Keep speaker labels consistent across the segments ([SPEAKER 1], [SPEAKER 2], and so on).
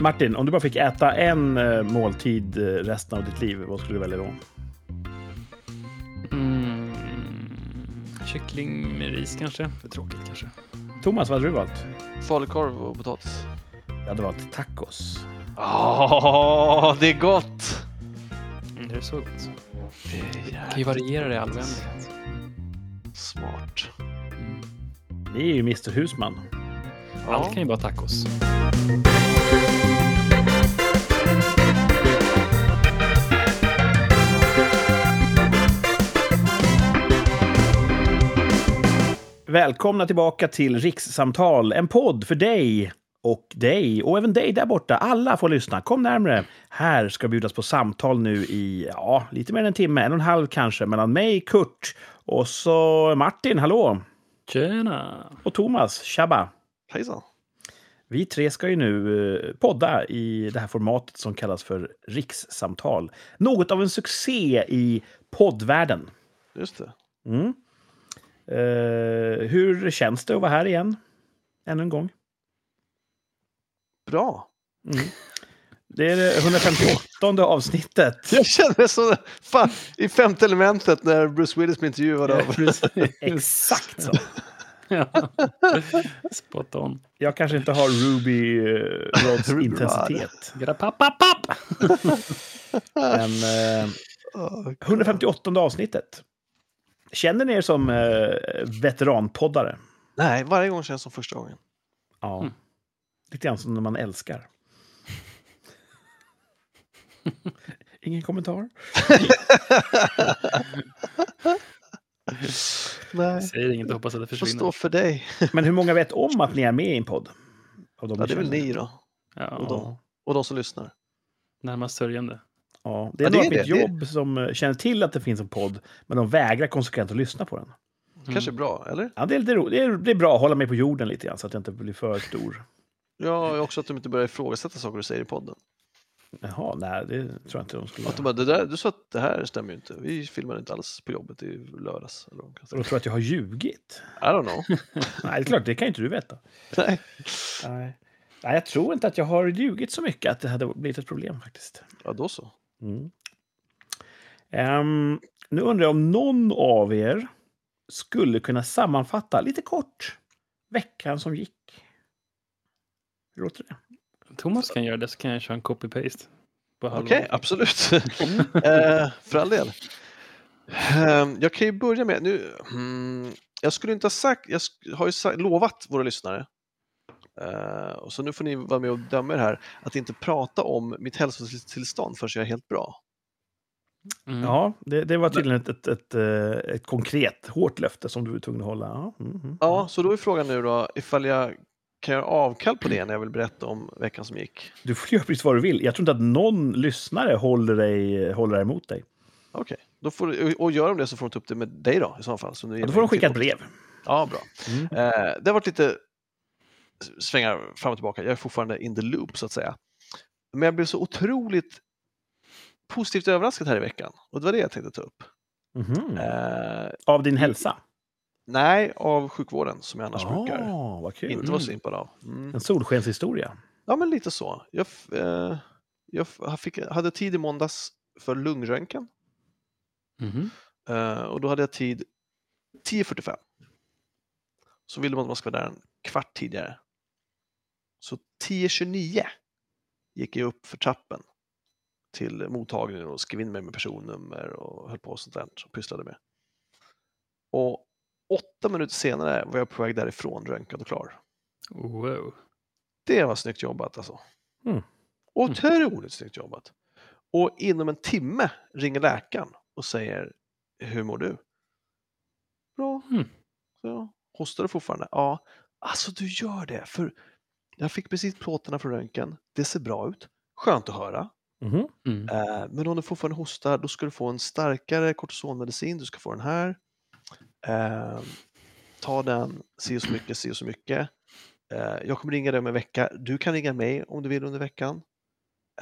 [SPEAKER 1] Martin, om du bara fick äta en eh, måltid eh, resten av ditt liv, vad skulle du välja då?
[SPEAKER 2] Mm. Kyckling med ris kanske? För tråkigt kanske.
[SPEAKER 1] Thomas, vad hade du valt?
[SPEAKER 3] Falukorv och potatis.
[SPEAKER 1] Jag hade valt tacos.
[SPEAKER 3] Åh, det är gott!
[SPEAKER 2] Mm, det är så gott.
[SPEAKER 3] Det
[SPEAKER 2] kan ju variera det i all oändlighet.
[SPEAKER 3] smart.
[SPEAKER 2] Mm.
[SPEAKER 1] Det är ju Mr Husman.
[SPEAKER 2] Allt kan ju vara tacos.
[SPEAKER 1] Välkomna tillbaka till Rikssamtal, en podd för dig och dig och även dig där borta. Alla får lyssna. Kom närmre. Här ska bjudas på samtal nu i ja, lite mer än en timme, en och en halv kanske, mellan mig, Kurt och så Martin, hallå!
[SPEAKER 2] Tjena!
[SPEAKER 1] Och Thomas, tjabba!
[SPEAKER 3] Hejsan.
[SPEAKER 1] Vi tre ska ju nu eh, podda i det här formatet som kallas för rikssamtal. Något av en succé i poddvärlden.
[SPEAKER 3] Just det.
[SPEAKER 1] Mm. Eh, hur känns det att vara här igen? Ännu en gång.
[SPEAKER 3] Bra.
[SPEAKER 1] Mm. Det är det 158 avsnittet.
[SPEAKER 3] Jag känner mig som fan, i femte elementet när Bruce Willis blir intervjuad av...
[SPEAKER 1] Exakt så.
[SPEAKER 2] Ja. Spot on.
[SPEAKER 1] Jag kanske inte har Ruby eh, Rods intensitet. Men eh,
[SPEAKER 3] Åh,
[SPEAKER 1] 158 avsnittet. Känner ni er som eh, veteranpoddare?
[SPEAKER 3] Nej, varje gång känns som första gången.
[SPEAKER 1] Ja.
[SPEAKER 2] Mm.
[SPEAKER 1] Lite grann som när man älskar. Ingen kommentar?
[SPEAKER 3] Nej,
[SPEAKER 2] Säger inget och hoppas att det
[SPEAKER 3] får
[SPEAKER 2] försvinner.
[SPEAKER 3] stå för dig.
[SPEAKER 1] Men hur många vet om att ni är med i en podd? Av de
[SPEAKER 3] Ja, det är väl ni då.
[SPEAKER 2] Ja,
[SPEAKER 3] Och de, och de som lyssnar.
[SPEAKER 2] närmast sörjande.
[SPEAKER 1] Ja, det är
[SPEAKER 3] Ja,
[SPEAKER 1] några på mitt
[SPEAKER 3] det. Det-
[SPEAKER 1] jobb som eh, känner till att det finns en podd, men de vägrar konsekvent att lyssna på den.
[SPEAKER 3] Kanske bra, eller?
[SPEAKER 1] Ja, det, är lite ro- det, är, det är bra att hålla mig på jorden lite grann så att jag inte blir för stor.
[SPEAKER 3] Ja, också att de inte börjar ifrågasätta saker du säger i podden.
[SPEAKER 1] Jaha, nej, det tror jag inte de skulle
[SPEAKER 3] Att de bara, det där, du sa att det här stämmer ju inte. Vi filmade inte alls på jobbet i lördags. Eller de
[SPEAKER 1] Och tror att jag har ljugit.
[SPEAKER 3] I don't know.
[SPEAKER 1] Nej, det är klart, det kan inte du veta.
[SPEAKER 3] Nej.
[SPEAKER 1] Nej. Nej, jag tror inte att jag har ljugit så mycket att det hade blivit ett problem faktiskt.
[SPEAKER 3] Ja, då så.
[SPEAKER 1] Mm. Ehm, nu undrar jag om någon av er skulle kunna sammanfatta lite kort veckan som gick. Hur låter det?
[SPEAKER 2] Thomas kan göra det så kan jag köra en copy-paste.
[SPEAKER 3] Okej, absolut. eh, för all del. Eh, jag kan ju börja med, nu, mm, jag skulle inte ha sagt, jag har ju sa- lovat våra lyssnare, eh, och så nu får ni vara med och döma er här, att inte prata om mitt hälsotillstånd förrän jag är helt bra.
[SPEAKER 2] Mm.
[SPEAKER 1] Ja, det, det var tydligen ett, ett, ett, eh, ett konkret, hårt löfte som du var tvungen att hålla. Ja, mm, mm.
[SPEAKER 3] Ja, så då är frågan nu då ifall jag kan göra avkall på det när jag vill berätta om veckan som gick.
[SPEAKER 1] Du får göra precis vad du vill. Jag tror inte att någon lyssnare håller dig, håller dig emot dig.
[SPEAKER 3] Okej, då får du- och gör de det så får de ta upp det med dig då i så fall. Så nu
[SPEAKER 1] Ja, då får de skicka ett brev.
[SPEAKER 3] Ja, bra.
[SPEAKER 1] Mm.
[SPEAKER 3] Eh, det har varit lite svängar fram och tillbaka. Jag är fortfarande in the loop så att säga. Men jag blev så otroligt positivt överraskad här i veckan och det var det jag tänkte ta upp.
[SPEAKER 1] Mhm.
[SPEAKER 3] Eh,
[SPEAKER 1] Av din hälsa?
[SPEAKER 3] nej, av sjukvården som jag annars brukar
[SPEAKER 1] vad kul.
[SPEAKER 3] inte vara så impad av. Mm.
[SPEAKER 1] En solskenshistoria.
[SPEAKER 3] Ja, men lite så. Jag, eh, jag fick, hade tid i måndags för lungröntgen
[SPEAKER 2] Mhm.
[SPEAKER 3] eh, och då hade jag tid 10.45. Så ville man att man ska vara där en kvart tidigare. Så 10.29 gick jag upp för trappen till mottagningen och skrev in mig med personnummer och höll på och sånt där och pysslade med. Och åtta minuter senare var jag på väg därifrån röntgad och klar.
[SPEAKER 2] Wow.
[SPEAKER 3] Det var snyggt jobbat alltså.
[SPEAKER 1] Mm.
[SPEAKER 3] Otroligt snyggt jobbat. Och inom en timme ringer läkaren och säger Hur mår du? Bra.
[SPEAKER 2] Mm.
[SPEAKER 3] Så hostar du fortfarande? Ja. Alltså du gör det, för jag fick precis plåtarna från röntgen. Det ser bra ut. Skönt att höra.
[SPEAKER 1] Mhm.
[SPEAKER 2] Mm.
[SPEAKER 3] Eh, men om du fortfarande hostar, då ska du få en starkare kortisonmedicin. Du ska få den här. Eh, ta den, si och så mycket, si och så mycket. Eh, jag kommer ringa dig om en vecka. Du kan ringa mig om du vill under veckan.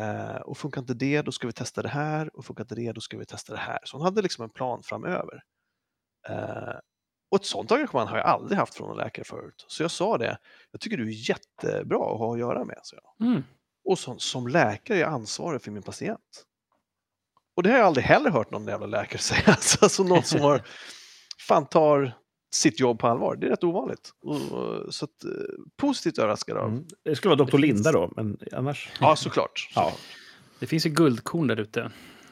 [SPEAKER 3] Eh, och funkar inte det, då ska vi testa det här. Och funkar inte det, då ska vi testa det här. Så hon hade liksom en plan framöver. Och ett sånt engagemang har jag aldrig haft från en läkare förut. Så jag sa det, jag tycker du är jättebra att ha att göra med. Så jag.
[SPEAKER 2] Mm.
[SPEAKER 3] och som, som läkare är jag ansvarig för min patient. Och det har jag aldrig heller hört någon jävla läkare säga. Alltså, alltså någon som har, fan tar sitt jobb på allvar. Det är rätt ovanligt. Och, så att, eh, positivt överraskad av.
[SPEAKER 1] Mm. Det skulle vara Dr. Linda då, men annars...
[SPEAKER 3] Ja, såklart.
[SPEAKER 1] Ja.
[SPEAKER 2] Det finns ju guldkorn där ute.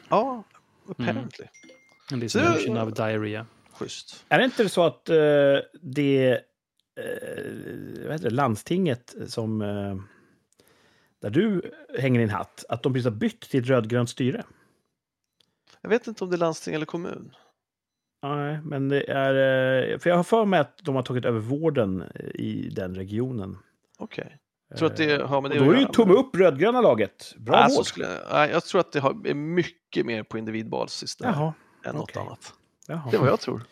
[SPEAKER 3] Ja, apparently.
[SPEAKER 2] En
[SPEAKER 3] Så-
[SPEAKER 2] distribution av diarrhea.
[SPEAKER 3] Schysst.
[SPEAKER 1] Är det inte så att eh, det eh, vad det, landstinget som... Eh, där du hänger din hatt, att de precis har bytt till ett rödgrönt styre?
[SPEAKER 3] Jag vet inte om det är landsting eller kommun.
[SPEAKER 1] Nej, men det är... eh, För jag har för mig att de har tagit över vården eh, i den regionen.
[SPEAKER 3] Okej. Jag tror att det har med
[SPEAKER 1] Och
[SPEAKER 3] det
[SPEAKER 1] då är ju tumme upp, rödgröna laget. Bra
[SPEAKER 3] Nej, så
[SPEAKER 1] vård.
[SPEAKER 3] skulle jag, tror att det har, är mycket mer på individbasis där
[SPEAKER 1] Jaha,
[SPEAKER 3] än något
[SPEAKER 1] okej.
[SPEAKER 3] annat.
[SPEAKER 1] Jaha.
[SPEAKER 3] Det är vad jag tror.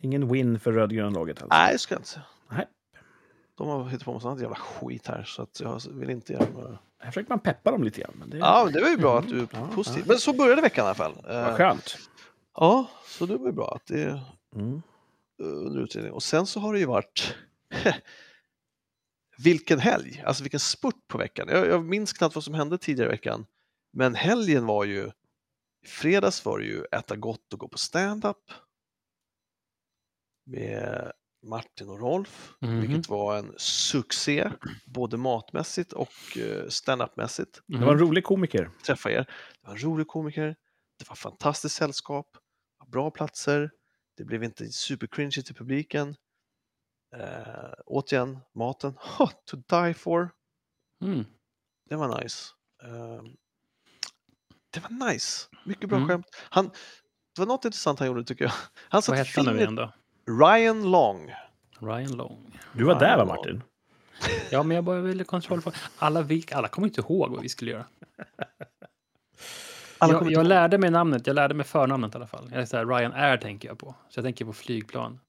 [SPEAKER 1] Ingen win för rödgröna laget alltså.
[SPEAKER 3] Nej, det ska jag inte säga.
[SPEAKER 1] Nej.
[SPEAKER 3] De har hittat på massa annat jävla skit här så att jag vill inte göra några...
[SPEAKER 1] Här försöker man peppa dem lite grann. Men det
[SPEAKER 3] Ja, det var ju bra att du är
[SPEAKER 1] Ja,
[SPEAKER 3] positiv. Men så började veckan i alla fall.
[SPEAKER 1] Vad
[SPEAKER 3] Eh,
[SPEAKER 1] skönt.
[SPEAKER 3] Ja, så det var ju bra att det är
[SPEAKER 1] Mm.
[SPEAKER 3] eh, under utredning. Och sen så har det ju varit vilken helg, alltså vilken spurt på veckan. Jag, jag minns knappt vad som hände tidigare i veckan. Men helgen var ju, fredags var det ju äta gott och gå på stand-up med Martin och Rolf,
[SPEAKER 2] Mhm.
[SPEAKER 3] vilket var en succé, både matmässigt och eh, stand-up-mässigt.
[SPEAKER 1] Det var en rolig komiker.
[SPEAKER 3] Träffa er. Det var en rolig komiker, det var fantastiskt sällskap, det var bra platser, det blev inte supercringy till publiken. Eh, återigen, maten, ha, to die for.
[SPEAKER 2] Mm.
[SPEAKER 3] Det var nice. Eh, det var nice. Mycket bra
[SPEAKER 2] Mm.
[SPEAKER 3] skämt. Han, det var något intressant han gjorde tycker jag. Han
[SPEAKER 2] Vad
[SPEAKER 3] satte
[SPEAKER 2] hette han nu igen då?
[SPEAKER 3] Ryan Long.
[SPEAKER 2] Ryan Long.
[SPEAKER 1] Du var där va. Martin?
[SPEAKER 2] Ja, men jag bara ville kontroll på... Alla, vi, alla kommer inte ihåg vad vi skulle göra.
[SPEAKER 3] Alla
[SPEAKER 2] jag, jag lärde mig namnet, jag lärde mig förnamnet i alla fall. Jag är så här, Ryan Air tänker jag på. Så jag tänker på flygplan.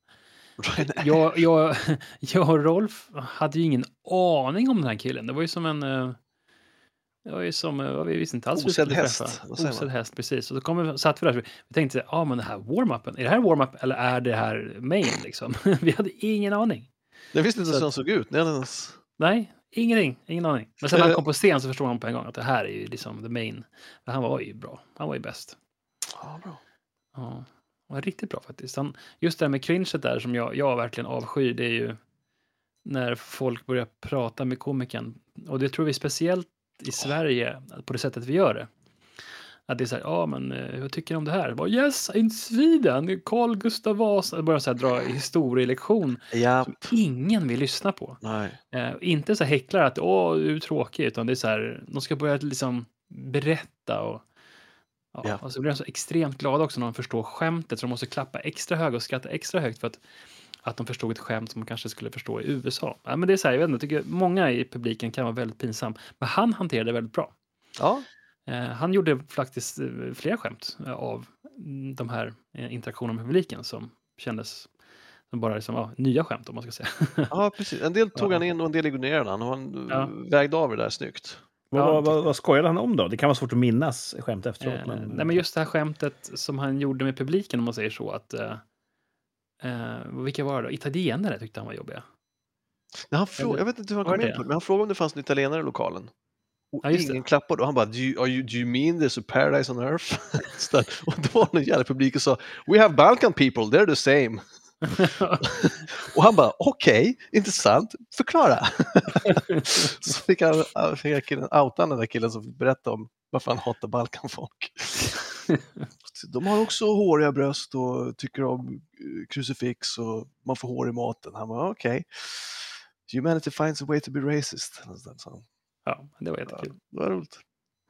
[SPEAKER 3] Ryan
[SPEAKER 2] Jag, jag, jag och Rolf hade ju ingen aning om den här killen. Det var ju som en... Det var ju som, eh, vi visste inte alls hur vi skulle
[SPEAKER 3] häst,
[SPEAKER 2] Osedd häst, precis. Och så kom vi, satt vi där, vi tänkte, ja men det här warm-upen, är det här warm-up eller är det här main liksom? vi hade ingen aning.
[SPEAKER 3] Jag visste inte
[SPEAKER 2] Så
[SPEAKER 3] hur han såg ut. Ens...
[SPEAKER 2] Nej, ingenting, ingen aning. Men sen när han
[SPEAKER 3] Eh.
[SPEAKER 2] kom på scen så förstod man på en gång att det här är ju liksom the main. För han var ju bra, han var ju bäst.
[SPEAKER 3] Ja, bra.
[SPEAKER 2] Ja, han var riktigt bra faktiskt. Han, just det här med cringet där som jag, jag verkligen avskyr, det är ju när folk börjar prata med komikern. Och det tror vi speciellt i Sverige, på det sättet vi gör det. Att det är så här, ja men eh, vad tycker ni om det här? Bara, yes, in Sweden, Carl Gustav Vasa. Börjar så här dra historielektion
[SPEAKER 3] Ja,
[SPEAKER 2] som ingen vill lyssna på. Eh, inte så här häcklar att åh, du är tråkig, utan det är så här, de ska börja liksom berätta och Ja,
[SPEAKER 3] Ja.
[SPEAKER 2] Och så blir de så extremt glada också när de förstår skämtet, så de måste klappa extra högt och skratta extra högt för att, att de förstod ett skämt som de kanske skulle förstå i USA. Ja, men det är så här, jag, vet inte, jag tycker många i publiken kan vara väldigt pinsam, men han hanterade det väldigt bra.
[SPEAKER 3] Ja,
[SPEAKER 2] Eh, han gjorde faktiskt eh, flera skämt eh, av de här interaktionerna med publiken som kändes som bara liksom, ja, nya skämt om man ska säga.
[SPEAKER 3] ja, precis. En del tog
[SPEAKER 2] Ja.
[SPEAKER 3] han in och en del ignorerade han. Och han
[SPEAKER 2] Ja.
[SPEAKER 3] vägde av det där snyggt.
[SPEAKER 1] Vad,
[SPEAKER 2] Ja,
[SPEAKER 1] vad, vad skojade han om då? Det kan vara svårt att minnas skämt efteråt.
[SPEAKER 2] Eh,
[SPEAKER 1] men...
[SPEAKER 2] Nej, men just det här skämtet som han gjorde med publiken, om man säger så, att eh, eh, vilka var det då? Italienare tyckte han var jobbiga.
[SPEAKER 3] När han frå-
[SPEAKER 2] Eller-
[SPEAKER 3] jag vet inte hur han kom in
[SPEAKER 2] det?
[SPEAKER 3] på det, men han frågade om det fanns en italienare i lokalen. Och
[SPEAKER 2] Ja, just det.
[SPEAKER 3] ingen klappade och han bara, do you, you, do you mean there's a paradise on earth? Och då var någon jävla publik och sa, we have Balkan people, they're the same. och han bara, okej, intressant, förklara. så fick han fick killen, outa den där killen som berättade om varför han hatar Balkanfolk. De har också håriga bröst och tycker om eh, krucifix och man får hår i maten. Han bara, okej. Humanity finds a way to be racist.
[SPEAKER 2] Ja, det var
[SPEAKER 3] Ja,
[SPEAKER 2] jättekul.
[SPEAKER 3] det var roligt.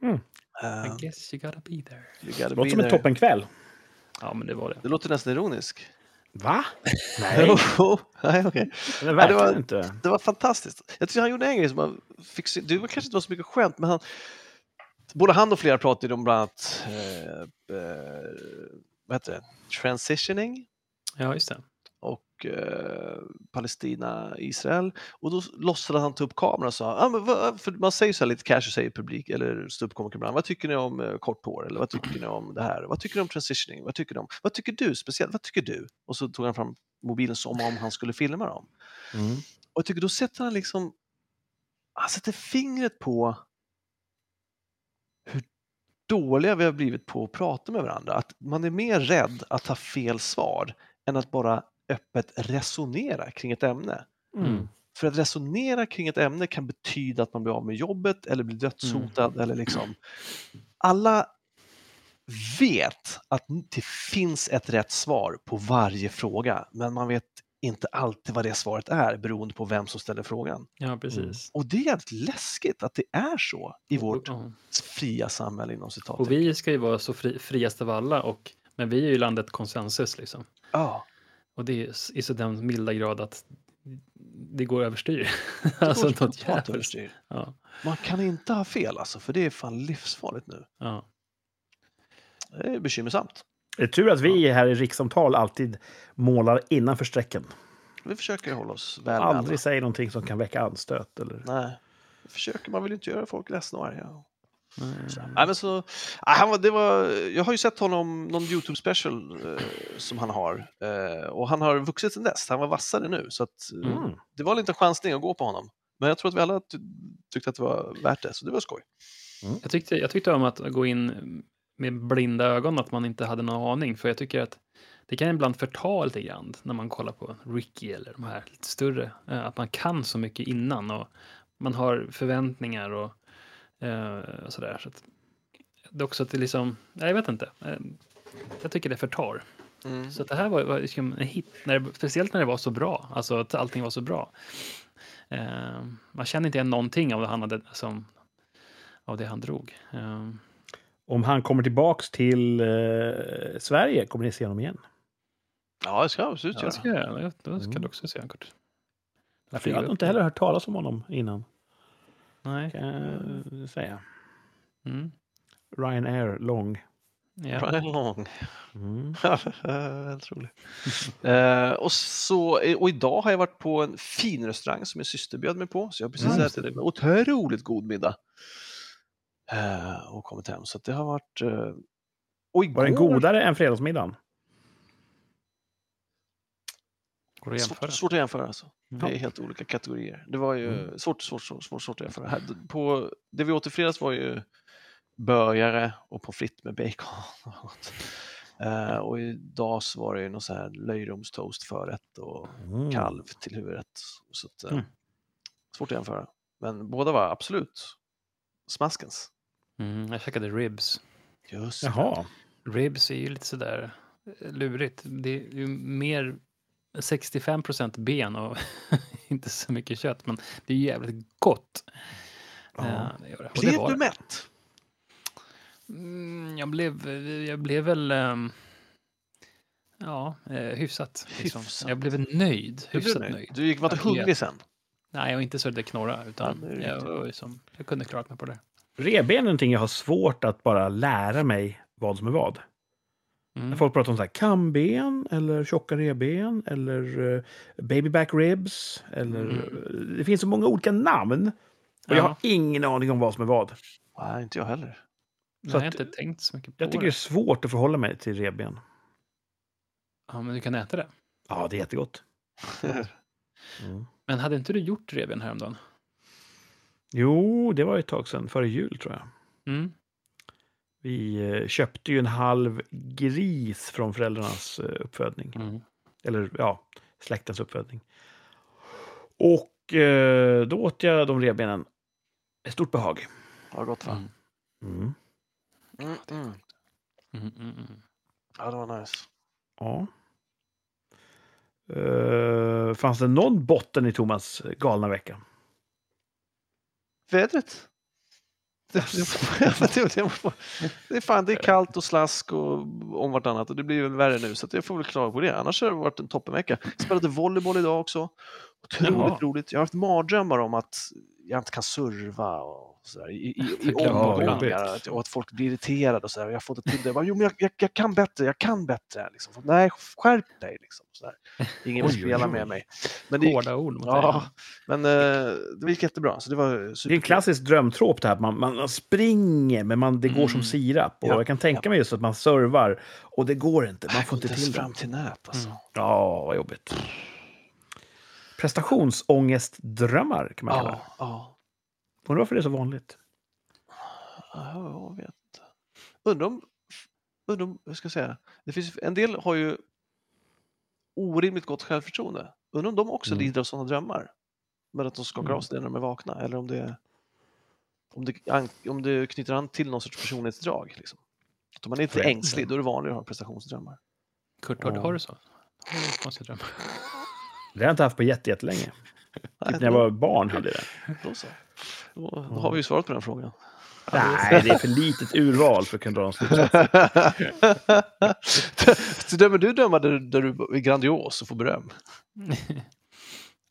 [SPEAKER 1] Mm.
[SPEAKER 3] Eh,
[SPEAKER 2] I guess you gotta be there.
[SPEAKER 3] you gotta
[SPEAKER 1] Det låter
[SPEAKER 3] be
[SPEAKER 1] som en toppenkväll.
[SPEAKER 2] Ja, men det var det.
[SPEAKER 3] Det låter nästan ironisk.
[SPEAKER 1] Va? Nej,
[SPEAKER 3] Nej, okej.
[SPEAKER 1] det
[SPEAKER 3] Ja, var-
[SPEAKER 1] inte.
[SPEAKER 3] Det var fantastiskt. Jag tycker han gjorde en grej som man fick se. Det var kanske inte var så mycket skämt, men han, både han och flera pratade om bland annat eh, eh, vad heter det? transitioning
[SPEAKER 2] Ja, just det.
[SPEAKER 3] och eh, Palestina, Israel. Och då låtsades han ta upp kameran och sa, ah, men vad, för man säger så här lite casual, säger publik eller ståuppkomiker ibland, vad tycker ni om eh, kort hår eller vad tycker ni om det här? Vad tycker ni om transitioning? Vad tycker ni om? Vad tycker du speciellt? Vad tycker du? Och så tog han fram mobilen som om han skulle filma dem.
[SPEAKER 1] Mm.
[SPEAKER 3] Och jag tycker då sätter han liksom han sätter fingret på dåliga vi har blivit på att prata med varandra. Att man är mer rädd att ha fel svar än att bara öppet resonera kring ett ämne.
[SPEAKER 1] Mm.
[SPEAKER 3] För att resonera kring ett ämne kan betyda att man blir av med jobbet eller blir dödshotad eller liksom. Alla vet att det finns ett rätt svar på varje fråga, men man vet inte alltid vad det svaret är beroende på vem som ställer frågan.
[SPEAKER 2] Ja, precis.
[SPEAKER 3] Och det är jävligt läskigt att det är så i vårt
[SPEAKER 2] Ja.
[SPEAKER 3] fria samhälle inom citat.
[SPEAKER 2] Och vi ska ju vara så fri, friast av alla, och, men vi är ju landet konsensus liksom.
[SPEAKER 3] Ja,
[SPEAKER 2] Och det är i så den milda grad att det går överstyr.
[SPEAKER 3] det
[SPEAKER 2] alltså
[SPEAKER 3] går
[SPEAKER 2] något
[SPEAKER 3] totalt
[SPEAKER 2] jävligt.
[SPEAKER 3] överstyr.
[SPEAKER 2] Ja,
[SPEAKER 3] Man kan inte ha fel alltså, för det är fan livsfarligt nu.
[SPEAKER 2] ja.
[SPEAKER 3] Det är bekymmersamt.
[SPEAKER 1] Det är tur att vi här i rikssamtal alltid målar innanför strecken.
[SPEAKER 3] Vi försöker hålla oss väl med alla.
[SPEAKER 1] Aldrig säger någonting som kan väcka anstöt. Eller...
[SPEAKER 3] Nej, det försöker. Man vill ju inte göra folk ledsna och arga.
[SPEAKER 2] Nej.
[SPEAKER 3] Nej, men så, nej, han var, det var, jag har ju sett honom, någon YouTube special eh, som han har eh, och han har vuxit sedan dess. Han var vassare nu så att, eh,
[SPEAKER 1] Mm.
[SPEAKER 3] det var en liten chansning att gå på honom. Men jag tror att vi alla ty tyckte att det var värt det, så det var skoj.
[SPEAKER 2] Jag, tyckte, jag tyckte om att gå in med blinda ögon, att man inte hade någon aning. För jag tycker att det kan ibland förta lite grann när man kollar på Ricky eller de här lite större. eh, Att man kan så mycket innan och man har förväntningar och, eh, och sådär. Så att, det är också att det liksom, jag vet inte. Eh, Jag tycker det förtar. Så att det här var, var liksom en hit, när det, speciellt när det var så bra, alltså att allting var så bra. Man kände inte igen någonting av det han, hade, som, av det han drog. Eh,
[SPEAKER 1] Om han kommer tillbaks till eh, Sverige kommer ni se honom igen.
[SPEAKER 3] Ja, det ska jag absolut
[SPEAKER 2] Ja,
[SPEAKER 3] göra.
[SPEAKER 2] det ska jag. Det ska
[SPEAKER 1] Mm.
[SPEAKER 2] du också se, Kurt.
[SPEAKER 1] För jag hade inte heller hört talas om honom innan,
[SPEAKER 2] Nej.
[SPEAKER 1] kan jag säga.
[SPEAKER 2] Mm.
[SPEAKER 1] Ryanair Long.
[SPEAKER 2] Ja.
[SPEAKER 3] Brian Long.
[SPEAKER 1] Mm.
[SPEAKER 3] Väldigt roligt. eh, och, så, och idag har jag varit på en fin restaurang som min syster bjöd mig på. Så jag har precis
[SPEAKER 1] Mm.
[SPEAKER 3] ätit en otroligt god middag. Eh, och kommit hem. Så att det har varit... Eh, och igår,
[SPEAKER 1] Var den godare än fredagsmiddagen?
[SPEAKER 2] Går det att jämföra?
[SPEAKER 3] Svårt, svårt att jämföra alltså. Det är
[SPEAKER 1] Ja.
[SPEAKER 3] helt olika kategorier. Det var ju
[SPEAKER 1] Mm.
[SPEAKER 3] svårt, svårt, svårt, svårt, svårt att jämföra. Här, på, det vi åt i fredags var ju börjare och pommes frites med bacon. och sånt. Eh, och idag så var det ju någon så här löjromstoast förrätt och
[SPEAKER 1] Mm.
[SPEAKER 3] kalv till huvudrätt. Så att, eh,
[SPEAKER 1] Mm.
[SPEAKER 3] Svårt att jämföra. Men båda var absolut smaskens.
[SPEAKER 2] Mm, jag käkade ribs.
[SPEAKER 3] Just.
[SPEAKER 1] Jaha.
[SPEAKER 2] Ribs är ju lite sådär eh, lurigt. Det är ju mer 65 procent ben och inte så mycket kött, men det är ju jävligt gott.
[SPEAKER 1] Ja.
[SPEAKER 2] Eh, det det.
[SPEAKER 3] Blev du mätt?
[SPEAKER 2] Mm, jag, blev, jag blev väl... ehm, ja, eh, hyfsat. Liksom.
[SPEAKER 3] Hyfsat.
[SPEAKER 2] Jag blev nöjd. Hyfsat
[SPEAKER 3] nöjd.
[SPEAKER 2] nöjd.
[SPEAKER 3] du gick, var inte hungrig sen?
[SPEAKER 2] Nej, jag var inte så det knorra, utan
[SPEAKER 3] Ja,
[SPEAKER 2] jag, liksom, jag kunde klarat mig på det.
[SPEAKER 1] Revben är någonting jag har svårt att bara lära mig vad som är vad.
[SPEAKER 2] Mm.
[SPEAKER 1] När folk pratar om så här kamben eller tjocka revben eller uh, babyback ribs. Eller,
[SPEAKER 2] Mm.
[SPEAKER 1] Det finns så många olika namn. Och jag
[SPEAKER 2] Ja.
[SPEAKER 1] har ingen aning om vad som är vad.
[SPEAKER 3] Nej, inte jag heller.
[SPEAKER 2] Nej,
[SPEAKER 1] så
[SPEAKER 2] jag har inte tänkt så mycket på
[SPEAKER 1] Jag tycker det är
[SPEAKER 2] det.
[SPEAKER 1] svårt att förhålla mig till revben.
[SPEAKER 2] Ja, men du kan äta det.
[SPEAKER 1] Ja, det är jättegott. Mm.
[SPEAKER 2] Men hade inte du gjort revben häromdagen?
[SPEAKER 1] Jo, det var ett tag sedan, före jul tror jag.
[SPEAKER 2] Mm.
[SPEAKER 1] Vi eh, köpte ju en halv gris från föräldrarnas eh, uppfödning.
[SPEAKER 2] Mm.
[SPEAKER 1] Eller ja, släktens uppfödning. Och eh, då åt jag de revbenen. Ett stort behag.
[SPEAKER 3] Ja, gott va?
[SPEAKER 2] Mm.
[SPEAKER 1] Mm.
[SPEAKER 3] Mm, mm.
[SPEAKER 2] Mm.
[SPEAKER 3] Ja, det var nice.
[SPEAKER 1] Ja. Eh, fanns det någon botten i Thomas galna vecka?
[SPEAKER 3] Vädret. Det, det, är fan, det är kallt och slask och om vartannat och det blir väl värre nu så jag får väl klara på det. Annars har det varit en toppenvecka. Jag spelade volleyboll idag också. Otroligt
[SPEAKER 1] Jaha.
[SPEAKER 3] roligt. Jag har haft mardrömmar om att jag inte kan serva och sådär, i, i, i
[SPEAKER 2] Ja,
[SPEAKER 3] omgångar att- och att folk blir irriterade och sådär. Jag har fått det till det. Jag bara, Jo, men jag, jag, jag kan bättre, jag kan bättre. Liksom. Nej, skärp dig liksom. Sådär. Ingen vill spela med mig. Men det,
[SPEAKER 2] Hårda ord mot
[SPEAKER 3] ja,
[SPEAKER 2] dig.
[SPEAKER 3] men eh, det gick jättebra. Så det var
[SPEAKER 1] Det är en klassisk drömtrop det här. Man, man, springer, men man, det går som
[SPEAKER 2] Mm.
[SPEAKER 1] sirap. Och
[SPEAKER 3] Ja,
[SPEAKER 1] jag kan tänka mig just att man servar och det går inte. Man får inte till det.
[SPEAKER 3] fram till nät alltså.
[SPEAKER 2] Mm.
[SPEAKER 1] Ja, vad jobbigt. Prestationsångestdrömmar kan man kalla det.
[SPEAKER 3] Ja.
[SPEAKER 1] Undrar varför det är så vanligt.
[SPEAKER 3] Ja, jag vet inte. Undrar om, undrar om, hur ska jag säga, det finns, en del har ju orimligt gott självförtroende. Undrar om de också
[SPEAKER 1] Mm.
[SPEAKER 3] lider av sådana drömmar? Men att de skakar
[SPEAKER 2] Mm.
[SPEAKER 3] av sig det när de är vakna, eller om det, om det, om det knyter an till någon sorts personlighetsdrag. Liksom. Att om man är lite ängslig,
[SPEAKER 1] inte.
[SPEAKER 3] då är det vanligare att ha prestationsdrömmar.
[SPEAKER 2] Kurt, har,
[SPEAKER 1] Ja.
[SPEAKER 2] har du så? Har du konstiga drömmar?
[SPEAKER 1] Det har jag inte haft på jätte- jättelänge. Typ när jag var barn hade jag det.
[SPEAKER 3] Då så. Då, har vi ju svarat på den frågan.
[SPEAKER 1] Nej, det är för litet urval för att kunna dra någon slutsats.
[SPEAKER 3] Dömer du döma där, där du är grandios och får beröm?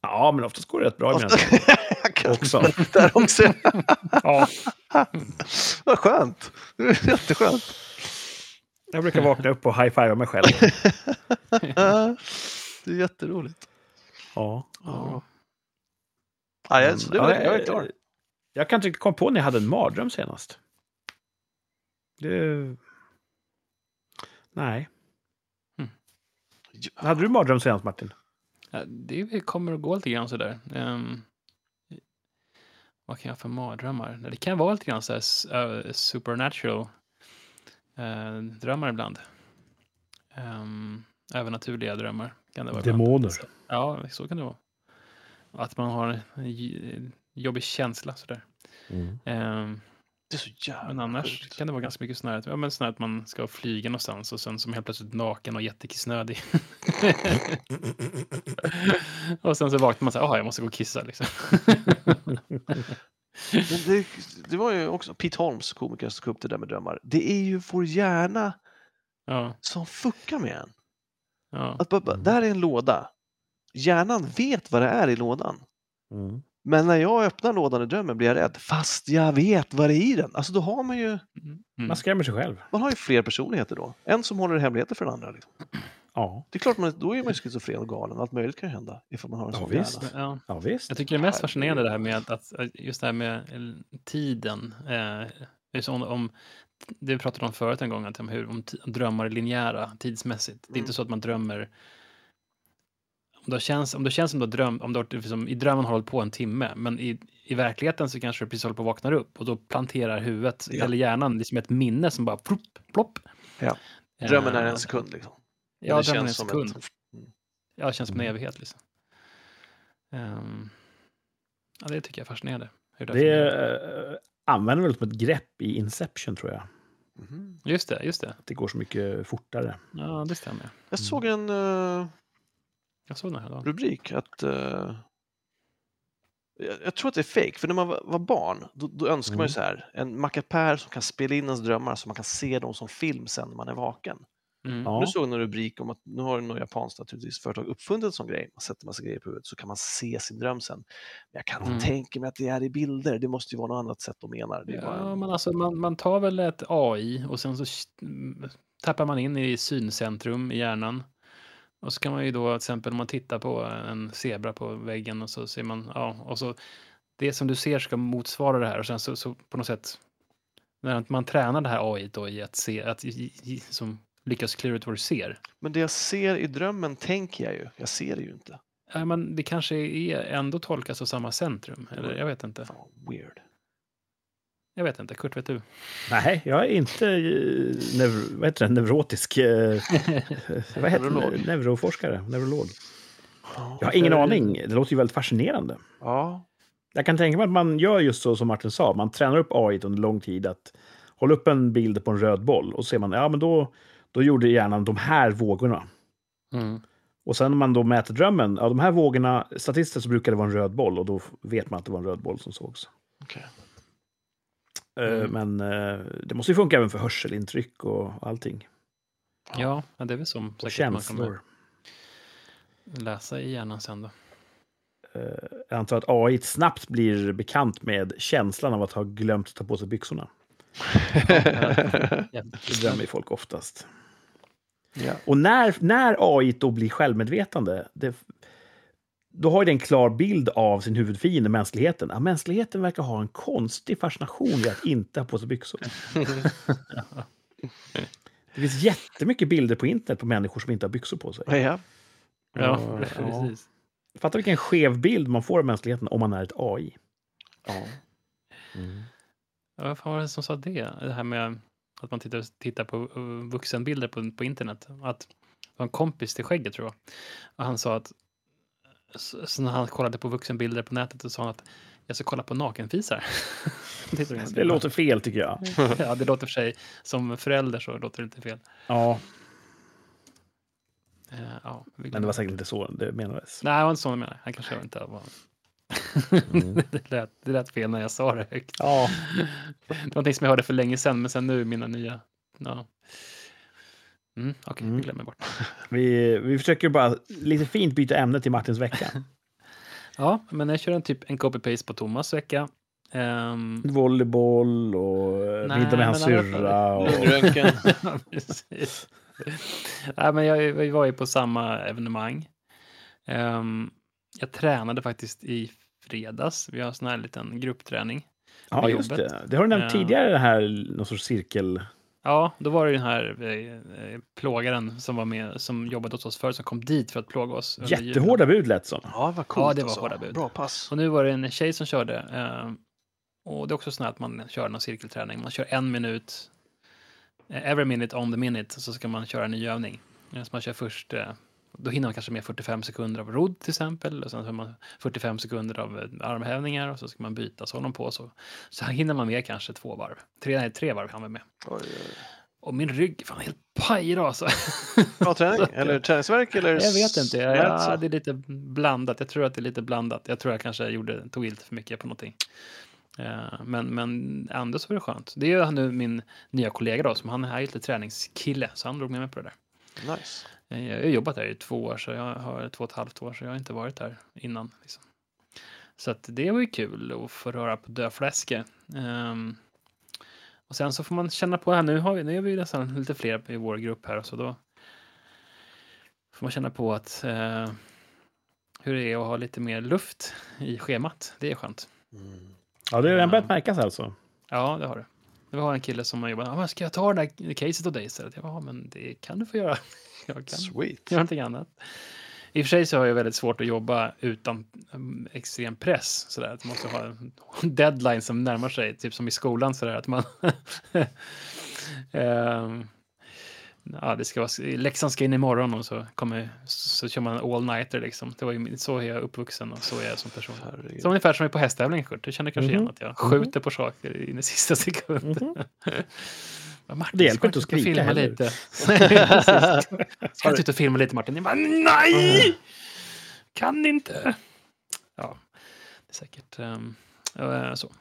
[SPEAKER 1] Ja, men oftast går det rätt bra i mina också.
[SPEAKER 3] där också.
[SPEAKER 2] Ja.
[SPEAKER 3] Vad skönt. Det är Jätteskönt.
[SPEAKER 1] Jag brukar vakna upp och high-fivea mig själv.
[SPEAKER 3] Det är jätteroligt.
[SPEAKER 1] Ja.
[SPEAKER 2] Ja.
[SPEAKER 3] Ja, jag, så det var,
[SPEAKER 1] Ja,
[SPEAKER 3] jag är klar.
[SPEAKER 1] Jag kan inte riktigt komma på när jag hade en mardröm senast. Det... Nej. Hade du mardröm senast, Martin?
[SPEAKER 2] Ja, Det kommer att gå lite grann sådär. Um, vad kan jag ha för mardrömmar? Det kan vara lite grann så här eh, supernatural eh, drömmar ibland. Um, även naturliga drömmar kan det vara. ibland.
[SPEAKER 1] Demoner.
[SPEAKER 2] Ja, så kan det vara. Att man har en jobbig känsla sådär. Ehm,
[SPEAKER 3] Det är så jävla
[SPEAKER 2] men annars
[SPEAKER 3] sjukt.
[SPEAKER 2] kan det vara ganska mycket sån här, ja, men sån här att man ska flyga någonstans och sen som helt plötsligt naken och jättekissnödig. och sen så vaknar man så här, jag måste gå och kissa liksom.
[SPEAKER 3] Men det, det var ju också Pete Holmes, komiker, som tog upp det där med drömmar. Det är ju vår hjärna
[SPEAKER 2] ja,
[SPEAKER 3] som fuckar med en.
[SPEAKER 2] Ja.
[SPEAKER 3] Att bara, bara, där är en låda. Hjärnan vet vad det är i lådan.
[SPEAKER 1] Mm.
[SPEAKER 3] Men när jag öppnar lådan i drömmen blir jag rädd, fast jag vet vad det är i den. Alltså då har man ju,
[SPEAKER 2] Mm.
[SPEAKER 1] Man skrämmer sig själv.
[SPEAKER 3] man har ju fler personligheter då. En som håller hemligheter för den andra. Liksom.
[SPEAKER 1] Ja,
[SPEAKER 3] Det är klart, man, då är man ju schizofren och galen. Allt möjligt kan ju hända ifall man har en
[SPEAKER 1] Ja,
[SPEAKER 3] sån
[SPEAKER 1] visst.
[SPEAKER 2] Ja.
[SPEAKER 1] ja visst.
[SPEAKER 2] Jag tycker det är mest fascinerande det här med att, att just det här med eh, tiden. Eh, om, om, det vi pratade om förut en gång, att om hur om drömmar är linjära tidsmässigt. Det är
[SPEAKER 3] Mm.
[SPEAKER 2] inte så att man drömmer om det känns, om det känns som du har drömt, om du har, liksom, i drömmen har hållit på en timme, men i, i verkligheten så kanske du precis håller på att vakna upp och då planterar huvudet,
[SPEAKER 3] Ja.
[SPEAKER 2] eller hjärnan, liksom ett minne som bara plopp, plopp.
[SPEAKER 3] Ja. Drömmen är
[SPEAKER 2] Eh,
[SPEAKER 3] en sekund liksom.
[SPEAKER 2] Ja,
[SPEAKER 3] det
[SPEAKER 2] drömmen är en sekund.
[SPEAKER 3] ett- Mm.
[SPEAKER 2] Ja, det känns som en
[SPEAKER 1] Mm.
[SPEAKER 2] evighet liksom. Ehm, ja, det tycker jag är fascinerande. Hur det,
[SPEAKER 1] Det
[SPEAKER 2] fungerar.
[SPEAKER 1] Använder väl som ett grepp i Inception, tror jag.
[SPEAKER 3] Mhm.
[SPEAKER 2] Just det, just det.
[SPEAKER 1] Att det går så mycket fortare.
[SPEAKER 2] Ja, det stämmer.
[SPEAKER 3] Jag såg en eh,
[SPEAKER 2] Jag såg den här dagen.
[SPEAKER 3] rubrik att eh, jag, jag tror att det är fake, för när man var, var barn då, då önskar man
[SPEAKER 1] Mm.
[SPEAKER 3] ju så här en mackapär som kan spela in ens drömmar så man kan se dem som film sen när man är vaken.
[SPEAKER 2] Mm.
[SPEAKER 1] Ja.
[SPEAKER 3] Nu såg jag en rubrik om att nu har något japanskt naturligtvis företag uppfunnit en sån grej. Man sätter massa grejer på huvudet så kan man se sin dröm sen. Men jag kan inte
[SPEAKER 2] Mm.
[SPEAKER 3] tänka mig att det är i bilder. Det måste ju vara något annat sätt de menar. Bara
[SPEAKER 2] Ja,
[SPEAKER 3] en...
[SPEAKER 2] men alltså man, man tar väl ett AI och sen så mm, tappar man in i syncentrum i hjärnan. Och så kan man ju då till exempel om man tittar på en zebra på väggen och så ser man, ja, och så det som du ser ska motsvara det här och sen så, så på något sätt när man tränar det här AI då i att se, att i, i, som lyckas klura ut vad du ser.
[SPEAKER 3] Men det jag ser i drömmen tänker jag ju. Jag ser det ju inte.
[SPEAKER 2] Ja, men det kanske är ändå tolkas av samma centrum, eller jag vet inte.
[SPEAKER 3] Fan, weird.
[SPEAKER 2] Jag vet inte, Kurt, vet du?
[SPEAKER 1] Nej, jag är inte eh, neuro, vad heter det, neurotisk... Eh, vad heter
[SPEAKER 3] Neurolog.
[SPEAKER 1] det? Neuroforskare, neurolog.
[SPEAKER 3] Ja,
[SPEAKER 1] Jag har ingen aning. Det låter ju väldigt fascinerande.
[SPEAKER 3] Ja,
[SPEAKER 1] Jag kan tänka mig att man gör just så som Martin sa. Man tränar upp AI under lång tid att hålla upp en bild på en röd boll och ser man, ja men då, då gjorde hjärnan de här vågorna.
[SPEAKER 2] Mm.
[SPEAKER 1] Och sen när man då mäter drömmen, ja de här vågorna, statistiskt så brukar det vara en röd boll och då vet man att det var en röd boll som sågs.
[SPEAKER 3] okej.
[SPEAKER 1] Eh,
[SPEAKER 2] Mm.
[SPEAKER 1] Men eh, det måste ju funka även för hörselintryck och allting.
[SPEAKER 2] Ja, ja, det är väl som
[SPEAKER 1] Och
[SPEAKER 2] säkert man kommer
[SPEAKER 1] känslor.
[SPEAKER 2] läsa i hjärnan sen då.
[SPEAKER 1] Eh, Jag antar att AI snabbt blir bekant med känslan av att ha glömt ta på sig byxorna. Det drömmer ju folk oftast.
[SPEAKER 3] ja.
[SPEAKER 1] Och när, när AI då blir självmedvetande, det, då har den en klar bild av sin huvudfiende, mänskligheten. Ja, mänskligheten verkar ha en konstig fascination vid att inte ha på sig byxor. Det finns jättemycket bilder på internet på människor som inte har byxor på sig.
[SPEAKER 3] ja.
[SPEAKER 2] Ja,
[SPEAKER 1] Ja,
[SPEAKER 2] precis.
[SPEAKER 1] Fatta vilken skev bild man får av mänskligheten om man är ett AI.
[SPEAKER 3] ja.
[SPEAKER 1] Mm.
[SPEAKER 2] Vad fan var det som sa det? Det här med att man tittar, tittar på uh, vuxenbilder på, på internet. Att det var en kompis till skägget tror jag. Och han sa att så, så när han kollade på vuxenbilder på nätet så sa han att jag ska kolla på nakenfisar. det,
[SPEAKER 1] Det låter fel tycker jag.
[SPEAKER 2] Ja, det låter för sig som förälder så låter det lite fel.
[SPEAKER 1] Ja,
[SPEAKER 2] Eh, ja,
[SPEAKER 1] men det var säkert inte så det menades.
[SPEAKER 2] Nej, det var inte så jag menade. Han kanske inte var...
[SPEAKER 1] Mm.
[SPEAKER 2] det, lät, det lät fel när jag sa det högt.
[SPEAKER 1] Ja,
[SPEAKER 2] Det var någonting som jag hörde för länge sedan, men sen nu mina nya... Ja. Mm, Okej,
[SPEAKER 1] Mm.
[SPEAKER 2] vi glömmer bort.
[SPEAKER 1] vi, vi försöker bara lite fint byta ämne till Martins vecka.
[SPEAKER 2] Ja, men jag kör en typ en copy-paste på Thomas vecka. Ehm,
[SPEAKER 1] Volleyboll och eh,
[SPEAKER 2] Nej,
[SPEAKER 1] middag med hans syrra. Och...
[SPEAKER 3] Lungröntgen.
[SPEAKER 2] ja, precis. Nej, men jag, jag var ju på samma evenemang. Ehm, jag tränade faktiskt i fredags. Vi har en sån här liten gruppträning.
[SPEAKER 1] Ja, just
[SPEAKER 2] jobbet.
[SPEAKER 1] det. Det har du nämnt
[SPEAKER 2] Ja.
[SPEAKER 1] tidigare, det här, någon sorts cirkel.
[SPEAKER 2] Ja, då var det den här eh, eh, plågaren som var med, som jobbade hos oss förut, som kom dit för att plåga oss.
[SPEAKER 1] Jättehårda bud lät som.
[SPEAKER 3] Ja, vad coolt
[SPEAKER 2] Ja, det var
[SPEAKER 3] alltså.
[SPEAKER 2] hårda bud.
[SPEAKER 3] Bra pass.
[SPEAKER 2] Och nu var det en tjej som körde. Eh, och det är också så att man kör någon cirkelträning. Man kör en minut, eh, every minute on the minute, så ska man köra en ny övning. Eh, Så man kör först, eh, då hinner man kanske med 45 sekunder av rodd till exempel. Och sen så man 45 sekunder av eh, armhävningar och så ska man byta, så håller man på så. Så hinner man med kanske två varv. Tre, nej, tre varv hann man med.
[SPEAKER 3] Oj, oj.
[SPEAKER 2] Och min rygg, fan helt paj idag alltså.
[SPEAKER 3] Bra träning? Eller träningsvärk? Eller
[SPEAKER 2] Jag vet inte.
[SPEAKER 3] smärta?
[SPEAKER 2] Ja, det är lite blandat. Jag tror att det är lite blandat. Jag tror jag kanske gjorde, tog lite för mycket på någonting. Eh, Men, men ändå så var det skönt. Det är nu min nya kollega då, som han är lite träningskille, så han drog med mig på det där.
[SPEAKER 3] Nice.
[SPEAKER 2] Eh, Jag har jobbat där i två år, så jag har två och ett halvt år, så jag har inte varit där innan. Liksom. Så att det var ju kul att få röra på dödfläske. Um, och sen så får man känna på här, nu, har vi, nu är vi nästan lite fler i vår grupp här, så då får man känna på att eh, hur det är att ha lite mer luft i schemat. Det är skönt.
[SPEAKER 3] Mm.
[SPEAKER 1] Ja, det har redan börjat märkas alltså.
[SPEAKER 2] Ja, det har det. Det var en kille som har jobbat, ah, ska jag ta det där caset åt dig istället? Jag bara, "Ja, men det kan du få göra. Jag kan
[SPEAKER 3] Sweet.
[SPEAKER 2] göra någonting annat. I och för sig så har jag väldigt svårt att jobba utan um, extrem press. Sådär. Att man måste ha en deadline som närmar sig, typ som i skolan. Sådär, att man Ehm, ja, det ska vara, läxan ska in imorgon och så, kommer, så kör man all-nighter. Liksom. Det var ju, så är jag uppvuxen och så är jag som person.
[SPEAKER 3] Herregud.
[SPEAKER 2] Så ungefär som är på hästtävling, Kurt. Du känner kanske igen
[SPEAKER 1] Mhm.
[SPEAKER 2] att jag skjuter på saker in i sista sekund.
[SPEAKER 1] Mhm.
[SPEAKER 2] Ja, Martin,
[SPEAKER 1] Det hjälper
[SPEAKER 2] ska
[SPEAKER 1] inte att skrika
[SPEAKER 2] filma lite. Ska du ut och filma lite, Martin? Jag bara, nej! Kan inte. Ja, det är säkert um, så.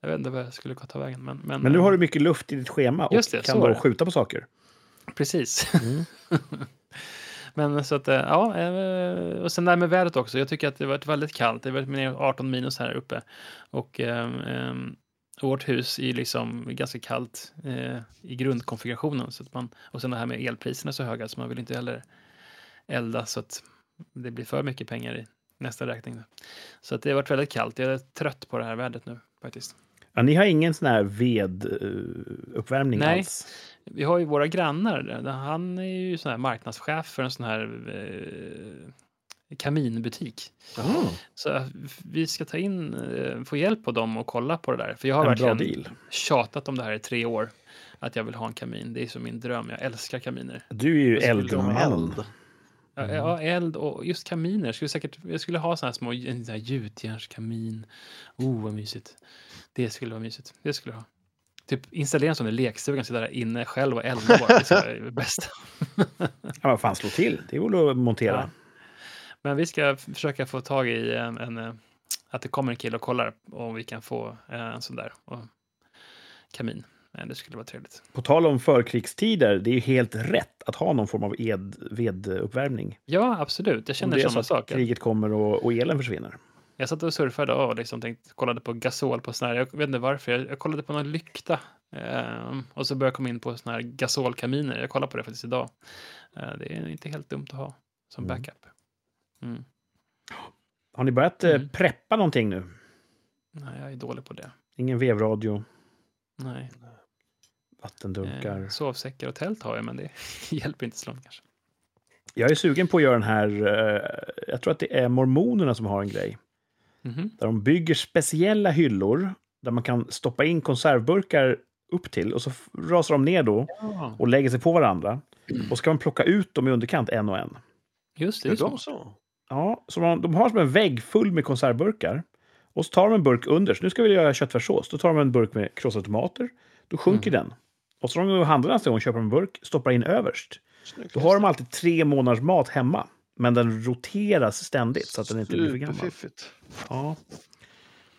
[SPEAKER 2] Jag vet inte vad jag skulle ta vägen. Men, men,
[SPEAKER 1] Men nu har du mycket luft i ditt schema och
[SPEAKER 2] det,
[SPEAKER 1] kan då
[SPEAKER 2] det.
[SPEAKER 1] skjuta på saker.
[SPEAKER 2] Precis.
[SPEAKER 1] Mm.
[SPEAKER 2] Men så att, eh, ja, eh, och sen där med vädret också. Jag tycker att det har varit väldigt kallt. Det har varit ner 18 minus här uppe. Och ehm, ehm, vårt hus är liksom ganska kallt eh, i grundkonfigurationen. Så att man, och sen det här med elpriserna så höga så man vill inte heller elda så att det blir för mycket pengar i nästa räkning. Så att det har varit väldigt kallt. Jag är trött på det här vädret nu faktiskt.
[SPEAKER 1] Ja, ni har ingen sån här veduppvärmning
[SPEAKER 2] Nej.
[SPEAKER 1] alls?
[SPEAKER 2] Vi har ju våra grannar. Han är ju sån här marknadschef för en sån här eh, kaminbutik.
[SPEAKER 1] Mm.
[SPEAKER 2] Så vi ska ta in, eh, få hjälp på dem och kolla på det där. För jag har
[SPEAKER 1] En
[SPEAKER 2] verkligen
[SPEAKER 1] deal.
[SPEAKER 2] tjatat om det här i tre år. Att jag vill ha en kamin. Det är som min dröm. Jag älskar kaminer.
[SPEAKER 1] Du är ju
[SPEAKER 3] vilja ha
[SPEAKER 1] eldman.
[SPEAKER 3] eld.
[SPEAKER 2] Ja, Ja, eld och just kaminer. Jag skulle, säkert, jag skulle ha såna här små en sån här gjutjärnskamin. Oh, vad mysigt. Det skulle vara mysigt. Det skulle jag ha. Typ installera en sån i lekstugan, sitta där inne själv och elda bara. Det vara det bästa.
[SPEAKER 1] Ja, vad fan, slå till. Det går att montera.
[SPEAKER 2] Ja. Men vi ska försöka få tag i en, en eh, att det kommer en kille och kollar om vi kan få eh, en sån där och kamin. Men det skulle vara trevligt.
[SPEAKER 1] På tal om förkrigstider, det är ju helt rätt att ha någon form av ed, veduppvärmning.
[SPEAKER 2] Ja, absolut. Jag känner samma sak.
[SPEAKER 1] kriget kommer och, och elen försvinner.
[SPEAKER 2] Jag satt och surfade och liksom tänkte, kollade på gasol på sån här, jag vet inte varför, jag, jag kollade på någon lykta. ehm, och så började jag komma in på såna här gasolkaminer. Jag kollade på det faktiskt idag. Eh, det är inte helt dumt att ha som
[SPEAKER 1] Mm.
[SPEAKER 2] backup. Mm.
[SPEAKER 1] Har ni börjat eh,
[SPEAKER 2] Mm.
[SPEAKER 1] preppa någonting nu?
[SPEAKER 2] Nej, jag är dålig på det.
[SPEAKER 1] Ingen vevradio,
[SPEAKER 2] Nej.
[SPEAKER 1] vattendunkar.
[SPEAKER 2] Eh, sovsäckar och tält har jag, men det hjälper inte så långt kanske.
[SPEAKER 1] Jag är sugen på att göra den här, eh, jag tror att det är mormonerna som har en grej.
[SPEAKER 2] Mhm.
[SPEAKER 1] Där de bygger speciella hyllor där man kan stoppa in konservburkar upp till och så rasar de ner då
[SPEAKER 2] Ja,
[SPEAKER 1] och lägger sig på varandra. Och så kan man plocka ut dem i underkant en och en.
[SPEAKER 2] just det. Det är
[SPEAKER 3] de
[SPEAKER 2] så.
[SPEAKER 3] så?
[SPEAKER 1] Ja, så man, de har som en vägg full med konservburkar. Och så tar de en burk under. Så nu ska vi göra köttfärssås. Då tar de en burk med krossade tomater. Då sjunker den. Och så de går och handlar nästa gång och köper en burk, stoppar in överst.
[SPEAKER 3] Snyggt.
[SPEAKER 1] Då har de alltid tre månaders mat hemma. Men den roteras ständigt så att den inte blir för gammal.
[SPEAKER 3] Superfiffigt.
[SPEAKER 1] Ja.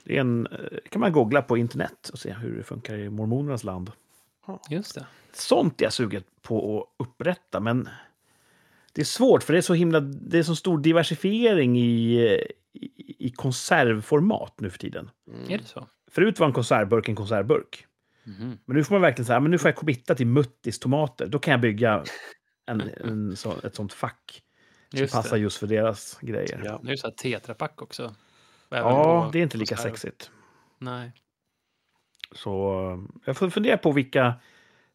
[SPEAKER 1] Det är en, eh, kan man googla på internet och se hur det funkar i mormonernas land.
[SPEAKER 2] Just det.
[SPEAKER 1] Sånt är jag sugen på att upprätta, men det är svårt för det är så himla, det är så stor diversifiering i, i, i konservformat nu för tiden.
[SPEAKER 2] Är det så?
[SPEAKER 1] Förut var en konservburk en konservburk.
[SPEAKER 2] Mhm.
[SPEAKER 1] Men nu får man verkligen säga, men nu får jag committa till Muttis tomater. Då kan jag bygga en, en så, ett sånt fack som
[SPEAKER 2] Just
[SPEAKER 1] passar
[SPEAKER 2] det.
[SPEAKER 1] just för deras grejer.
[SPEAKER 3] Ja.
[SPEAKER 2] Det är ju så här tetrapack också. Även
[SPEAKER 1] Ja, det är inte lika
[SPEAKER 2] konserv.
[SPEAKER 1] sexigt.
[SPEAKER 2] Nej.
[SPEAKER 1] Så eh, jag får fundera på vilka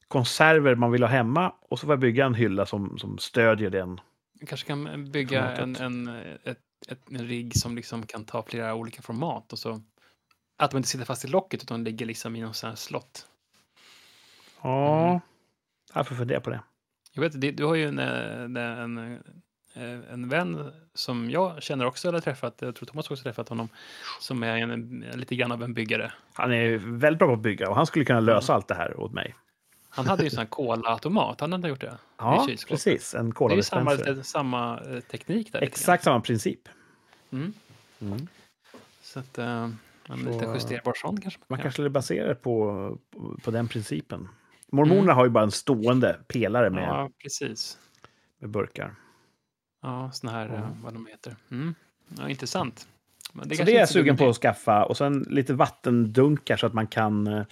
[SPEAKER 1] konserver man vill ha hemma och så får jag bygga en hylla som, som stödjer den.
[SPEAKER 2] Vi kanske kan bygga en,
[SPEAKER 1] Formatet.
[SPEAKER 2] en, ett, ett, en rigg som liksom kan ta flera olika format och så att de inte sitter fast i locket utan ligger liksom i någon sån här slott.
[SPEAKER 1] Ja,
[SPEAKER 2] Mm.
[SPEAKER 1] jag får fundera på det.
[SPEAKER 2] Jag vet, du har ju en, en, en, en vän som jag känner också eller träffat, jag tror Thomas också träffat honom, som är en, lite grann av en byggare.
[SPEAKER 1] Han är väldigt bra på att bygga och han skulle kunna lösa allt det här åt mig.
[SPEAKER 2] Han hade ju en sån här cola-automat, han hade gjort det.
[SPEAKER 1] Ja, precis. En
[SPEAKER 2] Det är samma,
[SPEAKER 1] cola
[SPEAKER 2] samma eh, teknik där.
[SPEAKER 1] Exakt samma princip.
[SPEAKER 2] Mm.
[SPEAKER 1] Mm.
[SPEAKER 2] Så att, eh, en
[SPEAKER 1] Så,
[SPEAKER 2] lite justerbar sån kanske.
[SPEAKER 1] Man
[SPEAKER 2] kan
[SPEAKER 1] kanske skulle basera det på, på, den principen. Mormonerna
[SPEAKER 2] Mm.
[SPEAKER 1] har ju bara en stående pelare med,
[SPEAKER 2] Ja, precis.
[SPEAKER 1] med burkar.
[SPEAKER 2] Ja, såna här, eh, vad de heter. Mm. Ja, intressant. Men
[SPEAKER 1] så
[SPEAKER 2] kanske
[SPEAKER 1] det är jag
[SPEAKER 2] så
[SPEAKER 1] sugen på att skaffa. Och sen lite vattendunkar så att man kan...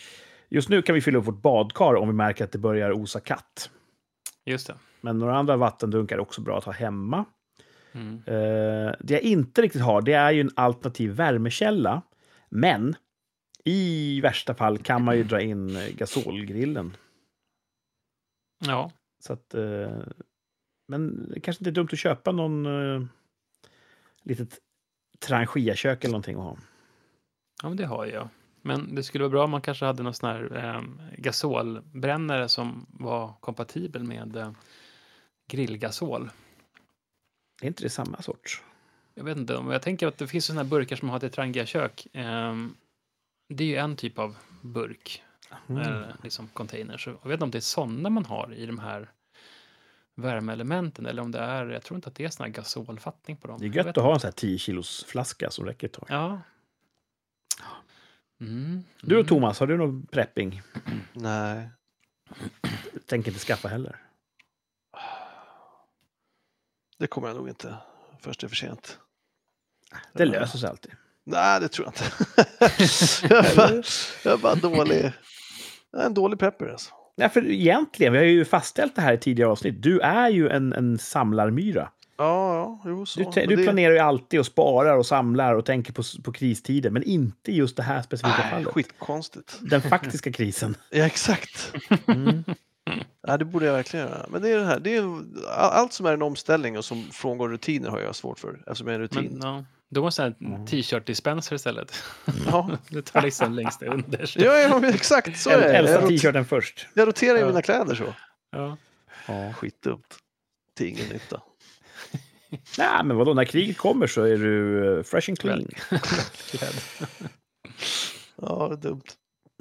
[SPEAKER 1] Just nu kan vi fylla upp vårt badkar om vi märker att det börjar osa katt.
[SPEAKER 2] Just det.
[SPEAKER 1] Men några andra vattendunkar är också bra att ha hemma.
[SPEAKER 2] Mm.
[SPEAKER 1] Eh, det jag inte riktigt har, det är ju en alternativ värmekälla. Men i värsta fall kan man ju dra in gasolgrillen.
[SPEAKER 2] Ja,
[SPEAKER 1] Så att, eh, men det kanske inte är dumt att köpa någon eh, litet trangiakök eller någonting att ha.
[SPEAKER 2] ja, men det har jag. Men det skulle vara bra om man kanske hade någon sån här eh, gasolbrännare som var kompatibel med eh, grillgasol.
[SPEAKER 1] Är inte det samma sorts?
[SPEAKER 2] Jag vet inte, om jag tänker att det finns såna här burkar som har till Trangia-kök. ehm, det är ju en typ av burk,
[SPEAKER 1] Mm.
[SPEAKER 2] eller liksom container. Så jag vet inte om det är sådana man har i de här värmeelementen eller om det är, jag tror inte att det är sån här gasolfattning på dem.
[SPEAKER 1] Det är gött att ha en sån här 10 kilos flaska som räcker ett tag.
[SPEAKER 2] Ja. Mm.
[SPEAKER 1] Du och Thomas, har du någon prepping?
[SPEAKER 3] Nej.
[SPEAKER 1] Tänker inte skaffa heller.
[SPEAKER 3] Det kommer jag nog inte först det är för sent.
[SPEAKER 1] Det löser sig alltid.
[SPEAKER 3] Nej, det tror jag inte. jag, är bara, jag är bara dålig. Jag är en dålig prepper alltså.
[SPEAKER 1] Nej, för egentligen, vi har ju fastställt det här i tidigare avsnitt. Du är ju en, en samlarmyra.
[SPEAKER 3] Ja, ja, jo så.
[SPEAKER 1] Du, du
[SPEAKER 3] det-
[SPEAKER 1] planerar ju alltid och sparar och samlar och tänker på, på kristider, men inte just det här specifika
[SPEAKER 3] Nej,
[SPEAKER 1] fallet.
[SPEAKER 3] skitkonstigt.
[SPEAKER 1] Den faktiska krisen.
[SPEAKER 3] Ja, exakt.
[SPEAKER 1] Mm.
[SPEAKER 3] Ja, det borde jag verkligen göra. Men det är det här. Det är, all- allt som är en omställning och som frångår rutiner har jag svårt för. Eftersom jag är en rutin.
[SPEAKER 2] Men, ja, då måste jag ha
[SPEAKER 1] Mm.
[SPEAKER 2] en t-shirt-dispenser istället.
[SPEAKER 3] Ja.
[SPEAKER 2] det tar liksom längst underst.
[SPEAKER 3] Ja, ja, exakt så är det. Rot-
[SPEAKER 1] t-shirten först.
[SPEAKER 3] jag roterar i
[SPEAKER 2] Ja.
[SPEAKER 3] mina kläder så.
[SPEAKER 2] Ja.
[SPEAKER 1] Ja.
[SPEAKER 3] Skitdumt. Till ingen nytta.
[SPEAKER 1] Nej, men vadå, när kriget kommer så är du eh, fresh and clean.
[SPEAKER 3] Ja, det är dumt.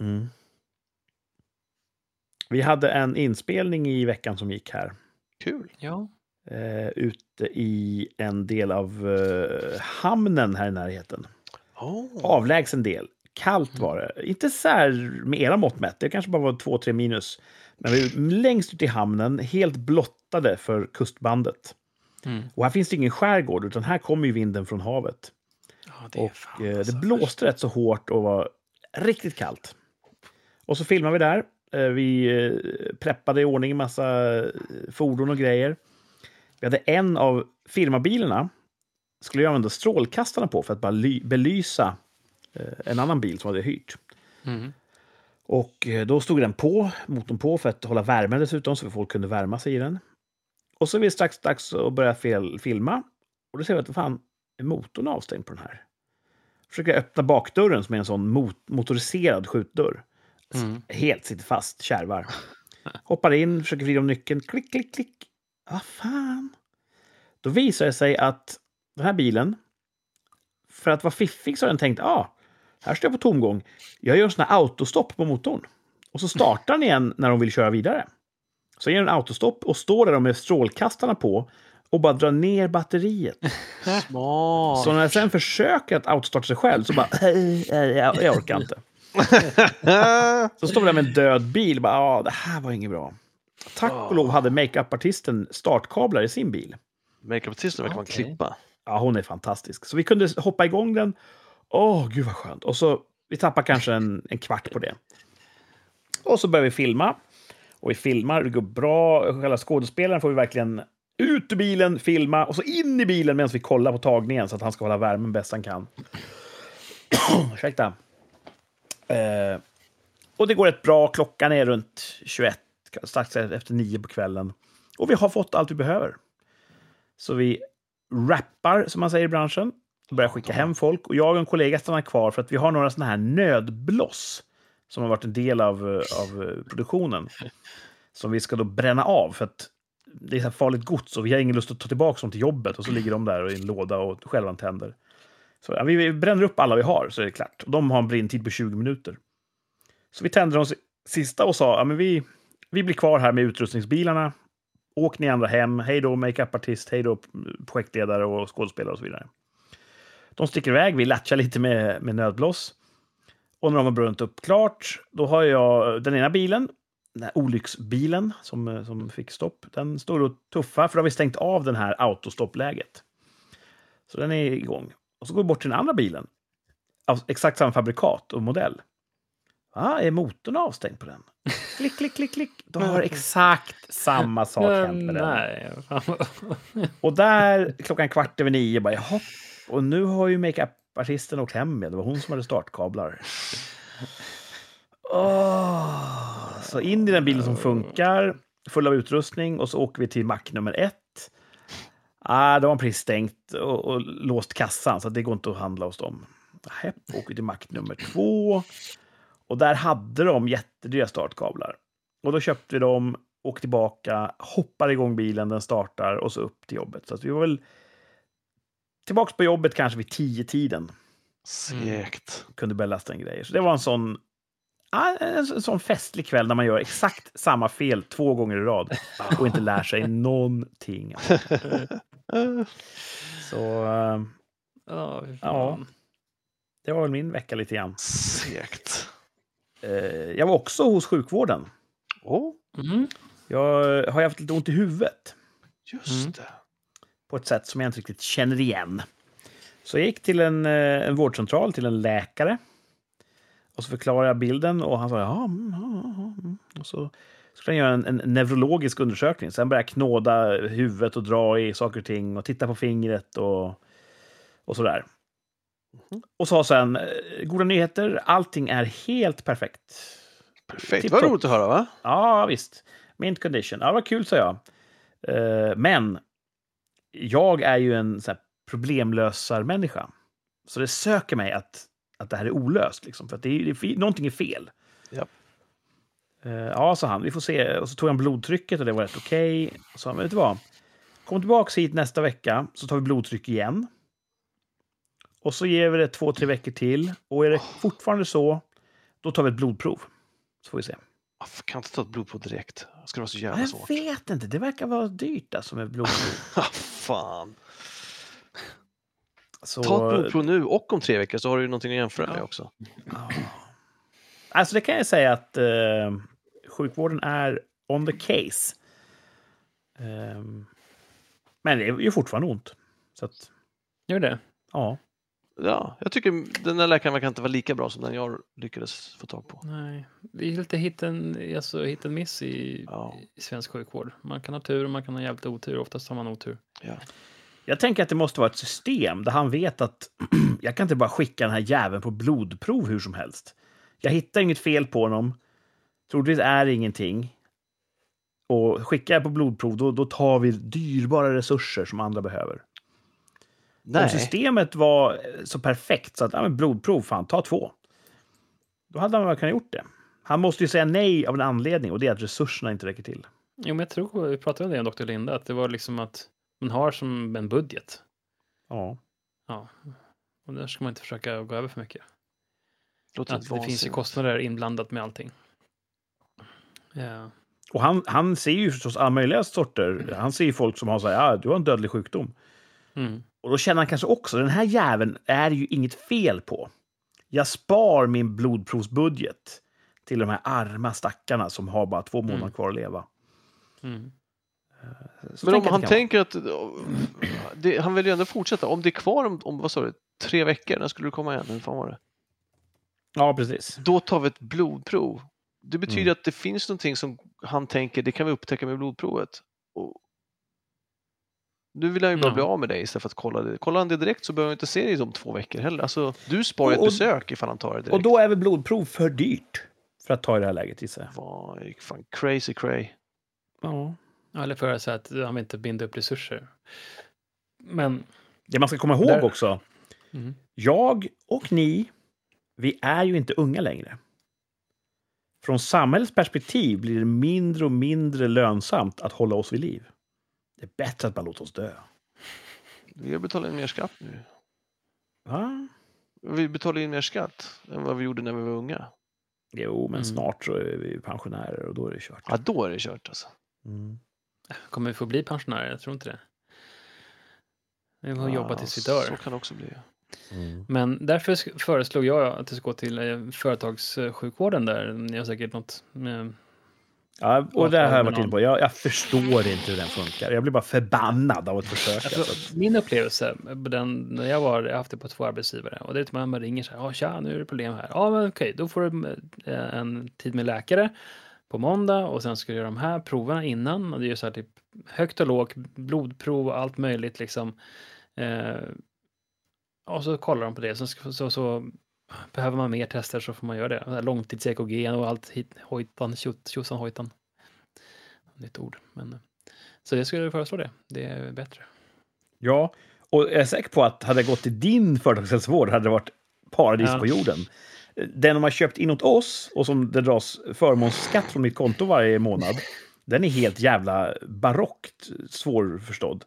[SPEAKER 1] Mm. Vi hade en inspelning i veckan som gick här.
[SPEAKER 3] Kul.
[SPEAKER 2] ja.
[SPEAKER 1] Eh, ute i en del av eh, hamnen här i närheten.
[SPEAKER 3] Oh.
[SPEAKER 1] Avlägsen del. Kallt var det. Inte så här med era mått mätt, det kanske bara var 2-3 minus. Men vi är längst ut i hamnen, helt blottade för kustbandet.
[SPEAKER 2] Mm.
[SPEAKER 1] Och här finns det ingen skärgård, utan här kommer ju vinden från havet.
[SPEAKER 2] ja, det
[SPEAKER 1] Och
[SPEAKER 2] fan
[SPEAKER 1] eh,
[SPEAKER 2] alltså
[SPEAKER 1] det blåste rätt så hårt och var riktigt kallt. Och så filmade vi där. Eh, vi eh, preppade i ordning en massa eh, fordon och grejer. Vi hade en av firmabilarna skulle jag använda strålkastarna på för att bara ly- belysa en annan bil som hade hyrt.
[SPEAKER 2] Mm.
[SPEAKER 1] Och då stod den på, motorn på, för att hålla värmen dessutom, så folk kunde värma sig i den. Och så är det strax dags att börja fel, filma. Och då ser vi att fan, är motorn avstängd på den här? Försöker jag öppna bakdörren som är en sån mot motoriserad skjutdörr.
[SPEAKER 2] Mm.
[SPEAKER 1] Helt sitter fast, kärvar. Hoppar in, försöker vrida om nyckeln. Klick, klick, klick. Vad fan? Då visar det sig att den här bilen, för att vara fiffig så har den tänkt, ja, ah, här står jag på tomgång. Jag gör en sån här autostopp på motorn. Och så startar den igen när de vill köra vidare. Så gör den autostopp och står där med strålkastarna på och bara drar ner batteriet.
[SPEAKER 3] Smart.
[SPEAKER 1] Så när jag sen försöker att autostarta sig själv så bara, jag, jag orkar inte. Så står vi där med en död bil. Bara, ah, det här var inget bra. Tack och lov hade makeup-artisten startkablar i sin bil.
[SPEAKER 3] Makeup-artisten verkar vara en
[SPEAKER 2] Okej.
[SPEAKER 3] klippa.
[SPEAKER 1] Ja, hon är fantastisk. Så vi kunde hoppa igång den. Åh, gud vad skönt. Och så, vi tappar kanske en, en kvart på det. Och så börjar vi filma. Och vi filmar, det går bra. Själva skådespelaren får vi verkligen ut ur bilen, filma och så in i bilen medan vi kollar på tagningen så att han ska hålla värmen bäst han kan. Ursäkta. Eh, och det går rätt bra. Klockan är runt 21, strax efter 9 på kvällen. Och vi har fått allt vi behöver. Så vi rappar, som man säger i branschen. Börjar skicka hem folk. Och jag och en kollega stannar kvar för att vi har några sådana här nödbloss som har varit en del av, eh, av eh, produktionen. Som vi ska då bränna av för att det är så här farligt gods och vi har ingen lust att ta tillbaka dem till jobbet och så ligger de där i en låda och självantänder. Så ja, vi, vi bränner upp alla vi har så är det klart. Och de har en brinntid på 20 minuter. Så vi tände de sista och sa ja, men vi, vi blir kvar här med utrustningsbilarna. Åk ni andra hem. Hej då makeupartist, hej då eh, projektledare och skådespelare och så vidare. De sticker iväg, vi latchar lite med, med nödblås. Och när de har brunnit upp klart, då har jag den ena bilen, den här olycksbilen som, eh, som fick stopp, den står och tuffar, för då har vi stängt av den här autostoppläget. Så den är igång. Och så går vi bort till den andra bilen, av exakt samma fabrikat och modell. Ah, är motorn avstängd på den? Klick, klick, klick, klick. Då har exakt samma sak hänt med den. Och där klockan kvart över nio bara, jaha. Och nu har ju makeup-artisten åkt hem med. Det var hon som hade startkablar. Åh. Så in i den bilen som funkar, full av utrustning, och så åker vi till mack nummer ett. Ah, de har precis stängt och, och låst kassan, så det går inte att handla hos dem. Hepp, åker till mack nummer två. Och där hade de jättedyra startkablar. Och då köpte vi dem, åkte tillbaka, hoppar igång bilen, den startar och så upp till jobbet. Så vi var väl tillbaka på jobbet kanske vid tio tiden
[SPEAKER 3] Segt.
[SPEAKER 1] kunde börja lasta en grejer. Så det var en sån, en så- en sån festlig kväll när man gör exakt samma fel två gånger i rad och inte lär sig någonting. Så eh,
[SPEAKER 2] Ja,
[SPEAKER 1] det var väl min vecka lite grann.
[SPEAKER 3] Segt.
[SPEAKER 1] Eh, Jag var också hos sjukvården.
[SPEAKER 3] Oh,
[SPEAKER 2] Mm.
[SPEAKER 1] Jag har haft lite ont i huvudet
[SPEAKER 3] just
[SPEAKER 2] Mm.
[SPEAKER 3] det.
[SPEAKER 1] På ett sätt som jag inte riktigt känner igen. Så jag gick till en, eh, en vårdcentral, till en läkare. Och så förklarade jag bilden och han sa ja, mm, ja, ja, mm." Och så skulle han göra en, en neurologisk undersökning. Sen började jag knåda huvudet och dra i saker och ting och titta på fingret och, och sådär. Och sa sen, eh, goda nyheter, allting är helt perfekt.
[SPEAKER 3] Perfekt. Vad roligt att höra va?
[SPEAKER 1] Ja, visst. Mint condition. Ja, vad kul, sa jag. Eh, men jag är ju en så här, problemlösarmänniska. Så det söker mig att, att det här är olöst. Liksom, för att det är, det är, någonting är fel.
[SPEAKER 3] Ja.
[SPEAKER 1] Eh, ja, sa han. Vi får se. Och så tog han blodtrycket och det var rätt okej. Okay. Så han, vet du vad? Kom tillbaka hit nästa vecka så tar vi blodtryck igen. Och så ger vi det två, tre veckor till. Och är det fortfarande så, då tar vi ett blodprov. Så får vi se.
[SPEAKER 3] Varför kan jag inte ta ett blodprov direkt? Ska det vara så jävla
[SPEAKER 1] jag
[SPEAKER 3] svårt?
[SPEAKER 1] vet inte. Det verkar vara dyrt alltså med blodprov.
[SPEAKER 3] Ah, fan.
[SPEAKER 1] Så,
[SPEAKER 3] Ta ett blodprov nu och om tre veckor så har du ju någonting att jämföra med också.
[SPEAKER 1] Ja. Alltså det kan jag säga att eh, sjukvården är on the case. Ehm, men det är ju fortfarande ont. Så att,
[SPEAKER 2] Gör det?
[SPEAKER 1] ja.
[SPEAKER 3] Ja, jag tycker den där läkaren verkar inte vara lika bra som den jag lyckades få tag på.
[SPEAKER 2] Nej. Det är lite hit and, alltså, hit and miss i,
[SPEAKER 3] Ja.
[SPEAKER 2] i svensk sjukvård. Man kan ha tur och man kan ha jävligt otur. Oftast har man otur.
[SPEAKER 3] Ja.
[SPEAKER 1] Jag tänker att det måste vara ett system där han vet att jag kan inte bara skicka den här jäveln på blodprov hur som helst. Jag hittar inget fel på honom. Troligtvis är det ingenting. Och skickar jag på blodprov, då, då tar vi dyrbara resurser som andra behöver.
[SPEAKER 3] Nej.
[SPEAKER 1] Om systemet var eh, så perfekt så att ja, men blodprov, fan, ta två. Då hade han väl kunnat gjort det. Han måste ju säga nej av en anledning och det är att resurserna inte räcker till.
[SPEAKER 2] Jo, men jag tror, vi pratade om det med Dr. Linda, att det var liksom att man har som en budget.
[SPEAKER 1] Ja.
[SPEAKER 2] Ja. Och där ska man inte försöka gå över för mycket.
[SPEAKER 3] Låter
[SPEAKER 2] Att det finns ju kostnader inblandat med allting. Ja.
[SPEAKER 1] Och han, han ser ju förstås alla möjliga sorter. Han ser ju folk som har så här, ja, du har en dödlig sjukdom.
[SPEAKER 2] Mm.
[SPEAKER 1] Och då känner han kanske också, den här jäveln är ju inget fel på. Jag spar min blodprovsbudget till de här arma stackarna som har bara två månader
[SPEAKER 2] Mm.
[SPEAKER 1] kvar att leva.
[SPEAKER 2] Mm.
[SPEAKER 1] Så
[SPEAKER 3] Men om han tänker att det, han vill ju ändå fortsätta. Om det är kvar om, om vad sa du, tre veckor, när skulle du komma igen? Hur fan var det?
[SPEAKER 1] Ja, precis.
[SPEAKER 3] Då tar vi ett blodprov. Det betyder
[SPEAKER 1] Mm.
[SPEAKER 3] att det finns någonting som han tänker, det kan vi upptäcka med blodprovet. Och nu vill han ju bara
[SPEAKER 2] Ja.
[SPEAKER 3] bli av med dig istället för att kolla det. Kollar han det direkt så behöver han inte se dig om två veckor heller. Alltså, du sparar ett
[SPEAKER 1] Och- och-
[SPEAKER 3] besök ifall han tar det direkt.
[SPEAKER 1] Och då är väl blodprov för dyrt för att ta i det här läget, gissar jag.
[SPEAKER 3] Vad fan crazy cray.
[SPEAKER 1] Ja.
[SPEAKER 2] Eller för att säga att han vill inte binda upp resurser. Men...
[SPEAKER 1] Det man ska komma ihåg
[SPEAKER 2] Där-
[SPEAKER 1] också,
[SPEAKER 2] Mm.
[SPEAKER 1] jag och ni, vi är ju inte unga längre. Från samhällets perspektiv blir det mindre och mindre lönsamt att hålla oss vid liv. Det är bättre att bara låta oss dö.
[SPEAKER 3] Vi har betalat in mer skatt nu.
[SPEAKER 1] Va?
[SPEAKER 3] Vi betalar in mer skatt än vad vi gjorde när vi var unga.
[SPEAKER 1] Jo, men
[SPEAKER 2] Mm.
[SPEAKER 1] snart så är vi pensionärer och då är det kört.
[SPEAKER 3] Ja, då är det kört alltså.
[SPEAKER 1] Mm.
[SPEAKER 2] Kommer vi få bli pensionärer? Jag tror inte det. Vi får jobba
[SPEAKER 3] Ja,
[SPEAKER 2] tills vi dör.
[SPEAKER 3] Så kan det också bli.
[SPEAKER 1] Mm.
[SPEAKER 2] Men därför föreslog jag att du ska gå till eh, företagssjukvården där. Ni har säkert något...
[SPEAKER 1] Ja, och det här har jag varit inne på. Jag, jag förstår inte hur den funkar. Jag blir bara förbannad av att försöka.
[SPEAKER 2] alltså, min upplevelse, den, när jag var, jag har haft det på två arbetsgivare, och det är att man ringer så här, ja tja, nu är det problem här. Ja, men okej, då får du eh, en tid med läkare på måndag och sen ska du göra de här proverna innan. Och det är ju så här typ högt och lågt, blodprov och allt möjligt liksom. Eh, och så kollar de på det, så, så, så behöver man mer tester så får man göra det. Långtids-EKG och allt hit, hojtan, tjo- tjosan hojtan. Nytt ord, men... eh, Så jag skulle föreslå det. Det är bättre.
[SPEAKER 1] ja, och jag är säker på att hade jag gått till din företagshälsovård hade det varit paradis
[SPEAKER 2] Ja.
[SPEAKER 1] på jorden. Den de har köpt in åt oss och som det dras förmånsskatt från mitt konto varje månad, den är helt jävla barockt svårförstådd.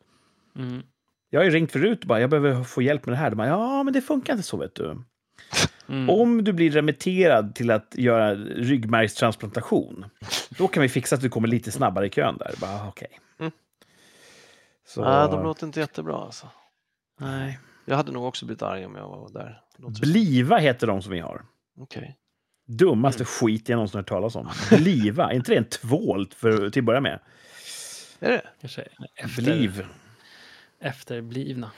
[SPEAKER 2] Mm.
[SPEAKER 1] Jag har ju ringt förut och bara, jag behöver få hjälp med det här. De bara, ja, men det funkar inte så, vet du.
[SPEAKER 2] Mm.
[SPEAKER 1] Om du blir remitterad till att göra ryggmärgstransplantation, då kan vi fixa att du kommer lite snabbare i kön där. Bara, ah, okej.
[SPEAKER 3] Mm.
[SPEAKER 1] Så,
[SPEAKER 3] Nej, de låter inte jättebra alltså.
[SPEAKER 1] nej.
[SPEAKER 3] Jag hade nog också blivit arg om jag var där. Låter
[SPEAKER 1] Bliva heter de som vi har.
[SPEAKER 3] Okej.
[SPEAKER 1] Dummaste skit jag någonsin hört talas om. Bliva, är inte det en tvål för, till att börja med?
[SPEAKER 3] Är det?
[SPEAKER 2] Kanske efter,
[SPEAKER 1] Bliv.
[SPEAKER 2] efterblivna.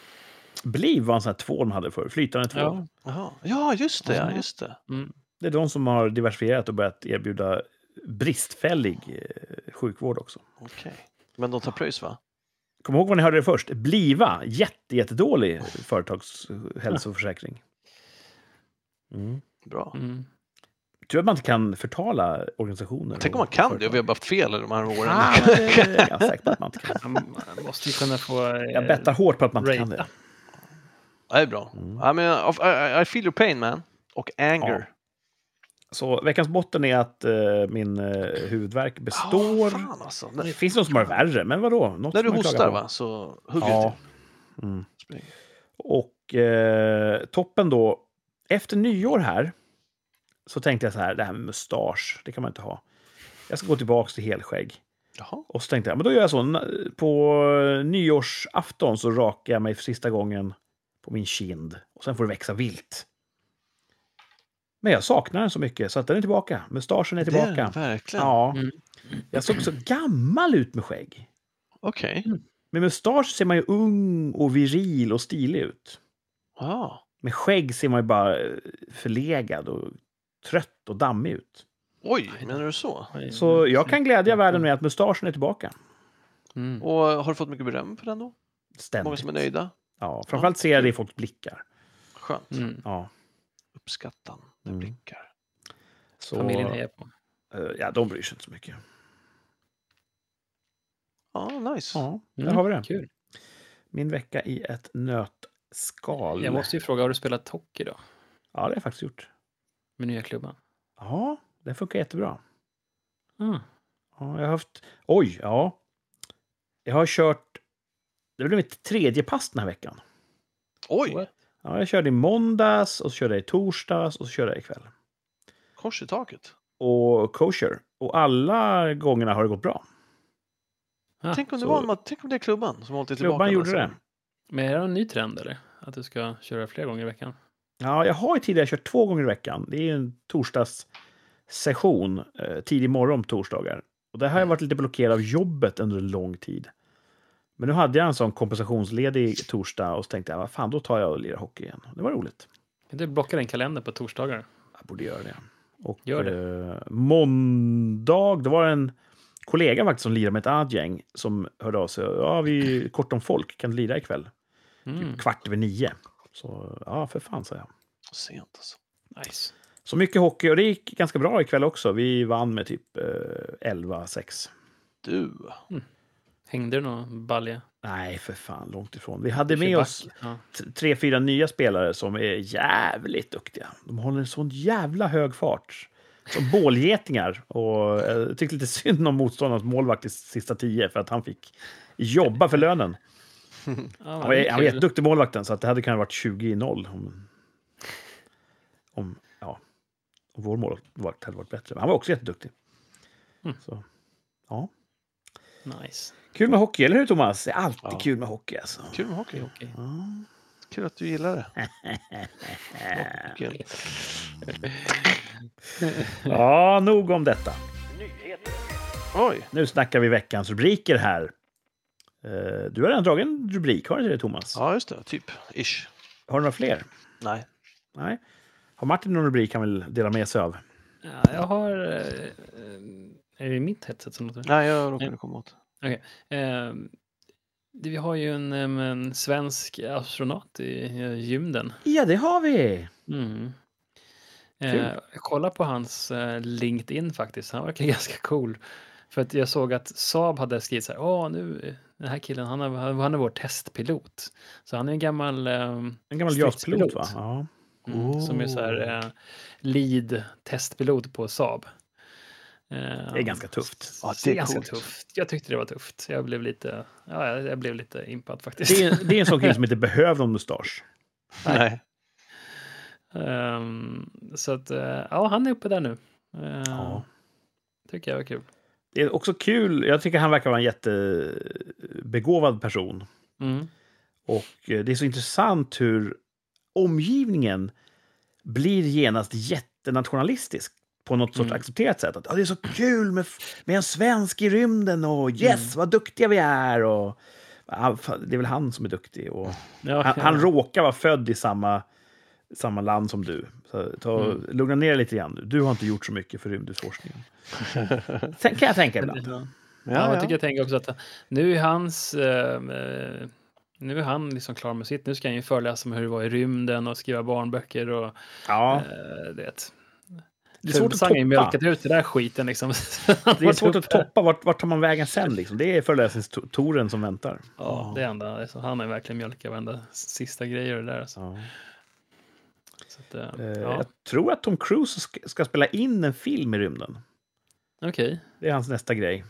[SPEAKER 1] Bliv var en sån här tvål de hade förr, flytande tvål.
[SPEAKER 2] Ja.
[SPEAKER 3] Ja, just det. Ja,
[SPEAKER 2] Ja.
[SPEAKER 3] just det.
[SPEAKER 2] Mm.
[SPEAKER 1] Det är de som har diversifierat och börjat erbjuda bristfällig eh, sjukvård också.
[SPEAKER 3] Okej. Men de tar pröjs va?
[SPEAKER 1] Kom ihåg vad ni hörde det först. Bliva, jätte, jättedålig företagshälsoförsäkring. Mm.
[SPEAKER 3] Bra.
[SPEAKER 2] Mm.
[SPEAKER 1] Tur att man inte kan förtala organisationer.
[SPEAKER 3] Tänk om man kan det och vi har bara haft fel de här åren.
[SPEAKER 1] Ah, är jag ganska säker på att man inte kan.
[SPEAKER 2] Man man måste ju kunna få... eh,
[SPEAKER 1] Jag bettar hårt på att man inte kan det.
[SPEAKER 3] Det är bra.
[SPEAKER 1] Mm.
[SPEAKER 3] I, mean, I, I feel your pain man. Och anger.
[SPEAKER 1] Så veckans botten är att eh, min eh, huvudvärk består.
[SPEAKER 3] Ah, fan alltså.
[SPEAKER 1] det finns någon som har värre, men vadå? Något
[SPEAKER 3] när du hostar va, så hugger
[SPEAKER 1] Ja.
[SPEAKER 3] det
[SPEAKER 1] Mm. Och eh, toppen då, efter nyår här, så tänkte jag så här, det här med mustasch, det kan man inte ha. Jag ska gå tillbaka till helskägg.
[SPEAKER 3] Jaha.
[SPEAKER 1] Och så tänkte jag, men då gör jag så. På nyårsafton så rakar jag mig för sista gången på min kind. Och sen får det växa vilt. Men jag saknar den så mycket så att den är tillbaka. Mustaschen är tillbaka.
[SPEAKER 3] är verkligen.
[SPEAKER 1] Ja.
[SPEAKER 2] Mm.
[SPEAKER 1] Jag såg så gammal ut med skägg.
[SPEAKER 3] Okej.
[SPEAKER 1] Med mustasch ser man ju ung och viril och stilig ut.
[SPEAKER 3] Ah.
[SPEAKER 1] Med skägg ser man ju bara eh, förlegad och trött och dammig ut.
[SPEAKER 3] Oj, menar du så?
[SPEAKER 1] Så jag kan glädja världen med att mustaschen är tillbaka.
[SPEAKER 2] Mm.
[SPEAKER 3] Och har du fått mycket beröm för den då? Många
[SPEAKER 1] Ständigt.
[SPEAKER 3] som är nöjda?
[SPEAKER 1] Ja, framförallt ser jag det i folks blickar.
[SPEAKER 3] Skönt.
[SPEAKER 1] Mm. Ja.
[SPEAKER 3] Uppskattande
[SPEAKER 1] Mm.
[SPEAKER 3] blickar.
[SPEAKER 1] Så,
[SPEAKER 2] Familjen hejar på.
[SPEAKER 1] eh, ja, de bryr sig inte så mycket.
[SPEAKER 3] Ja, nice.
[SPEAKER 1] Ja, där
[SPEAKER 2] Mm.
[SPEAKER 1] har vi det.
[SPEAKER 2] Kul.
[SPEAKER 1] Min vecka i ett nötskal. skal.
[SPEAKER 2] Jag måste ju fråga, har du spelat hockey då?
[SPEAKER 1] Ja, det har jag faktiskt gjort.
[SPEAKER 2] Med nya klubban?
[SPEAKER 1] Ja, det funkar jättebra.
[SPEAKER 2] Mm.
[SPEAKER 1] Ja, jag har haft... Oj, ja. Jag har kört... Det blev mitt tredje pass den här veckan.
[SPEAKER 3] Oj?
[SPEAKER 1] Ja, jag körde i måndags, och så körde jag i torsdags och så körde jag ikväll.
[SPEAKER 3] kors i taket.
[SPEAKER 1] Och kosher. Och alla gångerna har det gått bra.
[SPEAKER 2] Ah,
[SPEAKER 3] tänk, om det
[SPEAKER 1] så-
[SPEAKER 3] var, tänk om det är klubban som hållit dig tillbaka.
[SPEAKER 1] Klubban gjorde
[SPEAKER 3] alltså.
[SPEAKER 1] det.
[SPEAKER 2] Men är det en ny trend eller? Att du ska köra fler gånger i veckan?
[SPEAKER 1] Ja, jag har ju tidigare kört två gånger i veckan. Det är ju en torsdagssession, eh, tidig morgon på torsdagar. Och det har jag varit lite blockerad av jobbet under en lång tid. Men nu hade jag en sån kompensationsledig torsdag och så tänkte jag, vad fan, då tar jag och lirar hockey igen. Det var roligt.
[SPEAKER 2] Kan du blocka din kalender på torsdagar?
[SPEAKER 1] Jag borde göra det. Och
[SPEAKER 2] Gör det.
[SPEAKER 1] Eh, måndag, då var det en kollega faktiskt som lirade med ett annat gäng som hörde av sig. Ja, vi är kort om folk, kan du lira ikväll?
[SPEAKER 2] Mm.
[SPEAKER 1] Kvart över nio. Så ja, för fan, sa jag.
[SPEAKER 3] Sent alltså.
[SPEAKER 2] Nice.
[SPEAKER 1] Så mycket hockey och det gick ganska bra ikväll också. Vi vann med typ eh, 11-6.
[SPEAKER 3] Du,
[SPEAKER 2] Hängde det någon balja?
[SPEAKER 1] Nej, för fan, långt ifrån. Vi hade med oss
[SPEAKER 2] Ja.
[SPEAKER 1] tre, fyra nya spelare som är jävligt duktiga. De håller en sån jävla hög fart. Som bålgetingar. Och eh, jag tyckte lite synd om motståndarens målvakt i sista tio för att han fick jobba för lönen.
[SPEAKER 2] Ja,
[SPEAKER 1] Han var, han jätteduktig målvakten, så att det hade kunnat varit 20-0 om, om, ja, om vår målvakt hade varit bättre. Men han var också jätteduktig.
[SPEAKER 2] Mm.
[SPEAKER 1] Så, ja.
[SPEAKER 2] Nice.
[SPEAKER 1] Kul med hockey, eller hur Thomas? Det är alltid
[SPEAKER 3] Ja.
[SPEAKER 1] kul med hockey. Alltså.
[SPEAKER 3] kul med hockey.
[SPEAKER 2] Okej.
[SPEAKER 1] Ja.
[SPEAKER 3] Kul att du gillar det.
[SPEAKER 1] Ja, nog om detta.
[SPEAKER 3] Oj,
[SPEAKER 1] Nu snackar vi veckans rubriker här. Eh, Du har redan dragit en rubrik, har du inte det Thomas?
[SPEAKER 3] ja just det, typ. Ish.
[SPEAKER 1] Har du några fler?
[SPEAKER 3] Nej.
[SPEAKER 1] Nej. Har Martin någon rubrik han vill dela med sig av?
[SPEAKER 2] Ja, jag har... eh, Är det mitt headset som låter?
[SPEAKER 3] Nej, jag råkade komma åt.
[SPEAKER 2] Eh, det- vi har ju en, em, en svensk astronaut i eh, gymden.
[SPEAKER 1] Ja, det har vi!
[SPEAKER 2] Mm. Eh, kollar på hans eh, LinkedIn faktiskt. Han verkar ganska cool. För att jag såg att Saab hade skrivit så här. Åh, nu, eh, den här killen, han är, han är vår testpilot. Så han är en gammal... ehm,
[SPEAKER 1] En gammal JAS-pilot, va? Ja.
[SPEAKER 2] Mm, Som är så här eh, lead testpilot på Saab. Eh,
[SPEAKER 1] Det är ganska tufft.
[SPEAKER 3] Ja,
[SPEAKER 2] det är, ganska
[SPEAKER 3] coolt.
[SPEAKER 2] tufft. Jag tyckte det var tufft. Jag blev lite, ja, jag blev lite impad faktiskt.
[SPEAKER 1] Det är, det är en sån kille som inte behöver någon mustasch.
[SPEAKER 3] Nej.
[SPEAKER 2] Ehm, så att, eh, ja, han är uppe där nu. Uh,
[SPEAKER 1] Ja.
[SPEAKER 2] Tycker jag var kul.
[SPEAKER 1] Det är också kul, jag tycker han verkar vara en jättebegåvad person.
[SPEAKER 2] Mm.
[SPEAKER 1] Och eh, det är så intressant hur omgivningen blir genast jättenationalistisk på något sorts
[SPEAKER 2] Mm.
[SPEAKER 1] accepterat sätt. Att, "Ja, det är så kul med, med en svensk i rymden och yes, vad duktiga vi är. Och, det är väl han som är duktig. Och,
[SPEAKER 2] Ja,
[SPEAKER 1] han,
[SPEAKER 2] ja.
[SPEAKER 1] han råkar vara född i samma, samma land som du. Så ta,
[SPEAKER 2] Mm.
[SPEAKER 1] Lugna ner dig lite grann nu. Du har inte gjort så mycket för rymdutforskningen. Sen kan jag tänka ibland.
[SPEAKER 3] Ja,
[SPEAKER 2] Ja, jag
[SPEAKER 3] ja.
[SPEAKER 2] tycker jag tänker också att nu är hans... eh, eh, nu är han liksom klar med sitt. Nu ska han ju föreläsa om hur det var i rymden och skriva barnböcker och
[SPEAKER 1] Ja,
[SPEAKER 2] eh, det.
[SPEAKER 1] Det är svårt att toppa.
[SPEAKER 2] mjölkat ut det där skiten liksom.
[SPEAKER 1] Det är svårt att toppa. Vart, vart tar man vägen sen? Liksom? Det är föreläsningstoren som väntar.
[SPEAKER 2] Ja, det är enda. Alltså, han har verkligen mjölkat varenda sista grejer och det där. Alltså. Att, eh,
[SPEAKER 1] Eh,
[SPEAKER 2] ja,
[SPEAKER 1] Jag tror att Tom Cruise ska, ska spela in en film i rymden.
[SPEAKER 2] okej.
[SPEAKER 1] Det är hans nästa grej.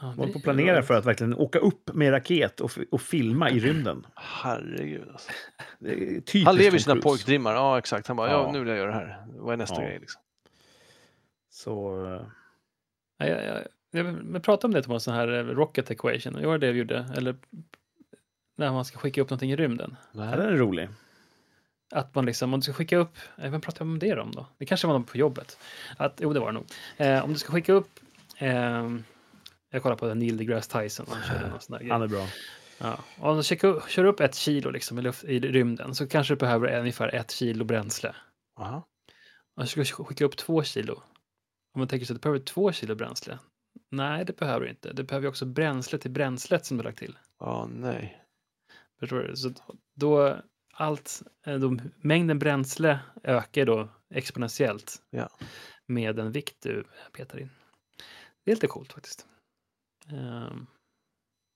[SPEAKER 2] Ja,
[SPEAKER 1] håller
[SPEAKER 2] det
[SPEAKER 1] på att planera för att verkligen åka upp med raket och, och filma i rymden.
[SPEAKER 3] Herregud alltså.
[SPEAKER 1] Det
[SPEAKER 3] Han lever sina
[SPEAKER 1] Cruise.
[SPEAKER 3] pojkdrömmar. Ja, exakt. Han bara, ja.
[SPEAKER 1] Ja.
[SPEAKER 3] nu vill jag göra det här. Vad är nästa
[SPEAKER 1] Ja.
[SPEAKER 3] grej liksom?
[SPEAKER 1] Så, eh,
[SPEAKER 2] Ja, jag, jag, jag, men prata om det Thomas, den här eh, rocket equation. Det var det vi gjorde. Eller när man ska skicka upp någonting i rymden.
[SPEAKER 1] ja, den är rolig.
[SPEAKER 2] Att man liksom, om du ska skicka upp, eh, vem pratar jag om det om då? Det kanske var någon på jobbet. Att, jo, det var det nog. Eh, om du ska skicka upp, ehm, jag kollar på Neil deGrasse Tyson, han körde någon sån där.
[SPEAKER 1] Han är bra.
[SPEAKER 2] Ja. Om du kör, upp ett kilo liksom i, luft, i rymden så kanske du behöver ungefär ett kilo bränsle.
[SPEAKER 3] Aha.
[SPEAKER 2] Om du ska skicka upp två kilo, om man tänker sig att du behöver två kilo bränsle. Nej, det behöver du inte. Du behöver ju också bränsle till bränslet som du lagt till.
[SPEAKER 3] Ja, nej.
[SPEAKER 2] Förstår du? Så då allt, eh, då, mängden bränsle ökar då exponentiellt
[SPEAKER 3] Ja.
[SPEAKER 2] med den vikt du petar in. Det är lite coolt faktiskt. Ehm,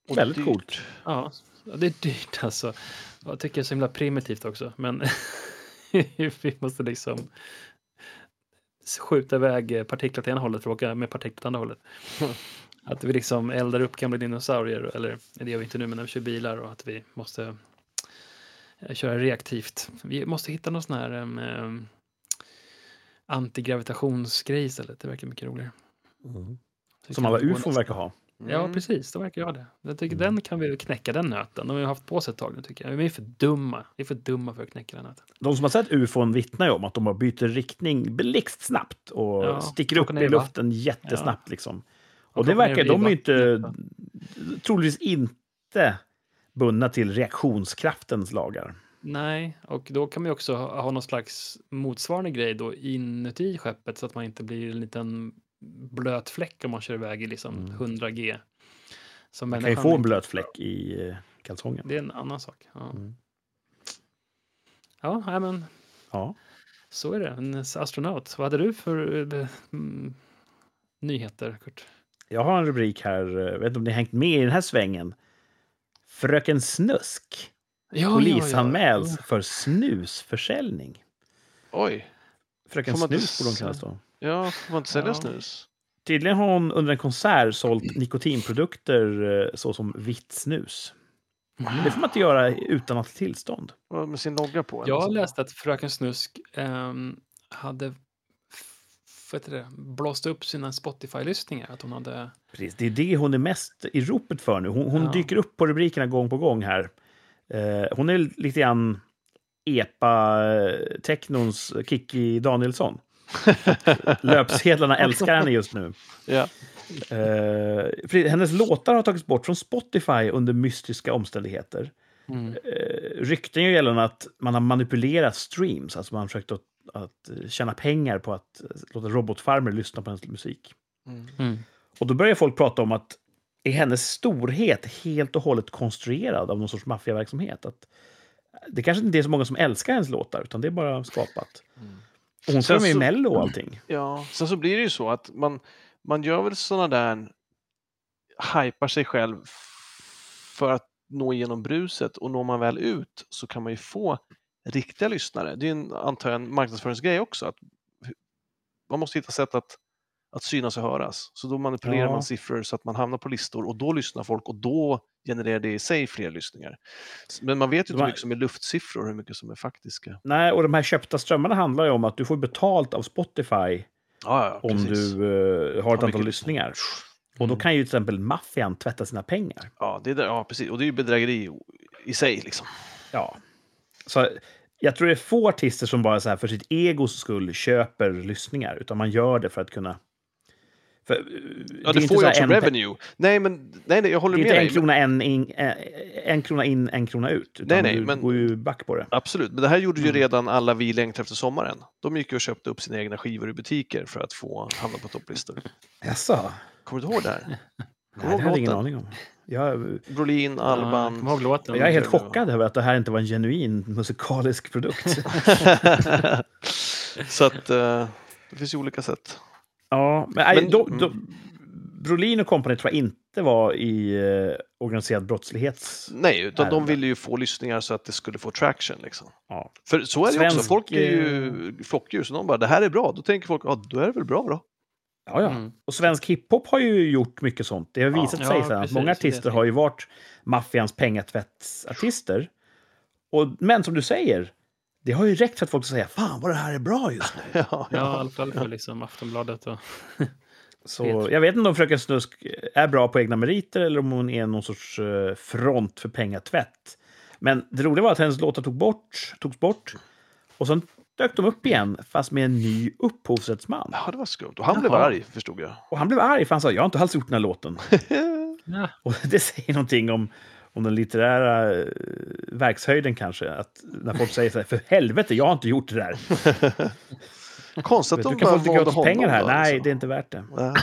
[SPEAKER 3] Och
[SPEAKER 1] Väldigt
[SPEAKER 3] dyrt.
[SPEAKER 1] coolt.
[SPEAKER 2] Ja, det är dyrt alltså. Jag tycker det är så himla primitivt också. Men vi måste liksom skjuta iväg partiklar till ena hållet för att åka med partiklar till andra hållet. Att vi liksom eldar upp gamla dinosaurier, eller det gör vi inte nu, men när vi kör bilar och att vi måste eh, köra reaktivt. Vi måste hitta någon sån här um, um, antigravitationsgrej istället. Det verkar mycket roligare. Vi
[SPEAKER 1] Som alla ufon verkar ha.
[SPEAKER 2] Ja,
[SPEAKER 3] Mm.
[SPEAKER 2] precis. De verkar ha det. Jag tycker
[SPEAKER 1] Mm.
[SPEAKER 2] den kan vi knäcka den nöten. De har haft på sig ett tag nu tycker jag. Vi är för dumma. Vi är för dumma för att knäcka den nöten.
[SPEAKER 1] De som har sett ufon vittnar ju om att de har byter riktning blixtsnabbt och
[SPEAKER 2] Ja,
[SPEAKER 1] sticker upp i luften jättesnabbt. Liksom. Och,
[SPEAKER 2] Och
[SPEAKER 1] det verkar, de är inte, troligtvis inte bundna till reaktionskraftens lagar.
[SPEAKER 2] Nej, och då kan man ju också ha, ha någon slags motsvarande grej då inuti skeppet så att man inte blir en liten blöt fläck om man kör iväg i liksom
[SPEAKER 1] Mm.
[SPEAKER 2] 100 G. Som
[SPEAKER 1] Man kan ju få en blöt fläck i eh, kalsongen.
[SPEAKER 2] Det är en annan sak. Ja,
[SPEAKER 1] Mm.
[SPEAKER 2] ja men
[SPEAKER 1] Ja.
[SPEAKER 2] så är det. En astronaut. Vad hade du för eh, mm, nyheter, Kurt?
[SPEAKER 1] Jag har en rubrik här, jag vet inte om ni har hängt med i den här svängen. Fröken Snusk
[SPEAKER 2] Ja,
[SPEAKER 1] polisanmäls för snusförsäljning.
[SPEAKER 3] Oj,
[SPEAKER 1] Fröken Snus borde hon kallas då.
[SPEAKER 3] Ja, får man inte sälja
[SPEAKER 2] Ja.
[SPEAKER 3] snus?
[SPEAKER 1] Tydligen har hon under en konsert sålt nikotinprodukter eh, såsom vitt snus. Det får man inte göra utan att tillstånd.
[SPEAKER 3] Med sin logga på?
[SPEAKER 2] Jag läste att Fröken Snusk ehm, hade det, blåst upp sina Spotify-lyssningar. Att hon hade...
[SPEAKER 1] Precis, det är det hon är mest i ropet för nu. Hon, hon
[SPEAKER 2] Ja.
[SPEAKER 1] dyker upp på rubrikerna gång på gång här. Eh, hon är lite grann epa-technons Kikki Danielsson. Löpsedlarna älskar henne just nu.
[SPEAKER 3] Ja.
[SPEAKER 1] För hennes låtar har tagits bort från Spotify under mystiska omständigheter.
[SPEAKER 2] Mm.
[SPEAKER 1] Eh, rykten gör gällande att man har manipulerat streams, alltså man har försökt att, att tjäna pengar på att eh, låta robotfarmer lyssna på hennes musik.
[SPEAKER 3] Mm.
[SPEAKER 2] Mm.
[SPEAKER 1] Och då börjar folk prata om att är hennes storhet helt och hållet konstruerad av någon sorts maffiaverksamhet? Att det kanske inte är så många som älskar hennes låtar, utan det är bara skapat. Och hon ska med i Mello och allting.
[SPEAKER 3] Ja, sen så blir det ju så att man, man gör väl sådana där, hypar sig själv för att nå igenom bruset och når man väl ut så kan man ju få riktiga lyssnare. Det är en, antar jag, en marknadsföringsgrej också. Att man måste hitta sätt att, att synas och höras. Så då manipulerar
[SPEAKER 1] Ja.
[SPEAKER 3] man siffror så att man hamnar på listor och då lyssnar folk och då genererar det i sig fler lyssningar. Men man vet ju inte hur mycket som är luftsiffror och hur mycket som är faktiska.
[SPEAKER 1] Nej, och de här köpta strömmarna handlar ju om att du får betalt av Spotify
[SPEAKER 3] Ja,
[SPEAKER 1] om
[SPEAKER 3] precis.
[SPEAKER 1] du eh, har ett antal
[SPEAKER 3] mycket
[SPEAKER 1] lyssningar. Och då kan ju till exempel maffian tvätta sina pengar.
[SPEAKER 3] Ja, det är ja, precis. Och det är ju bedrägeri i sig. Liksom.
[SPEAKER 1] Ja. Så jag tror det är få artister som bara så här för sitt egos skull köper lyssningar, utan man gör det för att kunna... För, eh,
[SPEAKER 3] Ja,
[SPEAKER 1] inte
[SPEAKER 3] får ju också
[SPEAKER 1] en,
[SPEAKER 3] revenue. Nej, men nej, nej, jag håller
[SPEAKER 1] Det är
[SPEAKER 3] med
[SPEAKER 1] inte en
[SPEAKER 3] dig.
[SPEAKER 1] krona, en, in, eh, en krona in, en krona ut. Utan
[SPEAKER 3] Nej, nej,
[SPEAKER 1] du
[SPEAKER 3] men-
[SPEAKER 1] går ju back på det.
[SPEAKER 3] Absolut, men det här gjorde ju
[SPEAKER 1] Mm.
[SPEAKER 3] redan alla vi längtar efter sommaren. De gick ju och köpte upp sina egna skivor i butiker för att få hamna på topplistor.
[SPEAKER 1] Jaså?
[SPEAKER 3] Kommer du ihåg det här?
[SPEAKER 1] Nej, det
[SPEAKER 3] du
[SPEAKER 1] hade jag ingen aning om. Jag,
[SPEAKER 3] Brolin,
[SPEAKER 2] Ja,
[SPEAKER 3] Alban.
[SPEAKER 2] kom ihåg låten.
[SPEAKER 1] jag är helt chockad över att det här inte var en genuin musikalisk produkt.
[SPEAKER 3] så att eh, det finns ju olika sätt.
[SPEAKER 1] Ja, men,
[SPEAKER 3] Men-
[SPEAKER 1] då, då, Brolin och company tror jag inte var i eh, organiserad brottslighets...
[SPEAKER 3] Nej, utan de ville ju få lyssningar så att det skulle få traction. Liksom.
[SPEAKER 1] Ja.
[SPEAKER 3] För så är det ju också,
[SPEAKER 1] Svensk,
[SPEAKER 3] folk är ju flockdjur, så de bara det här är bra, då tänker folk ja, då är det väl bra då.
[SPEAKER 1] Ja, ja.
[SPEAKER 2] Mm.
[SPEAKER 1] Och svensk hiphop har ju gjort mycket sånt. Det har
[SPEAKER 3] Ja.
[SPEAKER 1] visat
[SPEAKER 2] Ja,
[SPEAKER 1] sig så här, att många artister har ju varit maffians pengatvättsartister. Och, men som du säger, det har ju räckt för att folk ska säga fan vad det här är bra just nu.
[SPEAKER 3] Ja,
[SPEAKER 2] Ja, i alla fall för liksom Aftonbladet och...
[SPEAKER 1] Så jag vet inte om Fröken Snusk är bra på egna meriter eller om hon är någon sorts eh, front för pengatvätt. Men det roliga var att hennes låtar tog bort, togs bort och sen dök de upp igen, fast med en ny upphovsrättsman.
[SPEAKER 3] Ja, det var skumt. Och han blev
[SPEAKER 2] Jaha.
[SPEAKER 3] arg, förstod jag.
[SPEAKER 1] Och han blev arg, för han sa jag har inte alls gjort den här låten.
[SPEAKER 2] Ja,
[SPEAKER 1] Och det säger någonting om, om den litterära eh, verkshöjden kanske. Att när folk säger så här, för helvete, jag har inte gjort det där.
[SPEAKER 3] Konstigt att
[SPEAKER 1] du
[SPEAKER 3] de bara valde honom.
[SPEAKER 1] pengar här.
[SPEAKER 3] då,
[SPEAKER 1] Nej,
[SPEAKER 3] liksom.
[SPEAKER 1] det är inte värt det.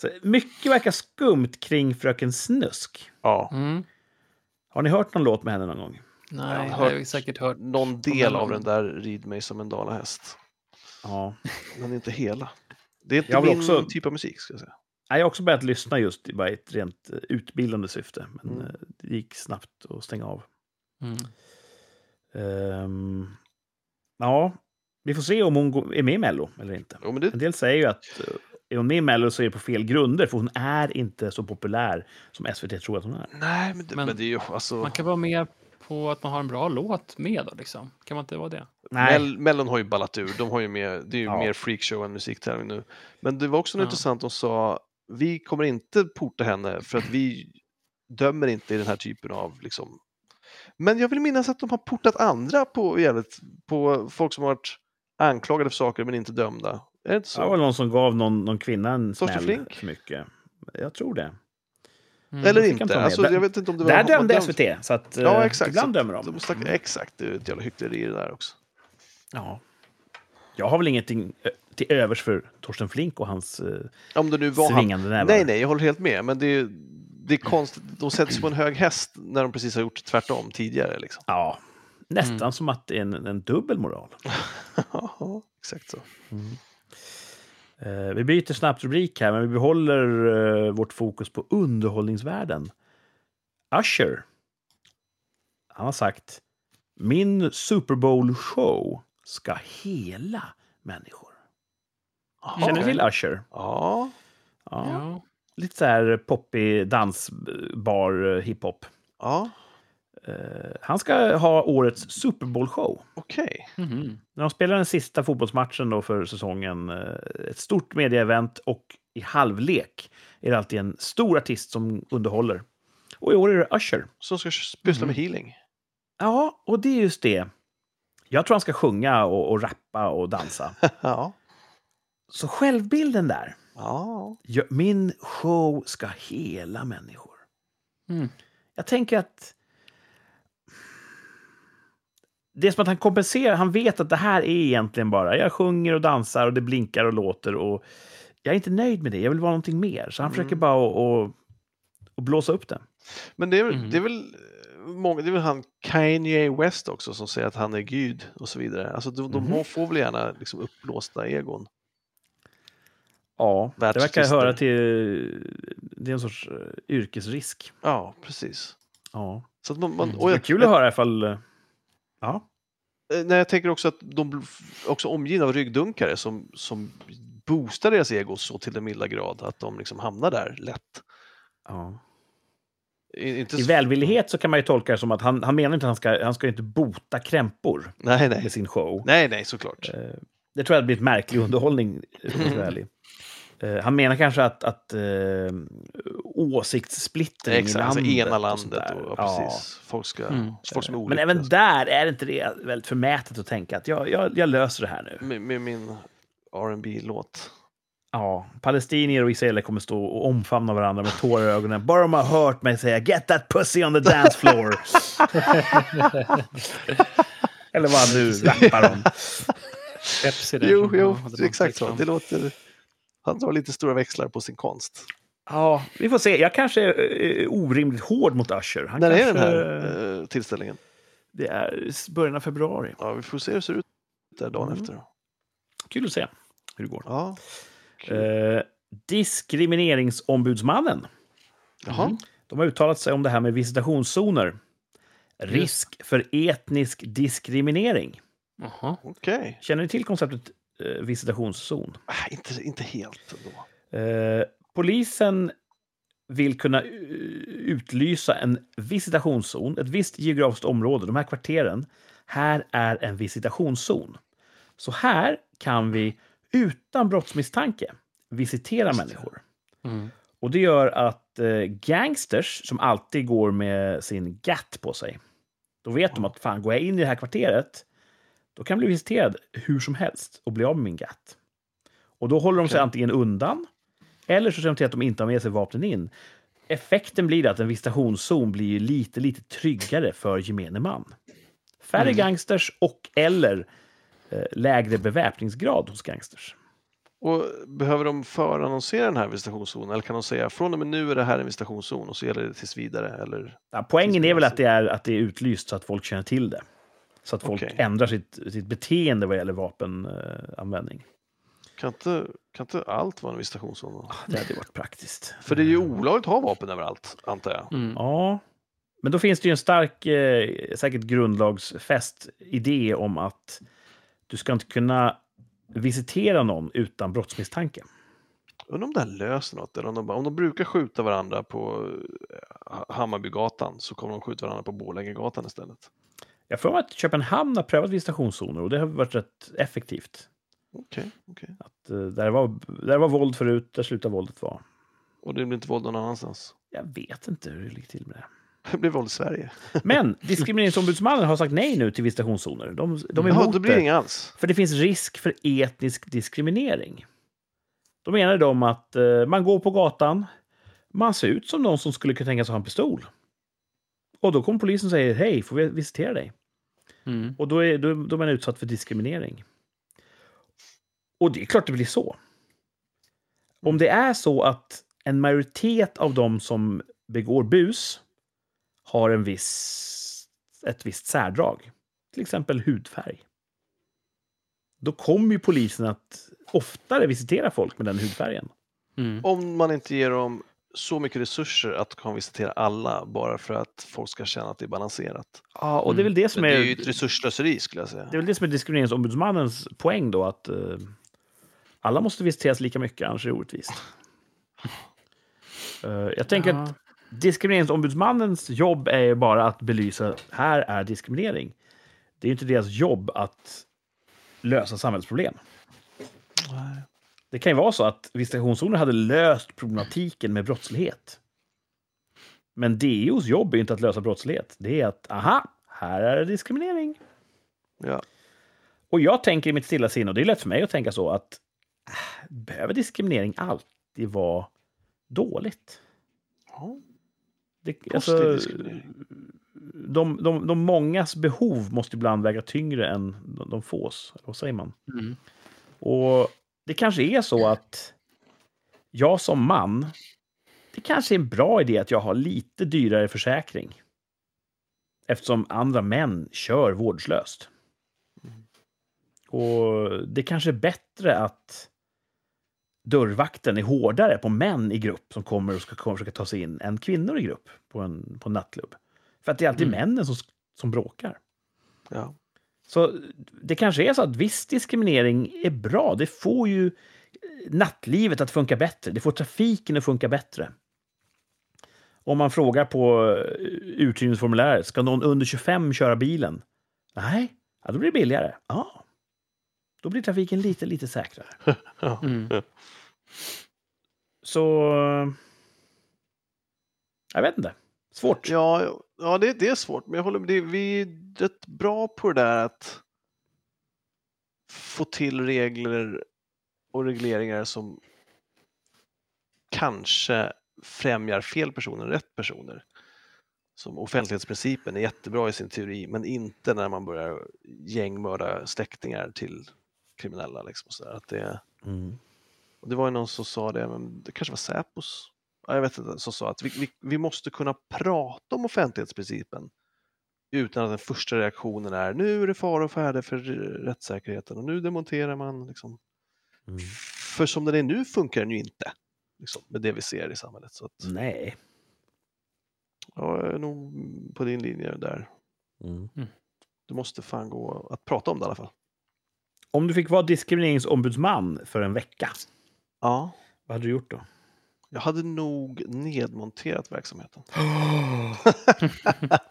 [SPEAKER 1] Så mycket verkar skumt kring Fröken Snusk.
[SPEAKER 3] Ja,
[SPEAKER 2] mm.
[SPEAKER 1] Har ni hört någon låt med henne någon gång?
[SPEAKER 2] Nej,
[SPEAKER 3] Jag har
[SPEAKER 2] jag har säkert hört.
[SPEAKER 3] någon del av den där Rid mig som en dalahäst.
[SPEAKER 1] Ja.
[SPEAKER 3] Men inte hela. Det är inte
[SPEAKER 1] Jag
[SPEAKER 3] min
[SPEAKER 1] också-
[SPEAKER 3] typ av musik, ska jag säga.
[SPEAKER 1] Jag har också börjat lyssna just i bara ett rent eh, utbildande syfte. Men
[SPEAKER 3] Mm.
[SPEAKER 1] eh, det gick snabbt att stänga av.
[SPEAKER 2] Mm.
[SPEAKER 1] Ehm, ja, vi får se om hon är med i Mello eller inte.
[SPEAKER 3] Jo, men det,
[SPEAKER 1] En del säger ju att eh, är hon med i Mello så är det på fel grunder, för hon är inte så populär som SVT tror att hon är.
[SPEAKER 3] nej, men det, men,
[SPEAKER 2] Men-
[SPEAKER 3] det är ju alltså...
[SPEAKER 2] Man kan vara med på att man har en bra låt med då, liksom. Kan man inte vara det?
[SPEAKER 1] Nej,
[SPEAKER 3] Mell, Mellon har ju ballat ur. De har ju mer, det är ju
[SPEAKER 1] Ja.
[SPEAKER 3] mer freakshow än musiktävling nu. Men det var också något
[SPEAKER 2] Ja.
[SPEAKER 3] intressant. De sa vi kommer inte porta henne för att vi dömer inte i den här typen av liksom. Men jag vill minnas att de har portat andra på, jävligt, på folk som har varit anklagade för saker men inte dömda. Är det inte så?
[SPEAKER 1] det var någon som gav någon, någon kvinna en smäll
[SPEAKER 3] Flink?
[SPEAKER 1] för mycket. Jag tror det.
[SPEAKER 2] Mm.
[SPEAKER 3] Eller inte. Alltså,
[SPEAKER 1] Där-
[SPEAKER 3] jag vet inte om det var
[SPEAKER 1] Där dömde
[SPEAKER 3] dömd-
[SPEAKER 1] SVT, så att eh,
[SPEAKER 3] Ja, exakt.
[SPEAKER 1] ibland
[SPEAKER 3] så
[SPEAKER 1] dömer de.
[SPEAKER 3] de stack, exakt, det är ett jävla hyckleri det där också.
[SPEAKER 1] Ja. Jag har väl ingenting eh, till övers för Torsten Flink och hans eh,
[SPEAKER 3] Om det nu var han.
[SPEAKER 1] svingande nävar.
[SPEAKER 3] Nej, nej, jag håller helt med. Men det är, det är konstigt. De sätts på en hög häst när de precis har gjort tvärtom tidigare. Liksom.
[SPEAKER 1] Ja, nästan
[SPEAKER 2] Mm.
[SPEAKER 1] som att det är en, en dubbel moral.
[SPEAKER 3] Ja, exakt så.
[SPEAKER 1] Eh, vi byter snabbt rubrik här, men vi behåller eh, vårt fokus på underhållningsvärlden. Usher. Han har sagt min Super Bowl-show ska hela människor. Känner ni
[SPEAKER 3] Okej.
[SPEAKER 1] till Usher?
[SPEAKER 3] Ja,
[SPEAKER 1] Ja.
[SPEAKER 2] Ja.
[SPEAKER 1] Lite så här poppig dansbar eh, hiphop.
[SPEAKER 3] ja,
[SPEAKER 1] Eh, han ska ha årets Super Bowl-show.
[SPEAKER 3] okej.
[SPEAKER 2] Mhm.
[SPEAKER 1] När de spelar den sista fotbollsmatchen då för säsongen, eh, ett stort medieevent och i halvlek är det alltid en stor artist som underhåller. Och i år är det Usher.
[SPEAKER 3] Som ska pyssla med
[SPEAKER 1] Mhm.
[SPEAKER 3] healing.
[SPEAKER 1] Ja, och det är just det. Jag tror han ska sjunga och, och rappa och dansa.
[SPEAKER 3] Ja,
[SPEAKER 1] Så självbilden där.
[SPEAKER 3] ja.
[SPEAKER 1] Min show ska hela människor.
[SPEAKER 2] Mm.
[SPEAKER 1] Jag tänker att... Det är som att han kompenserar. Han vet att det här är egentligen bara... Jag sjunger och dansar och det blinkar och låter. Och jag är inte nöjd med det. Jag vill vara någonting mer. Så han
[SPEAKER 3] Mm.
[SPEAKER 1] försöker bara att- att att blåsa upp det.
[SPEAKER 3] Men det är, väl-
[SPEAKER 2] Mhm.
[SPEAKER 3] det är väl många, det är väl han Kanye West också som säger att han är Gud och så vidare. Alltså de, de
[SPEAKER 1] Mhm.
[SPEAKER 3] får väl gärna liksom uppblåsta egon.
[SPEAKER 1] Ja, det verkar höra till... Det är en sorts eh, yrkesrisk.
[SPEAKER 3] Ja, precis.
[SPEAKER 1] Ja.
[SPEAKER 3] Så att man, man,
[SPEAKER 2] Mm.
[SPEAKER 3] och
[SPEAKER 1] Det är
[SPEAKER 3] jag,
[SPEAKER 1] kul att höra ifall... eh, Ja.
[SPEAKER 3] Eh, Nej, jag tänker också att de blir också omgivna av ryggdunkare som, som boostar deras ego så till den milda grad att de liksom hamnar där lätt.
[SPEAKER 1] ja.
[SPEAKER 3] I- Inte
[SPEAKER 1] I
[SPEAKER 3] så-
[SPEAKER 1] välvillighet så kan man ju tolka det som att han, han menar inte att han ska, han ska inte bota krämpor
[SPEAKER 3] Nej,
[SPEAKER 1] med
[SPEAKER 3] nej.
[SPEAKER 1] sin show.
[SPEAKER 3] Nej, nej, såklart.
[SPEAKER 1] Eh, Det tror jag blir ett märklig underhållning. Eh, Han menar kanske att, att eh, åsiktssplittring
[SPEAKER 3] Exakt,
[SPEAKER 1] i
[SPEAKER 3] alltså
[SPEAKER 1] landet.
[SPEAKER 3] ena
[SPEAKER 1] och
[SPEAKER 3] landet
[SPEAKER 1] där.
[SPEAKER 3] och, ja, precis. Folk, ska,
[SPEAKER 2] Mm.
[SPEAKER 3] folk som är
[SPEAKER 1] Men
[SPEAKER 3] olyckliga.
[SPEAKER 1] även där är det inte det väldigt förmätet att tänka att jag, jag, jag löser det här nu.
[SPEAKER 3] Med, med min rb låt
[SPEAKER 1] Ja, palestinier och israeler kommer stå och omfamna varandra med tårar i ögonen. Bara de har hört mig säga “Get that pussy on the dance floor”. Eller vad nu rappar
[SPEAKER 2] där.
[SPEAKER 3] Jo, jo, exakt så. Det låter... Han drar lite stora växlar på sin konst.
[SPEAKER 1] Ja, vi får se. Jag kanske är eh, orimligt hård mot Usher. Han
[SPEAKER 3] När är
[SPEAKER 1] kanske,
[SPEAKER 3] den här eh, tillställningen?
[SPEAKER 1] Det är början av februari.
[SPEAKER 3] Ja, vi får se hur det ser ut där dagen
[SPEAKER 1] Mm.
[SPEAKER 3] efter.
[SPEAKER 1] Kul att se hur det går.
[SPEAKER 3] Ja.
[SPEAKER 1] Eh, diskrimineringsombudsmannen.
[SPEAKER 3] Jaha.
[SPEAKER 1] De har uttalat sig om det här med visitationszoner. Risk för etnisk diskriminering.
[SPEAKER 2] Jaha.
[SPEAKER 3] Okej.
[SPEAKER 1] Känner ni till konceptet eh, visitationszon?
[SPEAKER 3] Ah, inte, inte helt ändå.
[SPEAKER 1] Eh, polisen vill kunna utlysa en visitationszon, ett visst geografiskt område, de här kvarteren. Här är en visitationszon. Så här kan vi utan brottsmisstanke visitera människor.
[SPEAKER 2] Mm.
[SPEAKER 1] Och det gör att eh, gangsters som alltid går med sin GAT på sig, då vet de att fan, går jag in i det här kvarteret, då kan jag bli visiterad hur som helst och bli av med min GAT. Och då håller de sig antingen undan, eller så ser de till att de inte har med sig vapnen in. Effekten blir att en visitationszon blir lite, lite tryggare för gemene man. Färre
[SPEAKER 2] Mm.
[SPEAKER 1] gangsters och eller lägre beväpningsgrad hos gangsters.
[SPEAKER 3] Och behöver de förannonsera den här visitationszonen eller kan de säga från och med nu är det här en visitationszon och så gäller det tills vidare? Eller?
[SPEAKER 1] Ja, poängen är väl att det är, att det är utlyst så att folk känner till det. Så att folk
[SPEAKER 3] Okej.
[SPEAKER 1] ändrar sitt, sitt beteende vad gäller vapenanvändning.
[SPEAKER 3] Kan inte, kan inte allt vara en visitationszon? då?
[SPEAKER 1] Det hade varit praktiskt.
[SPEAKER 3] För det är ju olagligt att ha vapen överallt, antar jag.
[SPEAKER 2] Mm.
[SPEAKER 1] Ja, men då finns det ju en stark, eh, säkert grundlagsfäst idé om att du ska inte kunna visitera någon utan brottsmisstanke.
[SPEAKER 3] Undrar om det här löser något, eller om de, om de brukar skjuta varandra på eh, Hammarbygatan så kommer de skjuta varandra på Borlängegatan istället.
[SPEAKER 1] Jag får mig att Köpenhamn har prövat visitationszoner och det har varit rätt effektivt.
[SPEAKER 3] Okej, okej.
[SPEAKER 1] Att, eh, där, var, där var våld förut, där slutade våldet vara.
[SPEAKER 3] Och det blir inte våld någon annanstans.
[SPEAKER 1] Jag vet inte hur det ligger till med det.
[SPEAKER 3] Det blir våld i Sverige.
[SPEAKER 1] Men Diskrimineringsombudsmannen har sagt nej nu till visitationszoner. De, de är emot
[SPEAKER 3] blir det
[SPEAKER 1] det.
[SPEAKER 3] inga alls.
[SPEAKER 1] För det finns risk för etnisk diskriminering. Då menar de att eh, man går på gatan, man ser ut som någon som skulle kunna tänkas ha en pistol. Och då kommer polisen och säger hej, får vi visitera dig?
[SPEAKER 2] Mm.
[SPEAKER 1] Och då är, då, då är man utsatt för diskriminering. Och det är klart det blir så. Om det är så att en majoritet av de som begår bus har en viss, ett visst särdrag, till exempel hudfärg, då kommer ju polisen att oftare visitera folk med den hudfärgen.
[SPEAKER 2] Mm.
[SPEAKER 3] Om man inte ger dem så mycket resurser att kan visitera alla bara för att folk ska känna att det är balanserat.
[SPEAKER 1] Ja, och det är väl det som
[SPEAKER 3] Men det
[SPEAKER 1] är...
[SPEAKER 3] är ju ett resursslöseri skulle jag säga.
[SPEAKER 1] Det är väl det som är diskrimineringsombudsmannens poäng då, att eh, alla måste visiteras lika mycket, annars är det orättvist. Eh, jag tänker
[SPEAKER 2] Ja.
[SPEAKER 1] att diskrimineringsombudsmannens jobb är ju bara att belysa, här är diskriminering. Det är ju inte deras jobb att lösa samhällsproblem. Det kan ju vara så att visitationszoner hade löst problematiken med brottslighet. Men DOs jobb är ju inte att lösa brottslighet. Det är att, aha, här är det diskriminering.
[SPEAKER 3] Ja.
[SPEAKER 1] Och jag tänker i mitt stilla sinne, och det är lätt för mig att tänka så, att äh, behöver diskriminering alltid vara dåligt?
[SPEAKER 3] Ja.
[SPEAKER 1] Det, alltså, de, de, de mångas behov måste ibland väga tyngre än de, de fås. Vad säger man?
[SPEAKER 2] Mm.
[SPEAKER 1] Och det kanske är så att jag som man, det kanske är en bra idé att jag har lite dyrare försäkring. Eftersom andra män kör vårdslöst. Och det kanske är bättre att dörrvakten är hårdare på män i grupp som kommer och ska kommer försöka ta sig in än kvinnor i grupp på en, på en nattklubb. För att det är alltid
[SPEAKER 2] Mm.
[SPEAKER 1] männen som, som bråkar.
[SPEAKER 3] Ja.
[SPEAKER 1] Så det kanske är så att viss diskriminering är bra. Det får ju eh, nattlivet att funka bättre. Det får trafiken att funka bättre. Om man frågar på eh, uthyrningsformuläret, ska någon under 25 köra bilen? Nej, ja, då blir det billigare. Ja. Då blir trafiken lite, lite säkrare.
[SPEAKER 2] Mm.
[SPEAKER 1] Så... Jag vet inte. Svårt.
[SPEAKER 3] Ja, ja det, det är svårt, men jag håller med. Det, vi är rätt bra på det där att få till regler och regleringar som kanske främjar fel personer, rätt personer. Som offentlighetsprincipen är jättebra i sin teori, men inte när man börjar gängmörda släktingar till kriminella. Liksom, och så där. Att det,
[SPEAKER 1] Mm.
[SPEAKER 3] och det var ju någon som sa det, men det kanske var Säpos, ja, jag vet inte, som sa att vi, vi, vi måste kunna prata om offentlighetsprincipen utan att den första reaktionen är nu är det fara och färde för rättssäkerheten och nu demonterar man. Liksom.
[SPEAKER 1] Mm.
[SPEAKER 3] För som den är nu funkar den ju inte liksom, med det vi ser i samhället. Så att,
[SPEAKER 1] Nej.
[SPEAKER 3] ja, jag är nog på din linje där.
[SPEAKER 1] Mm.
[SPEAKER 3] Du måste fan gå att prata om det i alla fall.
[SPEAKER 1] Om du fick vara diskrimineringsombudsman för en vecka,
[SPEAKER 3] Ja,
[SPEAKER 1] vad hade du gjort då?
[SPEAKER 3] jag hade nog nedmonterat verksamheten.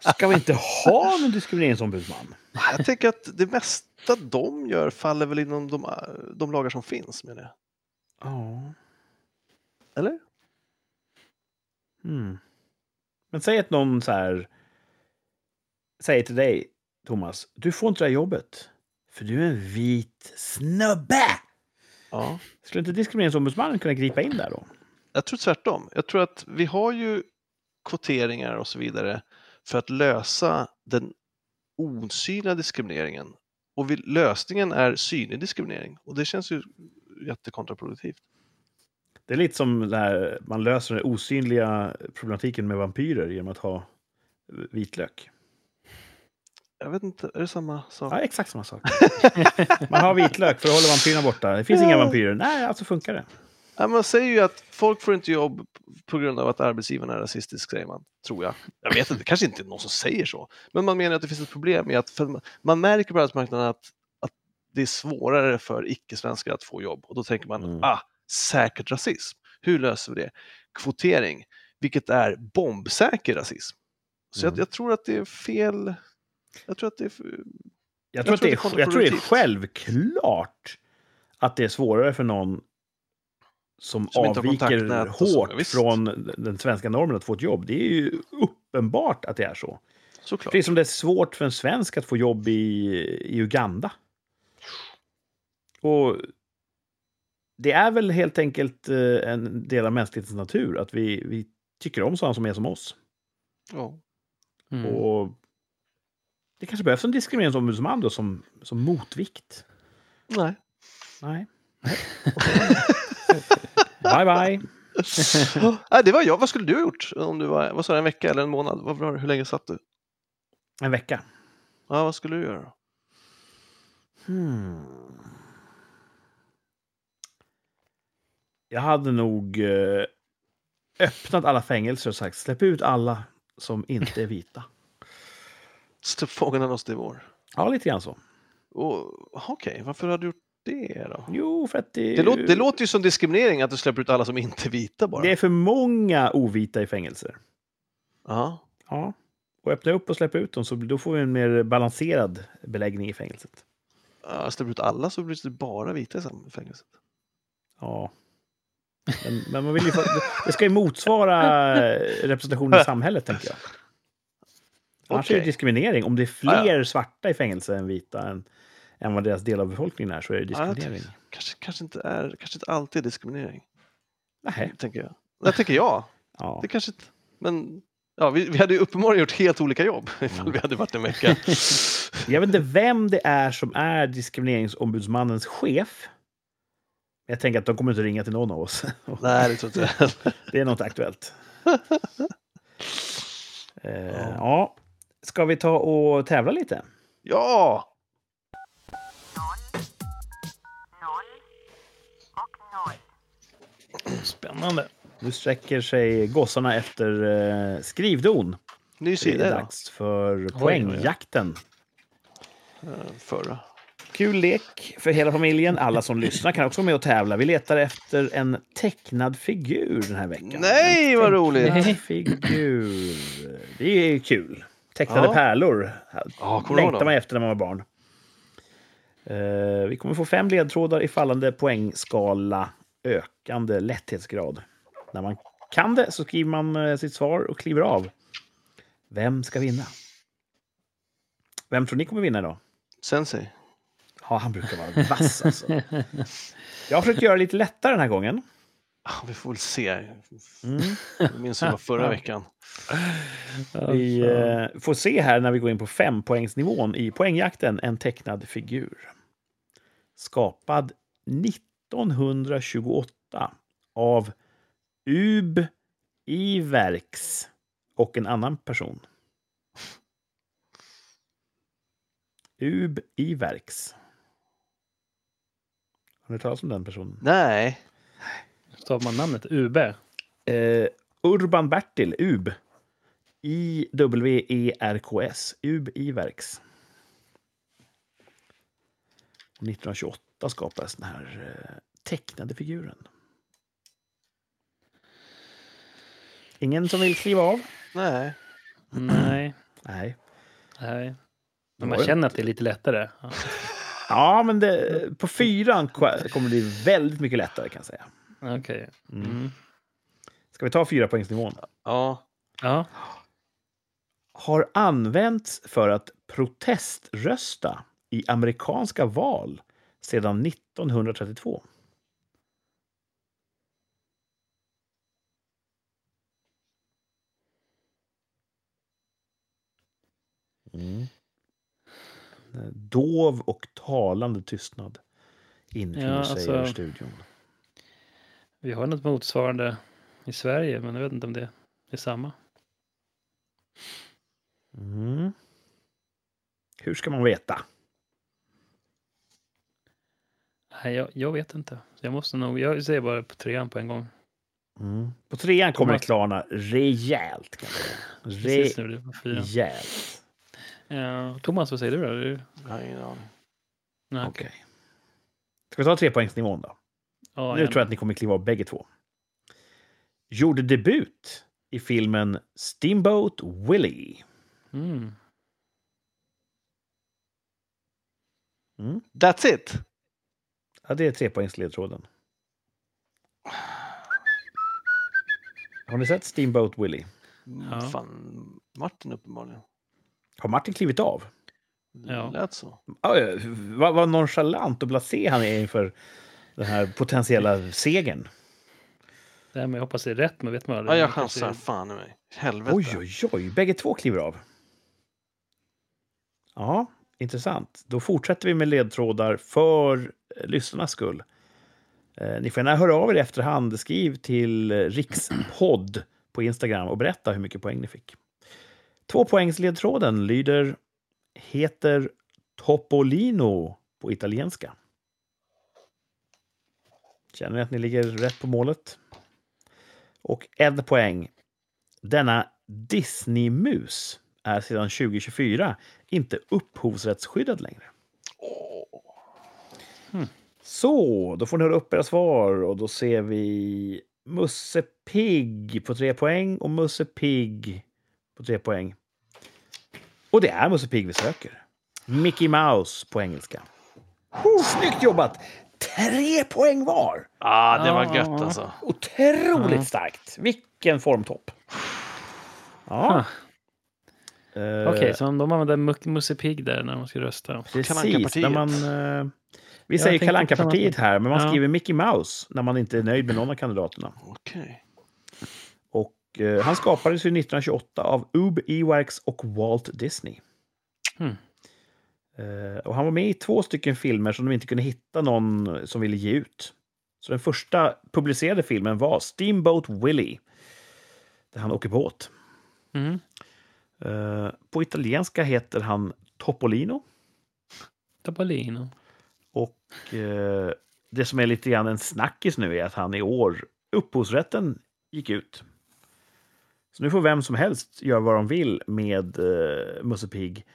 [SPEAKER 1] Ska vi inte ha någon diskrimineringsombudsman?
[SPEAKER 3] Jag tänker att det mesta de gör faller väl inom de, de lagar som finns menar jag.
[SPEAKER 1] Ja.
[SPEAKER 3] Eller?
[SPEAKER 1] Mm. Men säg att någon så här säger till dig, Thomas, du får inte det här jobbet. För du är en vit snubbe.
[SPEAKER 3] Ja.
[SPEAKER 1] Skulle inte diskrimineringsombudsmannen kunna gripa in där då?
[SPEAKER 3] Jag tror tvärtom. Jag tror att vi har ju kvoteringar och så vidare för att lösa den osynliga diskrimineringen. Och vi, lösningen är synlig diskriminering och det känns ju jättekontraproduktivt.
[SPEAKER 1] Det är lite som när man löser den osynliga problematiken med vampyrer genom att ha vitlök.
[SPEAKER 3] Jag vet inte, är det samma sak?
[SPEAKER 1] Ja, exakt samma sak. Man har vitlök för att hålla vampyrerna borta. Det finns inga vampyrer. Nej, alltså funkar det.
[SPEAKER 3] Ja, man säger ju att folk får inte jobb på grund av att arbetsgivaren är rasistisk, säger man. Tror jag. Jag vet inte, kanske inte någon som säger så. Men man menar att det finns ett problem i att för man- man märker på arbetsmarknaden att, att det är svårare för icke-svenskar att få jobb. Och då tänker man,
[SPEAKER 1] Mm.
[SPEAKER 3] ah, säkert rasism. Hur löser vi det? Kvotering, vilket är bombsäker rasism. Så
[SPEAKER 1] Mm.
[SPEAKER 3] jag, jag tror att det är fel. Jag tror att det är...
[SPEAKER 1] Jag tror, att det är, jag tror det är självklart att det är svårare för någon som,
[SPEAKER 3] Som
[SPEAKER 1] avviker hårt från den svenska normen att få ett jobb. Det är ju uppenbart att det är så.
[SPEAKER 3] Såklart.
[SPEAKER 1] Precis som det är svårt för en svensk att få jobb i, i Uganda. Och det är väl helt enkelt eh, en del av mänsklighetens natur att vi, vi tycker om sådana som är som oss.
[SPEAKER 3] Ja.
[SPEAKER 2] Mm.
[SPEAKER 1] Och det kanske behövs en diskrimineringsombudsman då som, som motvikt.
[SPEAKER 3] Nej.
[SPEAKER 1] Nej. bye bye.
[SPEAKER 3] Nej, det var jag. Vad skulle du ha gjort om du var, vad sa du, en vecka eller en månad? Vad var, hur länge satt du?
[SPEAKER 1] En vecka.
[SPEAKER 3] Ja, vad skulle du göra?
[SPEAKER 1] Hmm. Jag hade nog eh, öppnat alla fängelser och sagt släpp ut alla som inte är vita.
[SPEAKER 3] Släpp fåglarna loss, det är vår.
[SPEAKER 1] Ja, lite grann så.
[SPEAKER 3] Okej, varför har du gjort det då?
[SPEAKER 1] Jo, för att det,
[SPEAKER 3] Det, låter, det låter ju som diskriminering att du släpper ut alla som inte är vita bara.
[SPEAKER 1] det är för många ovita i fängelser.
[SPEAKER 3] Ja.
[SPEAKER 1] Ja. Och öppna upp och släppa ut dem så då får vi en mer balanserad beläggning i fängelset.
[SPEAKER 3] Ja, släpper ut alla så blir det bara vita i fängelset.
[SPEAKER 1] Ja. Men, men man vill ju det ska ju motsvara representationen i samhället, tänker jag. Annars är det diskriminering. Om det är
[SPEAKER 3] Ja,
[SPEAKER 1] fler svarta i fängelse än vita än, än vad deras del av befolkningen är så är det
[SPEAKER 3] Ja,
[SPEAKER 1] diskriminering.
[SPEAKER 3] tänker- kanske, kanske, inte är, kanske inte alltid är diskriminering,
[SPEAKER 1] Nej.
[SPEAKER 3] tänker jag. Det tänker jag.
[SPEAKER 1] Ja.
[SPEAKER 3] Det kanske inte... Men ja, vi, vi hade ju uppenbarligen gjort helt olika jobb ifall
[SPEAKER 1] Mm.
[SPEAKER 3] vi hade varit en vecka.
[SPEAKER 1] Jag vet inte vem det är som är diskrimineringsombudsmannens chef. Jag tänker att de kommer inte ringa till någon av oss.
[SPEAKER 3] Nej, det tror inte.
[SPEAKER 1] Det är något aktuellt. Eh, ja. Ska vi ta och tävla lite?
[SPEAKER 3] Ja!
[SPEAKER 2] Spännande.
[SPEAKER 1] Nu sträcker sig gossarna efter eh, skrivdon.
[SPEAKER 3] Ny
[SPEAKER 1] Det
[SPEAKER 3] sida
[SPEAKER 1] är
[SPEAKER 3] idag.
[SPEAKER 1] dags för
[SPEAKER 2] oj.
[SPEAKER 1] poängjakten.
[SPEAKER 3] Eh, Förra.
[SPEAKER 1] Kul lek för hela familjen. Alla som lyssnar kan också vara med och tävla. Vi letar efter en tecknad figur den här veckan.
[SPEAKER 3] Nej, vad roligt!
[SPEAKER 1] Figur. Det är kul. Tecknade
[SPEAKER 3] Ja.
[SPEAKER 1] pärlor.
[SPEAKER 3] Ja,
[SPEAKER 1] Längtar man efter när man var barn. Eh, vi kommer få fem ledtrådar i fallande poängskala, ökande lätthetsgrad. När man kan det så skriver man eh, sitt svar och kliver av. Vem ska vinna? Vem tror ni kommer vinna idag?
[SPEAKER 3] Sensei.
[SPEAKER 1] Ja, han brukar vara vass alltså. Jag har försökt göra det lite lättare den här gången.
[SPEAKER 3] Vi får väl se.
[SPEAKER 1] Mm.
[SPEAKER 3] Jag minns hur det var förra veckan.
[SPEAKER 1] Vi eh, får se här när vi går in på fempoängsnivån i poängjakten en tecknad figur. Skapad 1928 av Ub Iverks och en annan person. Ub Iverks. Har ni hört talas om den personen?
[SPEAKER 3] Nej.
[SPEAKER 2] Stavar man namnet UB?
[SPEAKER 1] Eh, Urban Bertil, UB. I-W-E-R-K-S. UB Iverks. 1928 skapades den här eh, tecknade figuren. Ingen som vill kliva av?
[SPEAKER 3] Nej.
[SPEAKER 2] Nej.
[SPEAKER 1] Nej.
[SPEAKER 2] Nej. Men man känner att det är lite lättare. Ja.
[SPEAKER 1] Ja, men det, på fyran ko- kommer det bli väldigt mycket lättare kan jag säga.
[SPEAKER 2] Okej. Mm.
[SPEAKER 1] Ska vi ta fyra poängsnivån?
[SPEAKER 3] Ja.
[SPEAKER 2] Ja.
[SPEAKER 1] har använts för att proteströsta i amerikanska val sedan 1932. Mm. Dov och talande tystnad infinner
[SPEAKER 2] Ja,
[SPEAKER 1] sig
[SPEAKER 2] alltså-
[SPEAKER 1] över studion.
[SPEAKER 2] Vi har något motsvarande i Sverige, men jag vet inte om det är samma.
[SPEAKER 1] Mm. Hur ska man veta?
[SPEAKER 2] Nej, jag, jag vet inte. Jag måste nog, jag säger bara på trean på en gång.
[SPEAKER 1] Mm. På trean kommer det
[SPEAKER 2] Thomas.
[SPEAKER 1] klarna rejält. Kan säga.
[SPEAKER 2] Precis.
[SPEAKER 1] Rejält.
[SPEAKER 2] Ja, Thomas, vad säger du då? Du,
[SPEAKER 3] Jag har ingen aning.
[SPEAKER 2] nej,
[SPEAKER 1] Okej.
[SPEAKER 2] okej.
[SPEAKER 1] Ska vi ta trepoängsnivån då?
[SPEAKER 2] Ja,
[SPEAKER 1] nu tror jag att ni kommer kliva av bägge två. Gjorde debut i filmen Steamboat Willie.
[SPEAKER 2] Mm.
[SPEAKER 1] Mm.
[SPEAKER 3] That's it!
[SPEAKER 1] Ja, det är trepoängsledtråden. Har ni sett Steamboat Willie?
[SPEAKER 2] Ja.
[SPEAKER 3] Fan, Martin uppenbarligen.
[SPEAKER 1] Har Martin klivit av?
[SPEAKER 3] Det
[SPEAKER 2] Ja.
[SPEAKER 3] lät så.
[SPEAKER 1] Oj, Vad vad nonchalant och blasé han är inför den här potentiella segern.
[SPEAKER 2] Det här med jag hoppas det är rätt, men vet man
[SPEAKER 3] Ja,
[SPEAKER 2] aldrig.
[SPEAKER 3] jag
[SPEAKER 2] Det kanske
[SPEAKER 3] chansar
[SPEAKER 2] är-
[SPEAKER 3] fan i mig. Helvete.
[SPEAKER 1] Oj, oj, oj. Bägge två kliver av. Ja, intressant. Då fortsätter vi med ledtrådar för lyssnarnas skull. Eh, ni får gärna höra av er i efterhand. Skriv till eh, rikspodd på Instagram och berätta hur mycket poäng ni fick. Tvåpoängsledtråden lyder heter Topolino på italienska. Känner ni att ni ligger rätt på målet? Och en poäng. Denna Disney-mus är sedan 2024 inte upphovsrättsskyddad längre.
[SPEAKER 3] Åh.
[SPEAKER 1] Så, då får ni höra upp era svar och då ser vi Musse Pigg på tre poäng och Musse Pigg på tre poäng. Och det är Musse Pigg vi söker. Mickey Mouse på engelska. Oh, snyggt jobbat! Tre poäng var!
[SPEAKER 3] Ah, det var
[SPEAKER 2] Ja.
[SPEAKER 3] gött alltså.
[SPEAKER 1] Otroligt
[SPEAKER 2] Ja.
[SPEAKER 1] starkt! Vilken formtopp! Ja. Eh,
[SPEAKER 2] Okej, så de använder Mu- Musse Pigg där när de ska rösta.
[SPEAKER 1] Precis, när man... eh, vi säger
[SPEAKER 2] samma
[SPEAKER 1] partiet här, men man
[SPEAKER 2] Ja.
[SPEAKER 1] skriver Mickey Mouse när man inte är nöjd med någon av kandidaterna.
[SPEAKER 3] Okej.
[SPEAKER 1] Och eh, han skapades ju 1928 av Ub Iwerks och Walt Disney.
[SPEAKER 2] Hmm.
[SPEAKER 1] Eh, och han var med i två stycken filmer som de inte kunde hitta någon som ville ge ut. Så den första publicerade filmen var Steamboat Willie. Där han åker båt.
[SPEAKER 2] Mm.
[SPEAKER 1] Eh, på italienska heter han Topolino.
[SPEAKER 2] Topolino.
[SPEAKER 1] Och eh, det som är lite grann en snackis nu är att han i år, upphovsrätten gick ut. Så nu får vem som helst göra vad de vill med eh, Musse Pigg,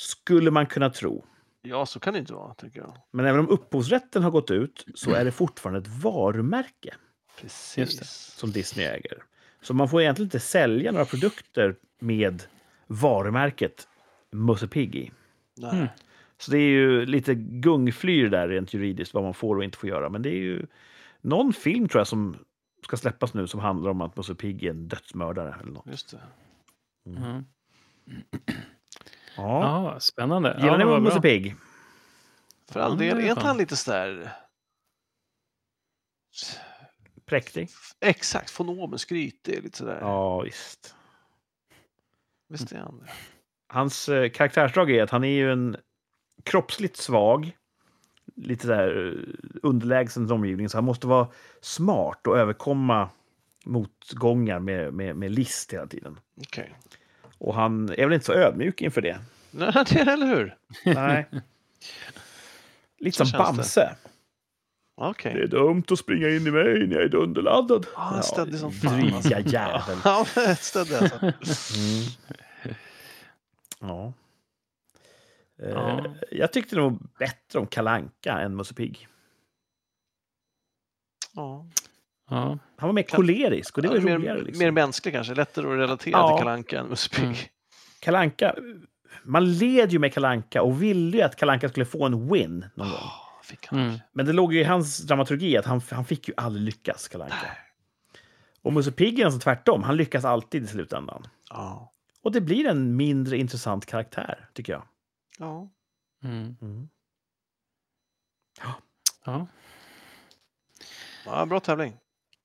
[SPEAKER 1] skulle man kunna tro.
[SPEAKER 3] Ja, så kan det inte vara, tycker jag.
[SPEAKER 1] Men även om upphovsrätten har gått ut så är det fortfarande ett varumärke
[SPEAKER 3] Precis.
[SPEAKER 1] Som Disney äger. Så man får egentligen inte sälja några produkter med varumärket Musse Pigg i.
[SPEAKER 3] Nej.
[SPEAKER 2] Mm.
[SPEAKER 1] Så det är ju lite gungflyr där rent juridiskt vad man får och inte får göra. Men det är ju någon film tror jag som ska släppas nu som handlar om att Musse Pigg är en dödsmördare. Eller något.
[SPEAKER 3] Just det.
[SPEAKER 2] Mm.
[SPEAKER 1] Ja.
[SPEAKER 2] Ja, spännande.
[SPEAKER 1] Gillar
[SPEAKER 2] ja,
[SPEAKER 1] ni. Musse Pigg?
[SPEAKER 3] För all del,
[SPEAKER 2] det är
[SPEAKER 3] inte han lite sådär...
[SPEAKER 1] Präktig?
[SPEAKER 3] Exakt, fonomen, skrytig, lite sådär.
[SPEAKER 1] Ja, visst.
[SPEAKER 3] Visst är han det?
[SPEAKER 1] Hans eh, karaktärsdrag är att han är ju en kroppsligt svag, lite där eh, underlägsen till omgivningen, så han måste vara smart och överkomma motgångar med, med, med list hela tiden.
[SPEAKER 3] Okej.
[SPEAKER 1] Och han är väl inte så ödmjuk inför det.
[SPEAKER 3] Nej, eller hur?
[SPEAKER 1] Nej. Lite som. Bamse.
[SPEAKER 3] Okej.
[SPEAKER 1] Det är dumt att springa in i mig när jag är dunderladdad.
[SPEAKER 3] Ja, han stödde som fan, alltså.
[SPEAKER 1] Dryga jävel.
[SPEAKER 3] Ja, stödde alltså.
[SPEAKER 1] Mm. Ja. Eh,
[SPEAKER 2] Ja.
[SPEAKER 1] Jag tyckte nog bättre om Kalanka än Musse Pigg.
[SPEAKER 3] Ja.
[SPEAKER 2] Ja.
[SPEAKER 1] Han var mer kolerisk och det var
[SPEAKER 3] mer,
[SPEAKER 1] roligare. Liksom.
[SPEAKER 3] mer mänsklig kanske, lättare att relatera
[SPEAKER 1] Ja.
[SPEAKER 3] till Kalle Anka än Musse Pigg.
[SPEAKER 2] Mm.
[SPEAKER 1] Kalanka, man led ju med Kalanka och ville ju att Kalanka skulle få en win någon gång.
[SPEAKER 3] Fick han.
[SPEAKER 2] Mm.
[SPEAKER 1] Men det låg ju i hans dramaturgi att han, han fick ju aldrig lyckas, Kalanka. Och Musse Pigg är alltså tvärtom, han lyckas alltid i slutändan.
[SPEAKER 3] Ja.
[SPEAKER 1] Och det blir en mindre intressant karaktär, tycker jag.
[SPEAKER 3] Ja.
[SPEAKER 2] Mm.
[SPEAKER 1] Mm.
[SPEAKER 2] Ja.
[SPEAKER 3] ja, bra tävling.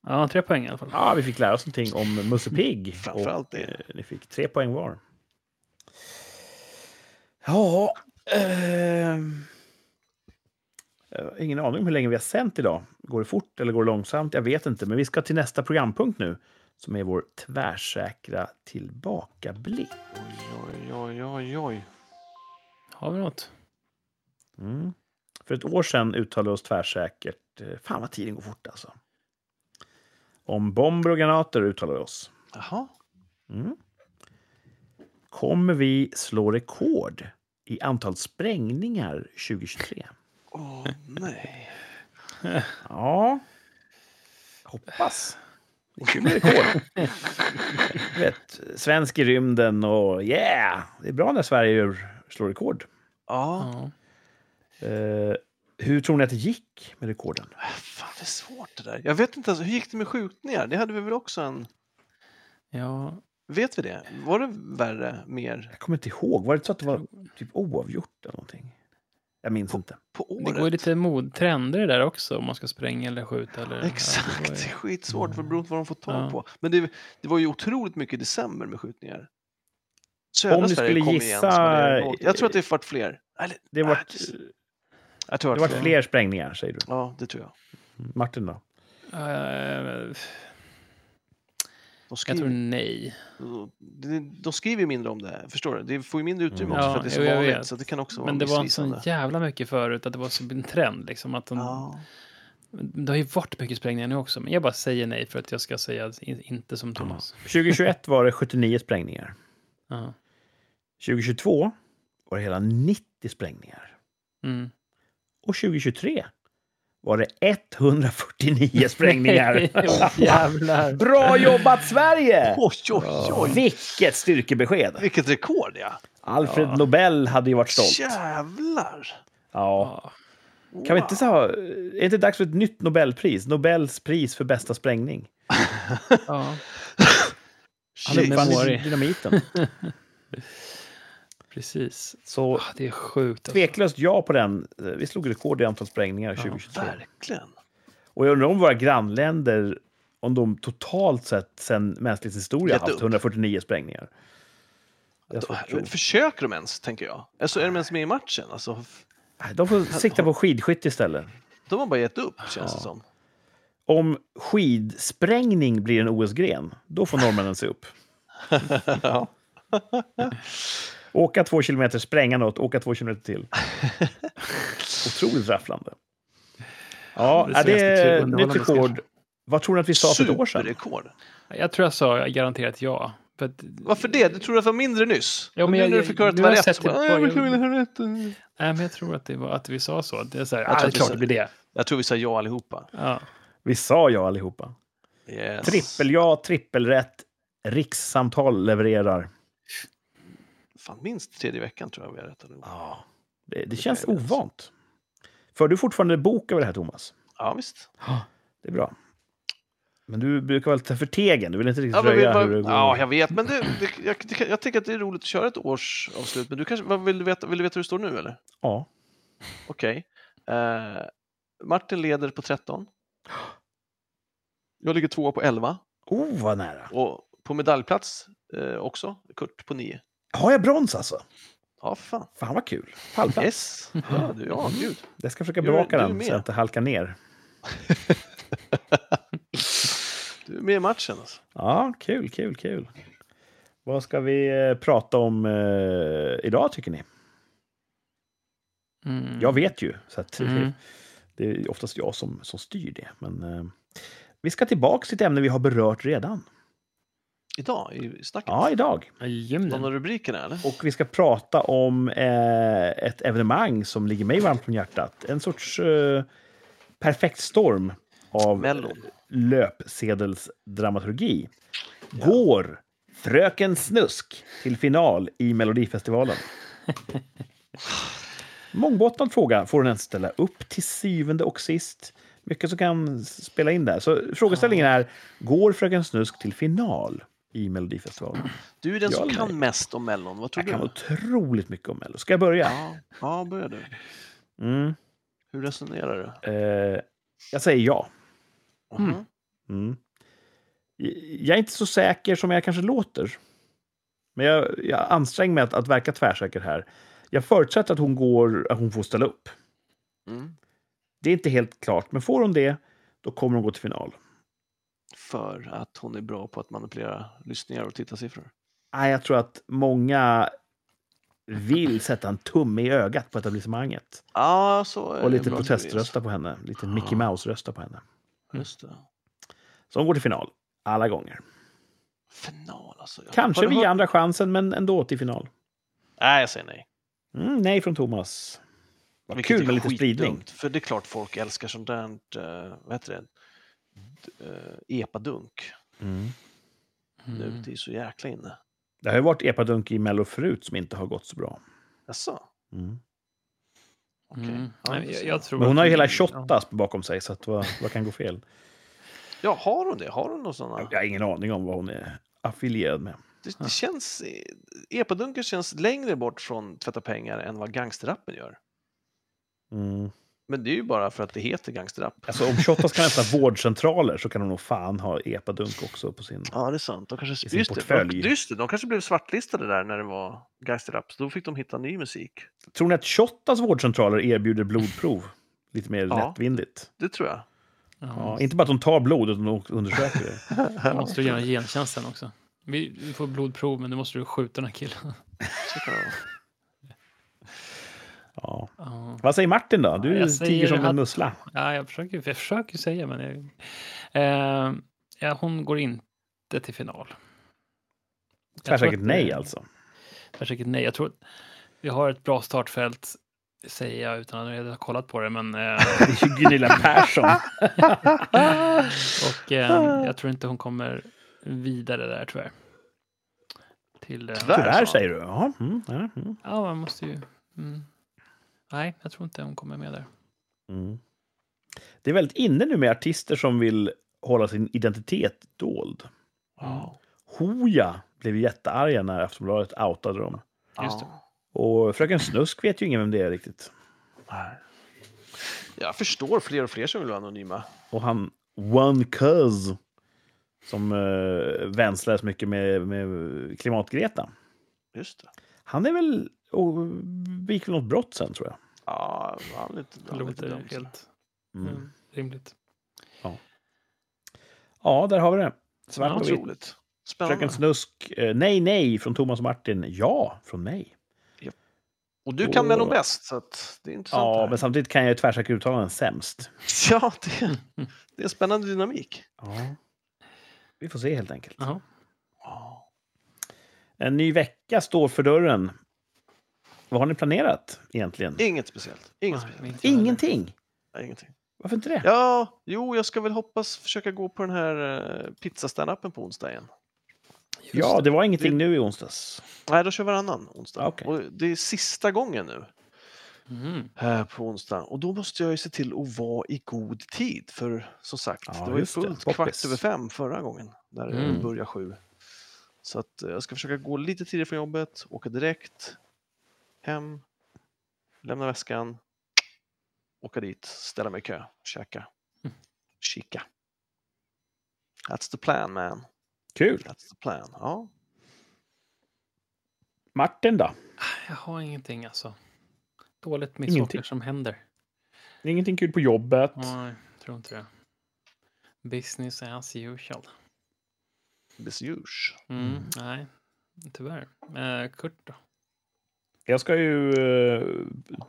[SPEAKER 2] ja, tre poäng i alla fall.
[SPEAKER 1] Ja, vi fick lära oss någonting om Musse Pigg.
[SPEAKER 3] Framförallt
[SPEAKER 1] och,
[SPEAKER 3] det.
[SPEAKER 1] eh, Ni fick tre poäng var. Ja... jag har ingen aning om hur länge vi har sänt idag. Går det fort eller går det långsamt? Jag vet inte. Men vi ska till nästa programpunkt nu. Som är vår tvärsäkra tillbakablick.
[SPEAKER 3] Oj, oj, oj, oj, oj.
[SPEAKER 2] Har vi något?
[SPEAKER 1] Mm. För ett år sedan uttalade oss tvärsäkert. eh, Fan vad tiden går fort alltså. Om bomber och granater uttalade vi oss.
[SPEAKER 3] Jaha.
[SPEAKER 1] Mm. Kommer vi slå rekord i antal sprängningar 2023?
[SPEAKER 3] Åh, nej.
[SPEAKER 1] Ja. Hoppas. Det är kul med rekord. Vet, svensk i rymden och yeah! Det är bra när Sverige slår rekord.
[SPEAKER 3] Ja.
[SPEAKER 2] Ja.
[SPEAKER 1] Eh, hur tror ni att det gick med rekorden?
[SPEAKER 3] Fan, det är svårt det där. Jag vet inte, alltså, hur gick det med skjutningar? Det hade vi väl också en...
[SPEAKER 2] ja.
[SPEAKER 3] Vet vi det? Var det värre, mer
[SPEAKER 1] Jag kommer inte ihåg. Var det så att det var typ oavgjort eller någonting? Jag minns inte.
[SPEAKER 3] på året?
[SPEAKER 2] Det går lite mod trender i det där också, om man ska spränga eller skjuta. Eller, Ja, det
[SPEAKER 3] Exakt,
[SPEAKER 2] går
[SPEAKER 3] det är skitsvårt för beroende på vad de får tag
[SPEAKER 2] Ja.
[SPEAKER 3] på. Men det, det var ju otroligt mycket i december med skjutningar.
[SPEAKER 1] Om
[SPEAKER 3] Södra
[SPEAKER 1] du
[SPEAKER 3] Sverige
[SPEAKER 1] skulle gissa-
[SPEAKER 3] igen. det. Jag tror att det har varit fler. Eller,
[SPEAKER 1] Det har varit,
[SPEAKER 3] jag tror
[SPEAKER 1] det varit fler sprängningar, säger du.
[SPEAKER 3] Ja, det tror jag.
[SPEAKER 1] Martin då?
[SPEAKER 2] Eh,
[SPEAKER 3] De
[SPEAKER 2] jag
[SPEAKER 3] skriver,
[SPEAKER 2] tror nej.
[SPEAKER 3] de, de skriver ju mindre om det, förstår du? Det får ju mindre utrymme
[SPEAKER 1] Mm.
[SPEAKER 3] också
[SPEAKER 2] Ja,
[SPEAKER 3] för att det är så
[SPEAKER 2] jag
[SPEAKER 3] vanligt.
[SPEAKER 2] vet.
[SPEAKER 3] Så det kan också vara
[SPEAKER 2] Men det var så jävla mycket förut att det var som en trend. Liksom, att de,
[SPEAKER 3] Ja.
[SPEAKER 2] Det har ju varit mycket sprängningar nu också, men jag bara säger nej för att jag ska säga in- inte som Thomas.
[SPEAKER 1] 2021 var det 79 sprängningar.
[SPEAKER 2] Ja.
[SPEAKER 1] 2022 var det hela 90 sprängningar.
[SPEAKER 2] Mm.
[SPEAKER 1] Och 2023 var det 149 sprängningar.
[SPEAKER 2] Jävlar.
[SPEAKER 1] Bra jobbat Sverige!
[SPEAKER 3] Oj, oj, oj!
[SPEAKER 1] Vilket styrkebesked!
[SPEAKER 3] Vilket rekord, ja!
[SPEAKER 1] Alfred
[SPEAKER 2] Ja.
[SPEAKER 1] Nobel hade ju varit stolt.
[SPEAKER 3] Jävlar!
[SPEAKER 1] Ja. Kan vi inte säga, är det inte dags för ett nytt Nobelpris? Nobels pris för bästa sprängning.
[SPEAKER 2] Ja,
[SPEAKER 1] Han uppfann dynamiten.
[SPEAKER 2] precis.
[SPEAKER 1] Så
[SPEAKER 2] Ah, Det är sjukt. Alltså.
[SPEAKER 1] tveklöst ja på den. Vi slog rekord i antal sprängningar
[SPEAKER 2] Ja,
[SPEAKER 1] 2023.
[SPEAKER 3] Verkligen.
[SPEAKER 1] Och jag undrar om våra grannländer, om de totalt sett sen mänsklighetens historia haft
[SPEAKER 3] upp.
[SPEAKER 1] 149 sprängningar. Det.
[SPEAKER 3] Då, försöker de ens, tänker jag? Alltså, är de ens med i matchen? Alltså,
[SPEAKER 1] De får sikta på skidskytte istället.
[SPEAKER 3] de har bara gett upp, känns det
[SPEAKER 1] Ja.
[SPEAKER 3] som.
[SPEAKER 1] Om skidsprängning blir en OS-gren, då får norrmännen se upp.
[SPEAKER 3] ja.
[SPEAKER 1] Åka två kilometer, spränga något, åka två kilometer till. Otroligt rafflande. Ja,
[SPEAKER 2] Det
[SPEAKER 1] det, det är nytt rekord. Vad tror ni att vi sa för ett år sedan?
[SPEAKER 3] Superrekord.
[SPEAKER 2] Jag tror jag sa garanterat ja. För att,
[SPEAKER 3] Varför det? Du tror att det var mindre nyss?
[SPEAKER 2] Ja, men
[SPEAKER 3] nu
[SPEAKER 2] jag-
[SPEAKER 3] när du fick höra att det
[SPEAKER 2] nu
[SPEAKER 3] var
[SPEAKER 2] jag
[SPEAKER 3] rätt, bara,
[SPEAKER 2] det
[SPEAKER 3] "Nej,
[SPEAKER 2] på-
[SPEAKER 3] men kan vi ha rätt?"
[SPEAKER 2] nej, men jag tror att, det var, att vi sa så. Det är så här,
[SPEAKER 3] Jag
[SPEAKER 2] ah,
[SPEAKER 3] tror
[SPEAKER 2] det är klart
[SPEAKER 3] sa-
[SPEAKER 2] det blir det.
[SPEAKER 3] Jag tror vi sa ja allihopa.
[SPEAKER 2] Ja.
[SPEAKER 1] Vi sa ja allihopa.
[SPEAKER 3] Yes.
[SPEAKER 1] Trippel ja, trippelrätt. Rikssamtal levererar.
[SPEAKER 3] Fan, minst tredje veckan tror jag vi har rätt allihopa.
[SPEAKER 1] Ja, det, det känns
[SPEAKER 3] jag minnas.
[SPEAKER 1] ovant. För du fortfarande bok över det här, Thomas?
[SPEAKER 3] Ja, visst.
[SPEAKER 1] Det är bra. Men du brukar vara lite förtegen. Du vill inte riktigt
[SPEAKER 3] Ja,
[SPEAKER 1] röja
[SPEAKER 3] vad,
[SPEAKER 1] hur det går.
[SPEAKER 3] ja, jag vet, men det, det, jag, det, jag tycker att det är roligt att köra ett årsavslut. Men du kanske, vad vill, du veta, vill du veta hur det står nu eller?
[SPEAKER 1] ja.
[SPEAKER 3] Okej. Eh, Martin leder på 13. Jag ligger tvåa på 11.
[SPEAKER 1] Oh, vad nära.
[SPEAKER 3] Och på medaljplats eh, också, Kurt på 9.
[SPEAKER 1] Har jag brons alltså?
[SPEAKER 3] Ja, fan.
[SPEAKER 1] Fan vad kul. Pallplats.
[SPEAKER 3] Yes. Ja, du, ja gud.
[SPEAKER 1] Jag ska försöka bevaka den så jag inte halkar ner.
[SPEAKER 3] Du är med i matchen alltså.
[SPEAKER 1] Ja, kul, kul, kul. Vad ska vi eh, prata om eh, idag tycker ni?
[SPEAKER 2] Mm.
[SPEAKER 1] Jag vet ju, så att,
[SPEAKER 2] Mm.
[SPEAKER 1] det är oftast jag som, som styr det. Men eh, vi ska tillbaka till ett ämne vi har berört redan.
[SPEAKER 3] Idag i snacket.
[SPEAKER 1] Ja, idag.
[SPEAKER 3] Någon av rubrikerna eller?
[SPEAKER 1] Och vi ska prata om eh, ett evenemang som ligger mig varmt om hjärtat. En sorts eh, perfekt storm av löpsedelsdramaturgi. Går Fröken Snusk till final i Melodifestivalen? Mångbottnad fråga. Får hon ens ställa upp till syvende och sist? Mycket som kan spela in där. Så frågeställningen är, går Fröken Snusk till final i Melodifestivalen?
[SPEAKER 3] Du är den
[SPEAKER 1] Ja
[SPEAKER 3] som kan
[SPEAKER 1] nej?
[SPEAKER 3] mest om Mellon. Vad tror
[SPEAKER 1] Jag kan
[SPEAKER 3] du?
[SPEAKER 1] otroligt mycket om Mello. Ska jag börja?
[SPEAKER 3] Ja, ja, börja du.
[SPEAKER 1] Mm.
[SPEAKER 3] Hur resonerar du?
[SPEAKER 1] Eh, jag säger ja.
[SPEAKER 3] Mhm.
[SPEAKER 1] Mm. Jag är inte så säker som jag kanske låter. Men jag, jag anstränger mig att, att verka tvärsäker här. Jag förutsätter att hon, går, att hon får ställa upp.
[SPEAKER 3] Mm.
[SPEAKER 1] Det är inte helt klart, men får hon det, då kommer hon gå till final.
[SPEAKER 3] För att hon är bra på att manipulera lyssningar och tittarsiffror.
[SPEAKER 1] Nej, jag tror att många vill sätta en tumme i ögat på etablissemanget.
[SPEAKER 3] Ja, så är
[SPEAKER 1] Och lite proteströsta på henne. Lite Mickey Mouse-rösta på henne.
[SPEAKER 3] Just det.
[SPEAKER 1] Så hon går till final. Alla gånger.
[SPEAKER 3] Final alltså. Jag-
[SPEAKER 1] Kanske via
[SPEAKER 3] hört-
[SPEAKER 1] andra chansen, men ändå till final.
[SPEAKER 3] Nej, jag säger nej.
[SPEAKER 1] Mm, nej från Thomas. Vad
[SPEAKER 3] Vilket
[SPEAKER 1] kul med lite spridning.
[SPEAKER 3] För det är klart folk älskar sånt där, uh, vad heter det, eh, epadunk.
[SPEAKER 1] Mm.
[SPEAKER 3] Nu,
[SPEAKER 2] Mm.
[SPEAKER 3] det är så jäkla inne.
[SPEAKER 1] Det har ju varit epadunk i Mello förut som inte har gått så bra.
[SPEAKER 3] Jaså?
[SPEAKER 1] Mm.
[SPEAKER 3] Okej.
[SPEAKER 2] Mm.
[SPEAKER 3] Ja,
[SPEAKER 2] jag, jag tror
[SPEAKER 1] Men hon har ju hela
[SPEAKER 2] ja.
[SPEAKER 1] Shottaz bakom sig, så att vad, vad kan gå fel?
[SPEAKER 3] Ja, har hon det? Har hon någon sådana?
[SPEAKER 1] Jag har ingen aning om vad hon är affilierad med.
[SPEAKER 3] Det, det känns, epadunken känns längre bort från tvätta pengar än vad gangsterrappen gör.
[SPEAKER 1] Mm.
[SPEAKER 3] Men det är ju bara för att det heter gangsterrapp.
[SPEAKER 1] Alltså om Shottaz kan öppna vårdcentraler så kan hon nog fan ha epadunk också på sin...
[SPEAKER 3] Ja, det är sant. De kanske,
[SPEAKER 1] I sin
[SPEAKER 3] just, det,
[SPEAKER 1] portfölj.
[SPEAKER 3] de, just det, de kanske blev svartlistade där när det var gangsterrap. Så då fick de hitta ny musik.
[SPEAKER 1] Tror ni att Shottaz vårdcentraler erbjuder blodprov? Lite mer
[SPEAKER 3] Ja.
[SPEAKER 1] lättvindigt.
[SPEAKER 3] Det tror jag.
[SPEAKER 1] Ja,
[SPEAKER 2] Ja.
[SPEAKER 1] inte bara att de tar blod, utan de undersöker det.
[SPEAKER 2] Då måste du göra gentjänsten också. Vi, vi får blodprov, men nu måste du skjuta den här killen.
[SPEAKER 3] Så kan det vara.
[SPEAKER 1] Ja.
[SPEAKER 2] Ja.
[SPEAKER 1] Vad säger Martin då? Du
[SPEAKER 2] säger
[SPEAKER 1] tiger som en
[SPEAKER 2] att-
[SPEAKER 1] mussla.
[SPEAKER 2] Ja, jag försöker, jag försöker säga, men jag, eh, ja, hon går inte till final.
[SPEAKER 1] Tvärsäkert nej alltså.
[SPEAKER 2] Tvärsäkert nej. Jag tror att vi har ett bra startfält, säger jag utan att ha kollat på det, men... Eh,
[SPEAKER 1] Det är ju Gunilla Persson.
[SPEAKER 2] och eh, jag tror inte hon kommer vidare där, tyvärr. Till, eh,
[SPEAKER 3] Tyvärr.
[SPEAKER 1] Tyvärr säger du. Ja, mm, ja, mm,
[SPEAKER 2] Ja, man måste ju... Mm. Nej, jag tror inte hon kommer med där.
[SPEAKER 1] mm. Det är väldigt inne nu med artister som vill hålla sin identitet dold.
[SPEAKER 3] Ja.
[SPEAKER 1] Hoja blev jättearga när Aftonbladet outade dem.
[SPEAKER 2] Just det.
[SPEAKER 1] Och Fröken Snusk vet ju ingen vem det är riktigt.
[SPEAKER 3] Nej. Jag förstår fler och fler som vill vara anonyma.
[SPEAKER 1] Och han One Cuz som uh, vänslades mycket med, med Klimatgreta.
[SPEAKER 3] Just det.
[SPEAKER 1] Han är väl... Och begick något brott sen, tror jag.
[SPEAKER 3] Ja, han är lite,
[SPEAKER 2] Det
[SPEAKER 3] han är lite
[SPEAKER 2] låter
[SPEAKER 3] dum.
[SPEAKER 2] helt
[SPEAKER 1] Mm.
[SPEAKER 2] mm. rimligt.
[SPEAKER 1] Ja, där har vi det. Svart
[SPEAKER 3] Ja,
[SPEAKER 1] och vitt.
[SPEAKER 3] otroligt. Spännande.
[SPEAKER 1] Fröken Snusk, eh, nej, nej från Thomas och Martin. Ja, från mig.
[SPEAKER 3] Och du kan väl nog bäst, så att det är intressant.
[SPEAKER 1] Ja,
[SPEAKER 3] här.
[SPEAKER 1] men samtidigt kan jag ju tvärsäkert uttalanden sämst.
[SPEAKER 3] ja det, det är en spännande dynamik.
[SPEAKER 1] Ja. Vi får se helt enkelt.
[SPEAKER 3] Ja.
[SPEAKER 1] En ny vecka står för dörren. Vad har ni planerat egentligen?
[SPEAKER 3] Inget speciellt. Inget
[SPEAKER 2] Nej,
[SPEAKER 3] speciellt.
[SPEAKER 1] Ingenting.
[SPEAKER 3] Nej, ingenting.
[SPEAKER 1] Varför inte det?
[SPEAKER 3] Ja, jo, jag ska väl hoppas försöka gå på den här uh, pizzastandupen på onsdag igen.
[SPEAKER 2] Just
[SPEAKER 1] Ja,
[SPEAKER 2] det.
[SPEAKER 1] det var ingenting nu i onsdags.
[SPEAKER 3] Nej, då kör vi varannan onsdag.
[SPEAKER 1] Okej.
[SPEAKER 3] Och det är sista gången nu
[SPEAKER 2] Mm.
[SPEAKER 3] här på onsdag. Och då måste jag ju se till att vara i god tid. För som sagt,
[SPEAKER 1] Ja,
[SPEAKER 3] det var ju
[SPEAKER 1] det.
[SPEAKER 3] fullt kvart över fem förra gången. När det
[SPEAKER 2] Mm.
[SPEAKER 3] började sju. Så att eh, jag ska försöka gå lite tidigare från jobbet, åka direkt hem, lämna väskan, åka dit, ställa mig i kö, käka,
[SPEAKER 2] Mm.
[SPEAKER 3] kika. That's the plan man.
[SPEAKER 1] Kul.
[SPEAKER 3] That's the plan. Ja.
[SPEAKER 1] Martin då?
[SPEAKER 2] Jag har ingenting alltså. Dåligt med
[SPEAKER 1] Ingenting.
[SPEAKER 2] saker som händer.
[SPEAKER 1] Ingenting kul på jobbet?
[SPEAKER 2] Nej, tror inte det. Business as usual.
[SPEAKER 3] Usual.
[SPEAKER 2] Mm.
[SPEAKER 1] Mm.
[SPEAKER 2] Nej, tyvärr. Eh, Kurt då?
[SPEAKER 1] Jag ska ju eh,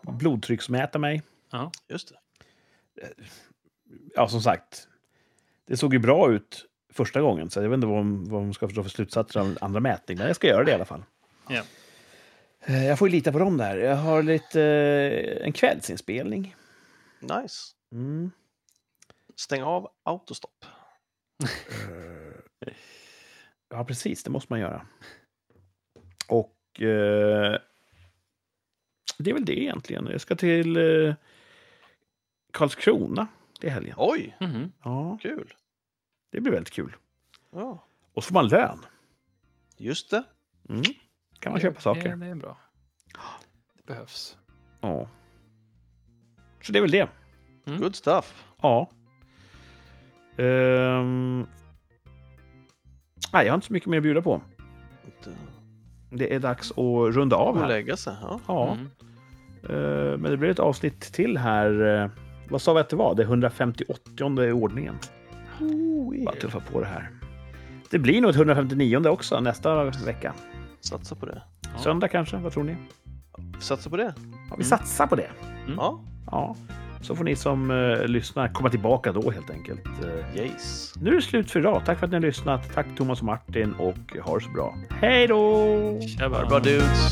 [SPEAKER 1] blodtrycksmäta mig.
[SPEAKER 2] Ja.
[SPEAKER 3] Just det.
[SPEAKER 1] Ja, som sagt. Det såg ju bra ut första gången, så jag vet inte vad de, vad de ska dra för slutsatser av andra mätning. Men jag ska göra det i alla fall.
[SPEAKER 2] Ja.
[SPEAKER 1] Eh, Jag får ju lita på dem där. Jag har lite eh, en kvällsinspelning.
[SPEAKER 3] Nice.
[SPEAKER 1] Mm.
[SPEAKER 3] Stäng av autostopp.
[SPEAKER 1] Ja, precis. Det måste man göra. Och eh, det är väl det egentligen. Jag ska till eh, Karlskrona till helgen.
[SPEAKER 3] Oj,
[SPEAKER 2] Mhm.
[SPEAKER 1] Ja,
[SPEAKER 3] kul.
[SPEAKER 1] det blir väldigt kul.
[SPEAKER 3] Ja,
[SPEAKER 1] Och så får man lön.
[SPEAKER 3] just det.
[SPEAKER 1] Mm. kan man köpa saker.
[SPEAKER 2] Det, det är bra. Det behövs.
[SPEAKER 1] Ja. Så det är väl det.
[SPEAKER 2] Mm.
[SPEAKER 3] Good stuff.
[SPEAKER 1] Ja. Ehm. Nej, jag har inte så mycket mer att bjuda på. Det är dags att runda av
[SPEAKER 3] och
[SPEAKER 1] här.
[SPEAKER 3] lägga sig. Ja.
[SPEAKER 1] Ja,
[SPEAKER 2] Mm.
[SPEAKER 1] Eh, men det blir ett avsnitt till här. eh, Vad sa vi att det var? Det 158 i ordningen. Bara tuffa på det här. Det blir nog ett 159 också nästa vecka.
[SPEAKER 3] Satsa på det.
[SPEAKER 2] Ja.
[SPEAKER 1] Söndag kanske, vad tror ni?
[SPEAKER 3] satsa på det.
[SPEAKER 1] Ja, vi satsar på det.
[SPEAKER 3] Ja,
[SPEAKER 1] Ja. Så får ni som eh, lyssnar komma tillbaka då helt enkelt. Eh,
[SPEAKER 3] yes.
[SPEAKER 1] nu är det slut för idag. Tack för att ni har lyssnat. Tack Thomas och Martin och ha det så bra. Hej då!
[SPEAKER 3] Det bra dudes.